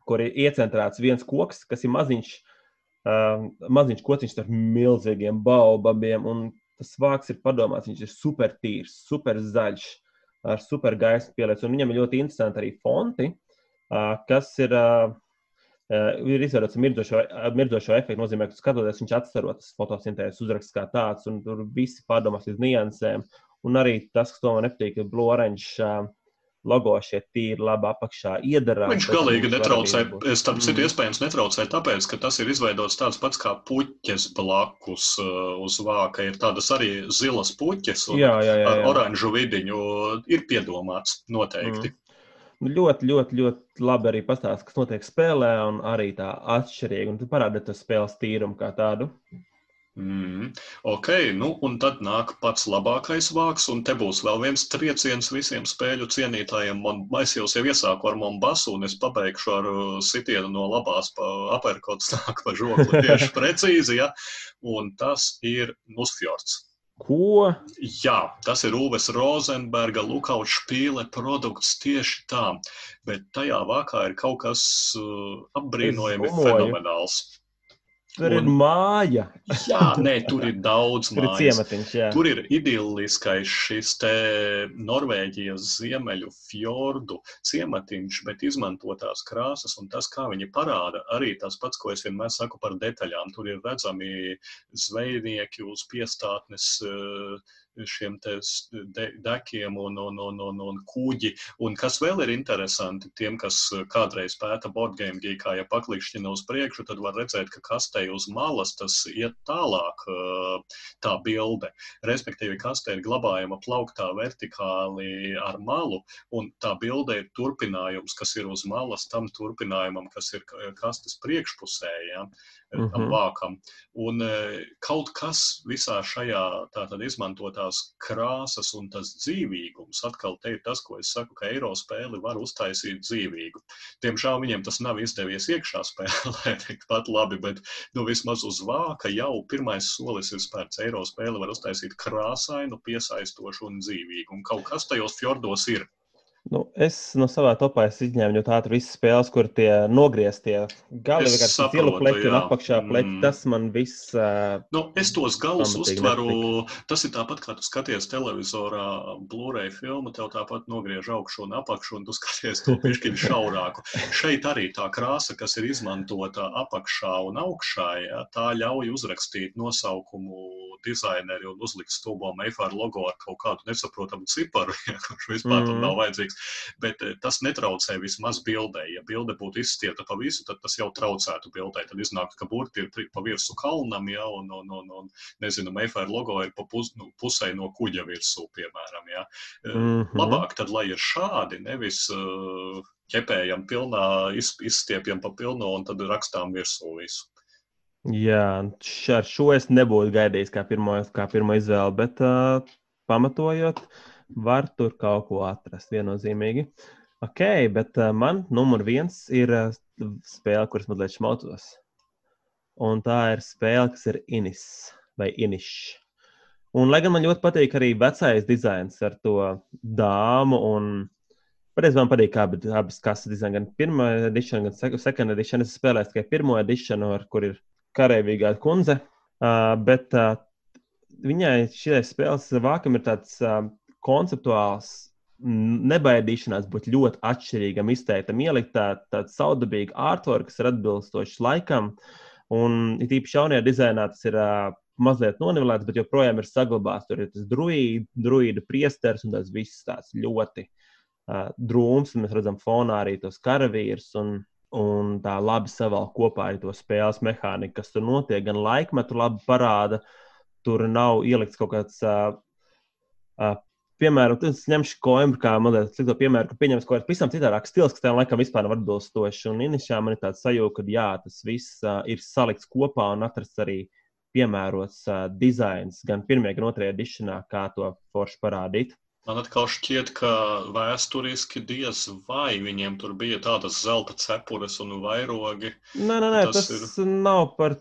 kur ir iecentrēts viens koks, kas ir maziņš, uh, maziņš kociņš ar milzīgiem baobabiem, un tas vāks ir padomāts, viņš ir super tīrs, super zaļš ar super gaismu pielietojums. Un viņam ir ļoti interesanti arī fonti, kas ir, ir izveidots mirdzošo, mirdzošo efektu. Nozīmē, ka skatoties, viņš atstaro tas fotosintēzes uzraksts kā tāds, un tur visi pārdomās līdz niansēm. Un arī tas, kas to man nepatīk, ir Blue Orange logo šeit tīri labi apakšā iedarā. Viņš galīgi netraucē. Es tam citu mm. iespējams netraucē, tāpēc, ka tas ir izveidots tāds pats kā puķes blakus uh, uz vāka. Ir tādas arī zilas puķes un jā, jā, jā, jā. ar oranžu vidiņu. Ir piedomāts noteikti. Mm. Nu, ļoti, ļoti, ļoti labi arī pastāstīt, kas notiek spēlē, un arī tā atšķirīgi. Un tu parādi to spēles tīrumu kā tādu. Mm, ok, nu un tad nāk pats labākais vārks, un te būs vēl viens trieciens visiem spēļu cienītājiem. Man, es jau jau iesāku ar Monbasu, un es pabeigšu ar uh, sitienu no labās pa aperkots <laughs> nāk pa žokli tieši precīzi, ja? un tas ir Nusfjords. Ko? Jā, tas ir Uves Rozenberga Lukauts špīle produkts tieši tā, bet tajā vākā ir kaut kas uh, apbrīnojami fenomenāls. Tur un, ir māja. jā, nē, tur ir daudz mājas. Ir tur ir idilliskais šis te Norvēģijas ziemeļu fjordu ciematiņš, bet izmantotās krāsas un tas, kā viņi parāda, arī tas pats, ko es vienmēr saku par detaļām. Tur ir redzami zvejnieki uz piestātnes. Uh, šiem de, dekiem un, un, un, un, un kuģi. Un kas vēl ir interesanti, tiem, kas eh, kādreiz pēta boardgame geekā, ja paklikšķina uz priekšu, tad var redzēt, ka kastē uz malas tas iet tālāk eh, tā bilde. Respektīvi, kastē ir glabājama plauktā vertikāli ar malu, un tā bilde ir turpinājums, kas ir uz malas tam turpinājumam, kas ir kastes priekšpusē. Ja? Uh -huh. vākam. Un e, kaut kas visā šajā tātad izmantotās krāsas un tas dzīvīgums, atkal te ir tas, ko es saku, ka eiro spēli var uztaisīt dzīvīgu. Diemžēl viņiem tas nav izdevies iekšā spēlē <laughs> tikpat labi, bet nu, vismaz uz vāka jau pirmais solis ir spērts. Eiro spēli var uztaisīt krāsainu, piesaistošu un dzīvīgu. Un kaut kas tajos fjordos ir. Nu, es no savā topā izņēmu ļoti ātri visas spēles, kur tie nogrieztie gali vienkārši zilu pleķi un apakšā pleķi. Mm. Tas man viss. Uh, nu, es tos galus uztveru. Nepatika. Tas ir tāpat, kā tu skaties televizorā Blu-ray filmu, tev tāpat nogriež augšu un apakšu, un tu skaties to pišķiņu <laughs> šaurāku. Šeit arī tā krāsa, kas ir izmantota apakšā un augšā, ja, tā ļauj uzrakstīt nosaukumu dizaineri un uzlikt stulbo Meifāra logo ar kaut kādu nesaprotamu ciparu, <laughs> ja, kurš vispār mm. tam nav vajadzīgs vajadzīgs. Bet eh, tas netraucē vismaz bildē. Ja bilde būtu izstiepta pa visu, tad tas jau traucētu bildē. Tad iznāktu, ka burti ir pa virsmu kalnam, ja, un, un, un, un nezinu, Mayfair logo ir pa pus, nu, pusē no kuģa virsū, piemēram. Ja. Mm -hmm. Labāk tad, lai ir šādi, nevis uh, ķepējam pilnā, iz, izstiepjam pa pilno un tad rakstām virsū visu. Jā, ar šo es nebūtu gaidījis kā pirmo, kā pirmo izvēli, bet uh, pamatojot, uh, var tur kaut ko atrast viennozīmīgi. Ok, bet uh, man numur viens ir uh, spēle, kuras mazliet šmaucos. Un tā ir spēle, kas ir Inis vai Inišs. Un, lai gan man ļoti patīk arī vecais dizains ar to dāmu, un patiesībā man patīk abi, abas kases dizaini, gan pirmā edition, gan second edition. Es spēlēju tikai pirmo edition, ar kur ir karavīgā kundze. Uh, bet uh, viņai šī spēles vākam ir tāds uh, konceptuāls nebaidīšanās būt ļoti atšķirīgam, izteiktam, ielikt tādu tā saudabīgu artwork, kas ir atbilstošs laikam. Un it īpaši jaunajā dizainā tas ir uh, mazliet nonivelēts, bet joprojām ir saglabāts. Tur ir tas druīda priesteris un tas viss tāds ļoti uh, drūms. Mēs redzam fonā arī tos karavīrus. Un, un tā labi savēl kopā arī to spēles mehāniku, kas tur notiek. Gan laikmetu labi parāda, tur nav ielikts kaut kāds. Uh, uh, Piemēram, es ņemšu koimbru kā mazliet slikto piemēru, ka pieņems kaut kāds pavisam citādāks stils, kas tam laikam vispār nav atbilstošs. Un inišā man ir tāds sajūta, ka jā, tas viss uh, ir salikts kopā un atrasts arī piemērots uh, dizains gan pirmajā, gan otrajā edišanā, kā to forši parādīt. Man atkal šķiet, ka vēsturiski diez vai viņiem tur bija tādas zelta cepures un vairogi. Nē, nē, nē tas, tas ir... nav par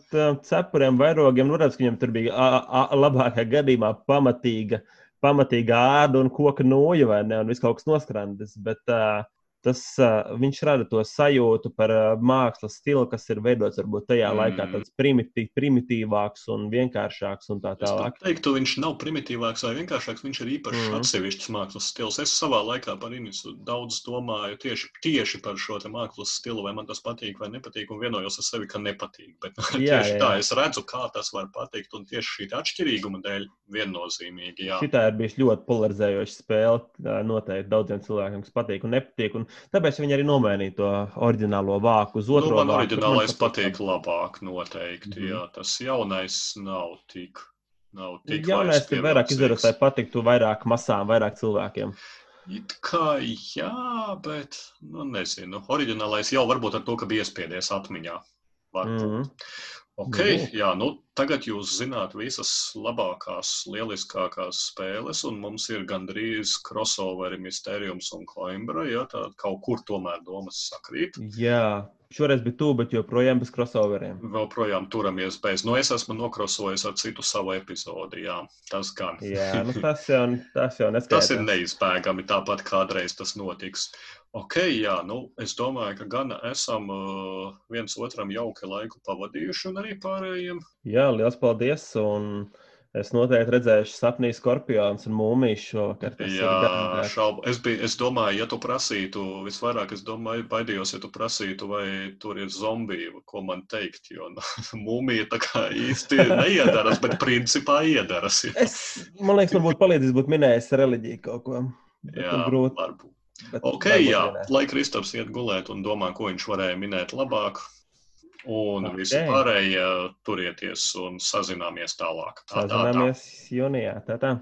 cepuriem, vairogiem. Nu, redz, ka viņam tur bija a, a, labākajā gadījumā pamatīga, pamatīga āda un koka noja vai ne, un viss kaut kas noskrandis. Bet uh, tas, uh, viņš rada to sajūtu par uh, mākslas stilu, kas ir veidots varbūt tajā mm. laikā tāds primitīv, primitīvāks un vienkāršāks un tā tālāk. Es teiktu, viņš nav primitīvāks vai vienkāršāks, viņš ir īpašs mm. atsevišķs mākslas stils. Es savā laikā par Inisu daudz domāju tieši, tieši par šo mākslas stilu, vai man tas patīk vai nepatīk, un vienojos ar sevi, ka nepatīk. Bet jā, tieši jā, jā. tā es redzu, kā tas var patikt, un tieši šī atšķirīguma dēļ viennozīmīgi. Jā. Šitā ir bijusi ļoti polarizējoša spēle. Noteikti daudziem cilvēkiem, kas patīk un nepatīk. Un Tāpēc viņi arī nomainīja to oriģinālo vāku uz otru. Nu, man vāku, oriģinālais patīk labāk, noteikti. Mm -hmm. Jā, tas jaunais nav tik. Nav tik jaunais ir vairāk izdarīts, lai patiktu vairāk masām, vairāk cilvēkiem. It kā jā, bet, nu, nezinu. Oriģinālais jau varbūt ar to, ka bija iespiedies atmiņā. Varbūt. Mm -hmm. Ok, nu. jā, nu, tagad jūs zināt visas labākās, lieliskākās spēles, un mums ir gandrīz crossoveri Mysteriums un Coimbra. Ja, tā kaut kur tomēr domas sakrīt. Jā, Šoreiz bija tuvu, bet joprojām bez crossoveriem. Vēl projām turamies bez. Nu, es esmu nokrosojis ar citu savu epizodi. Jā, tas gan. jā, nu, tas jau, tas jau neskaidrs. <laughs> tas ir neizbēgami. Tāpat kādreiz tas notiks. Ok, jā, nu, es domāju, ka gan esam uh, viens otram jauki laiku pavadījuši, un arī pārējiem. Jā, liels paldies! Un... Es noteikti redzēšu sapnī skorpions un mūmiju šovakar. Jā, šaubu. Es, biju, es domāju, ja tu prasītu, visvairāk es domāju, baidījos, ja tu prasītu, vai tur ir zombija, ko man teikt, jo nu, <laughs> mūmija tā kā īsti neiedaras, bet principā iedaras. Jā. Es, man liekas, man būtu palīdzis būt minējis reliģiju kaut ko. Jā, varbūt. Bet ok, jā, lai Kristaps iet gulēt un domā, ko viņš varēja minēt labāk. Un okay. visi pārējie turieties un sazināmies tālāk. Tā, sazināmies tā, tā. jūnijā. Tā, tā.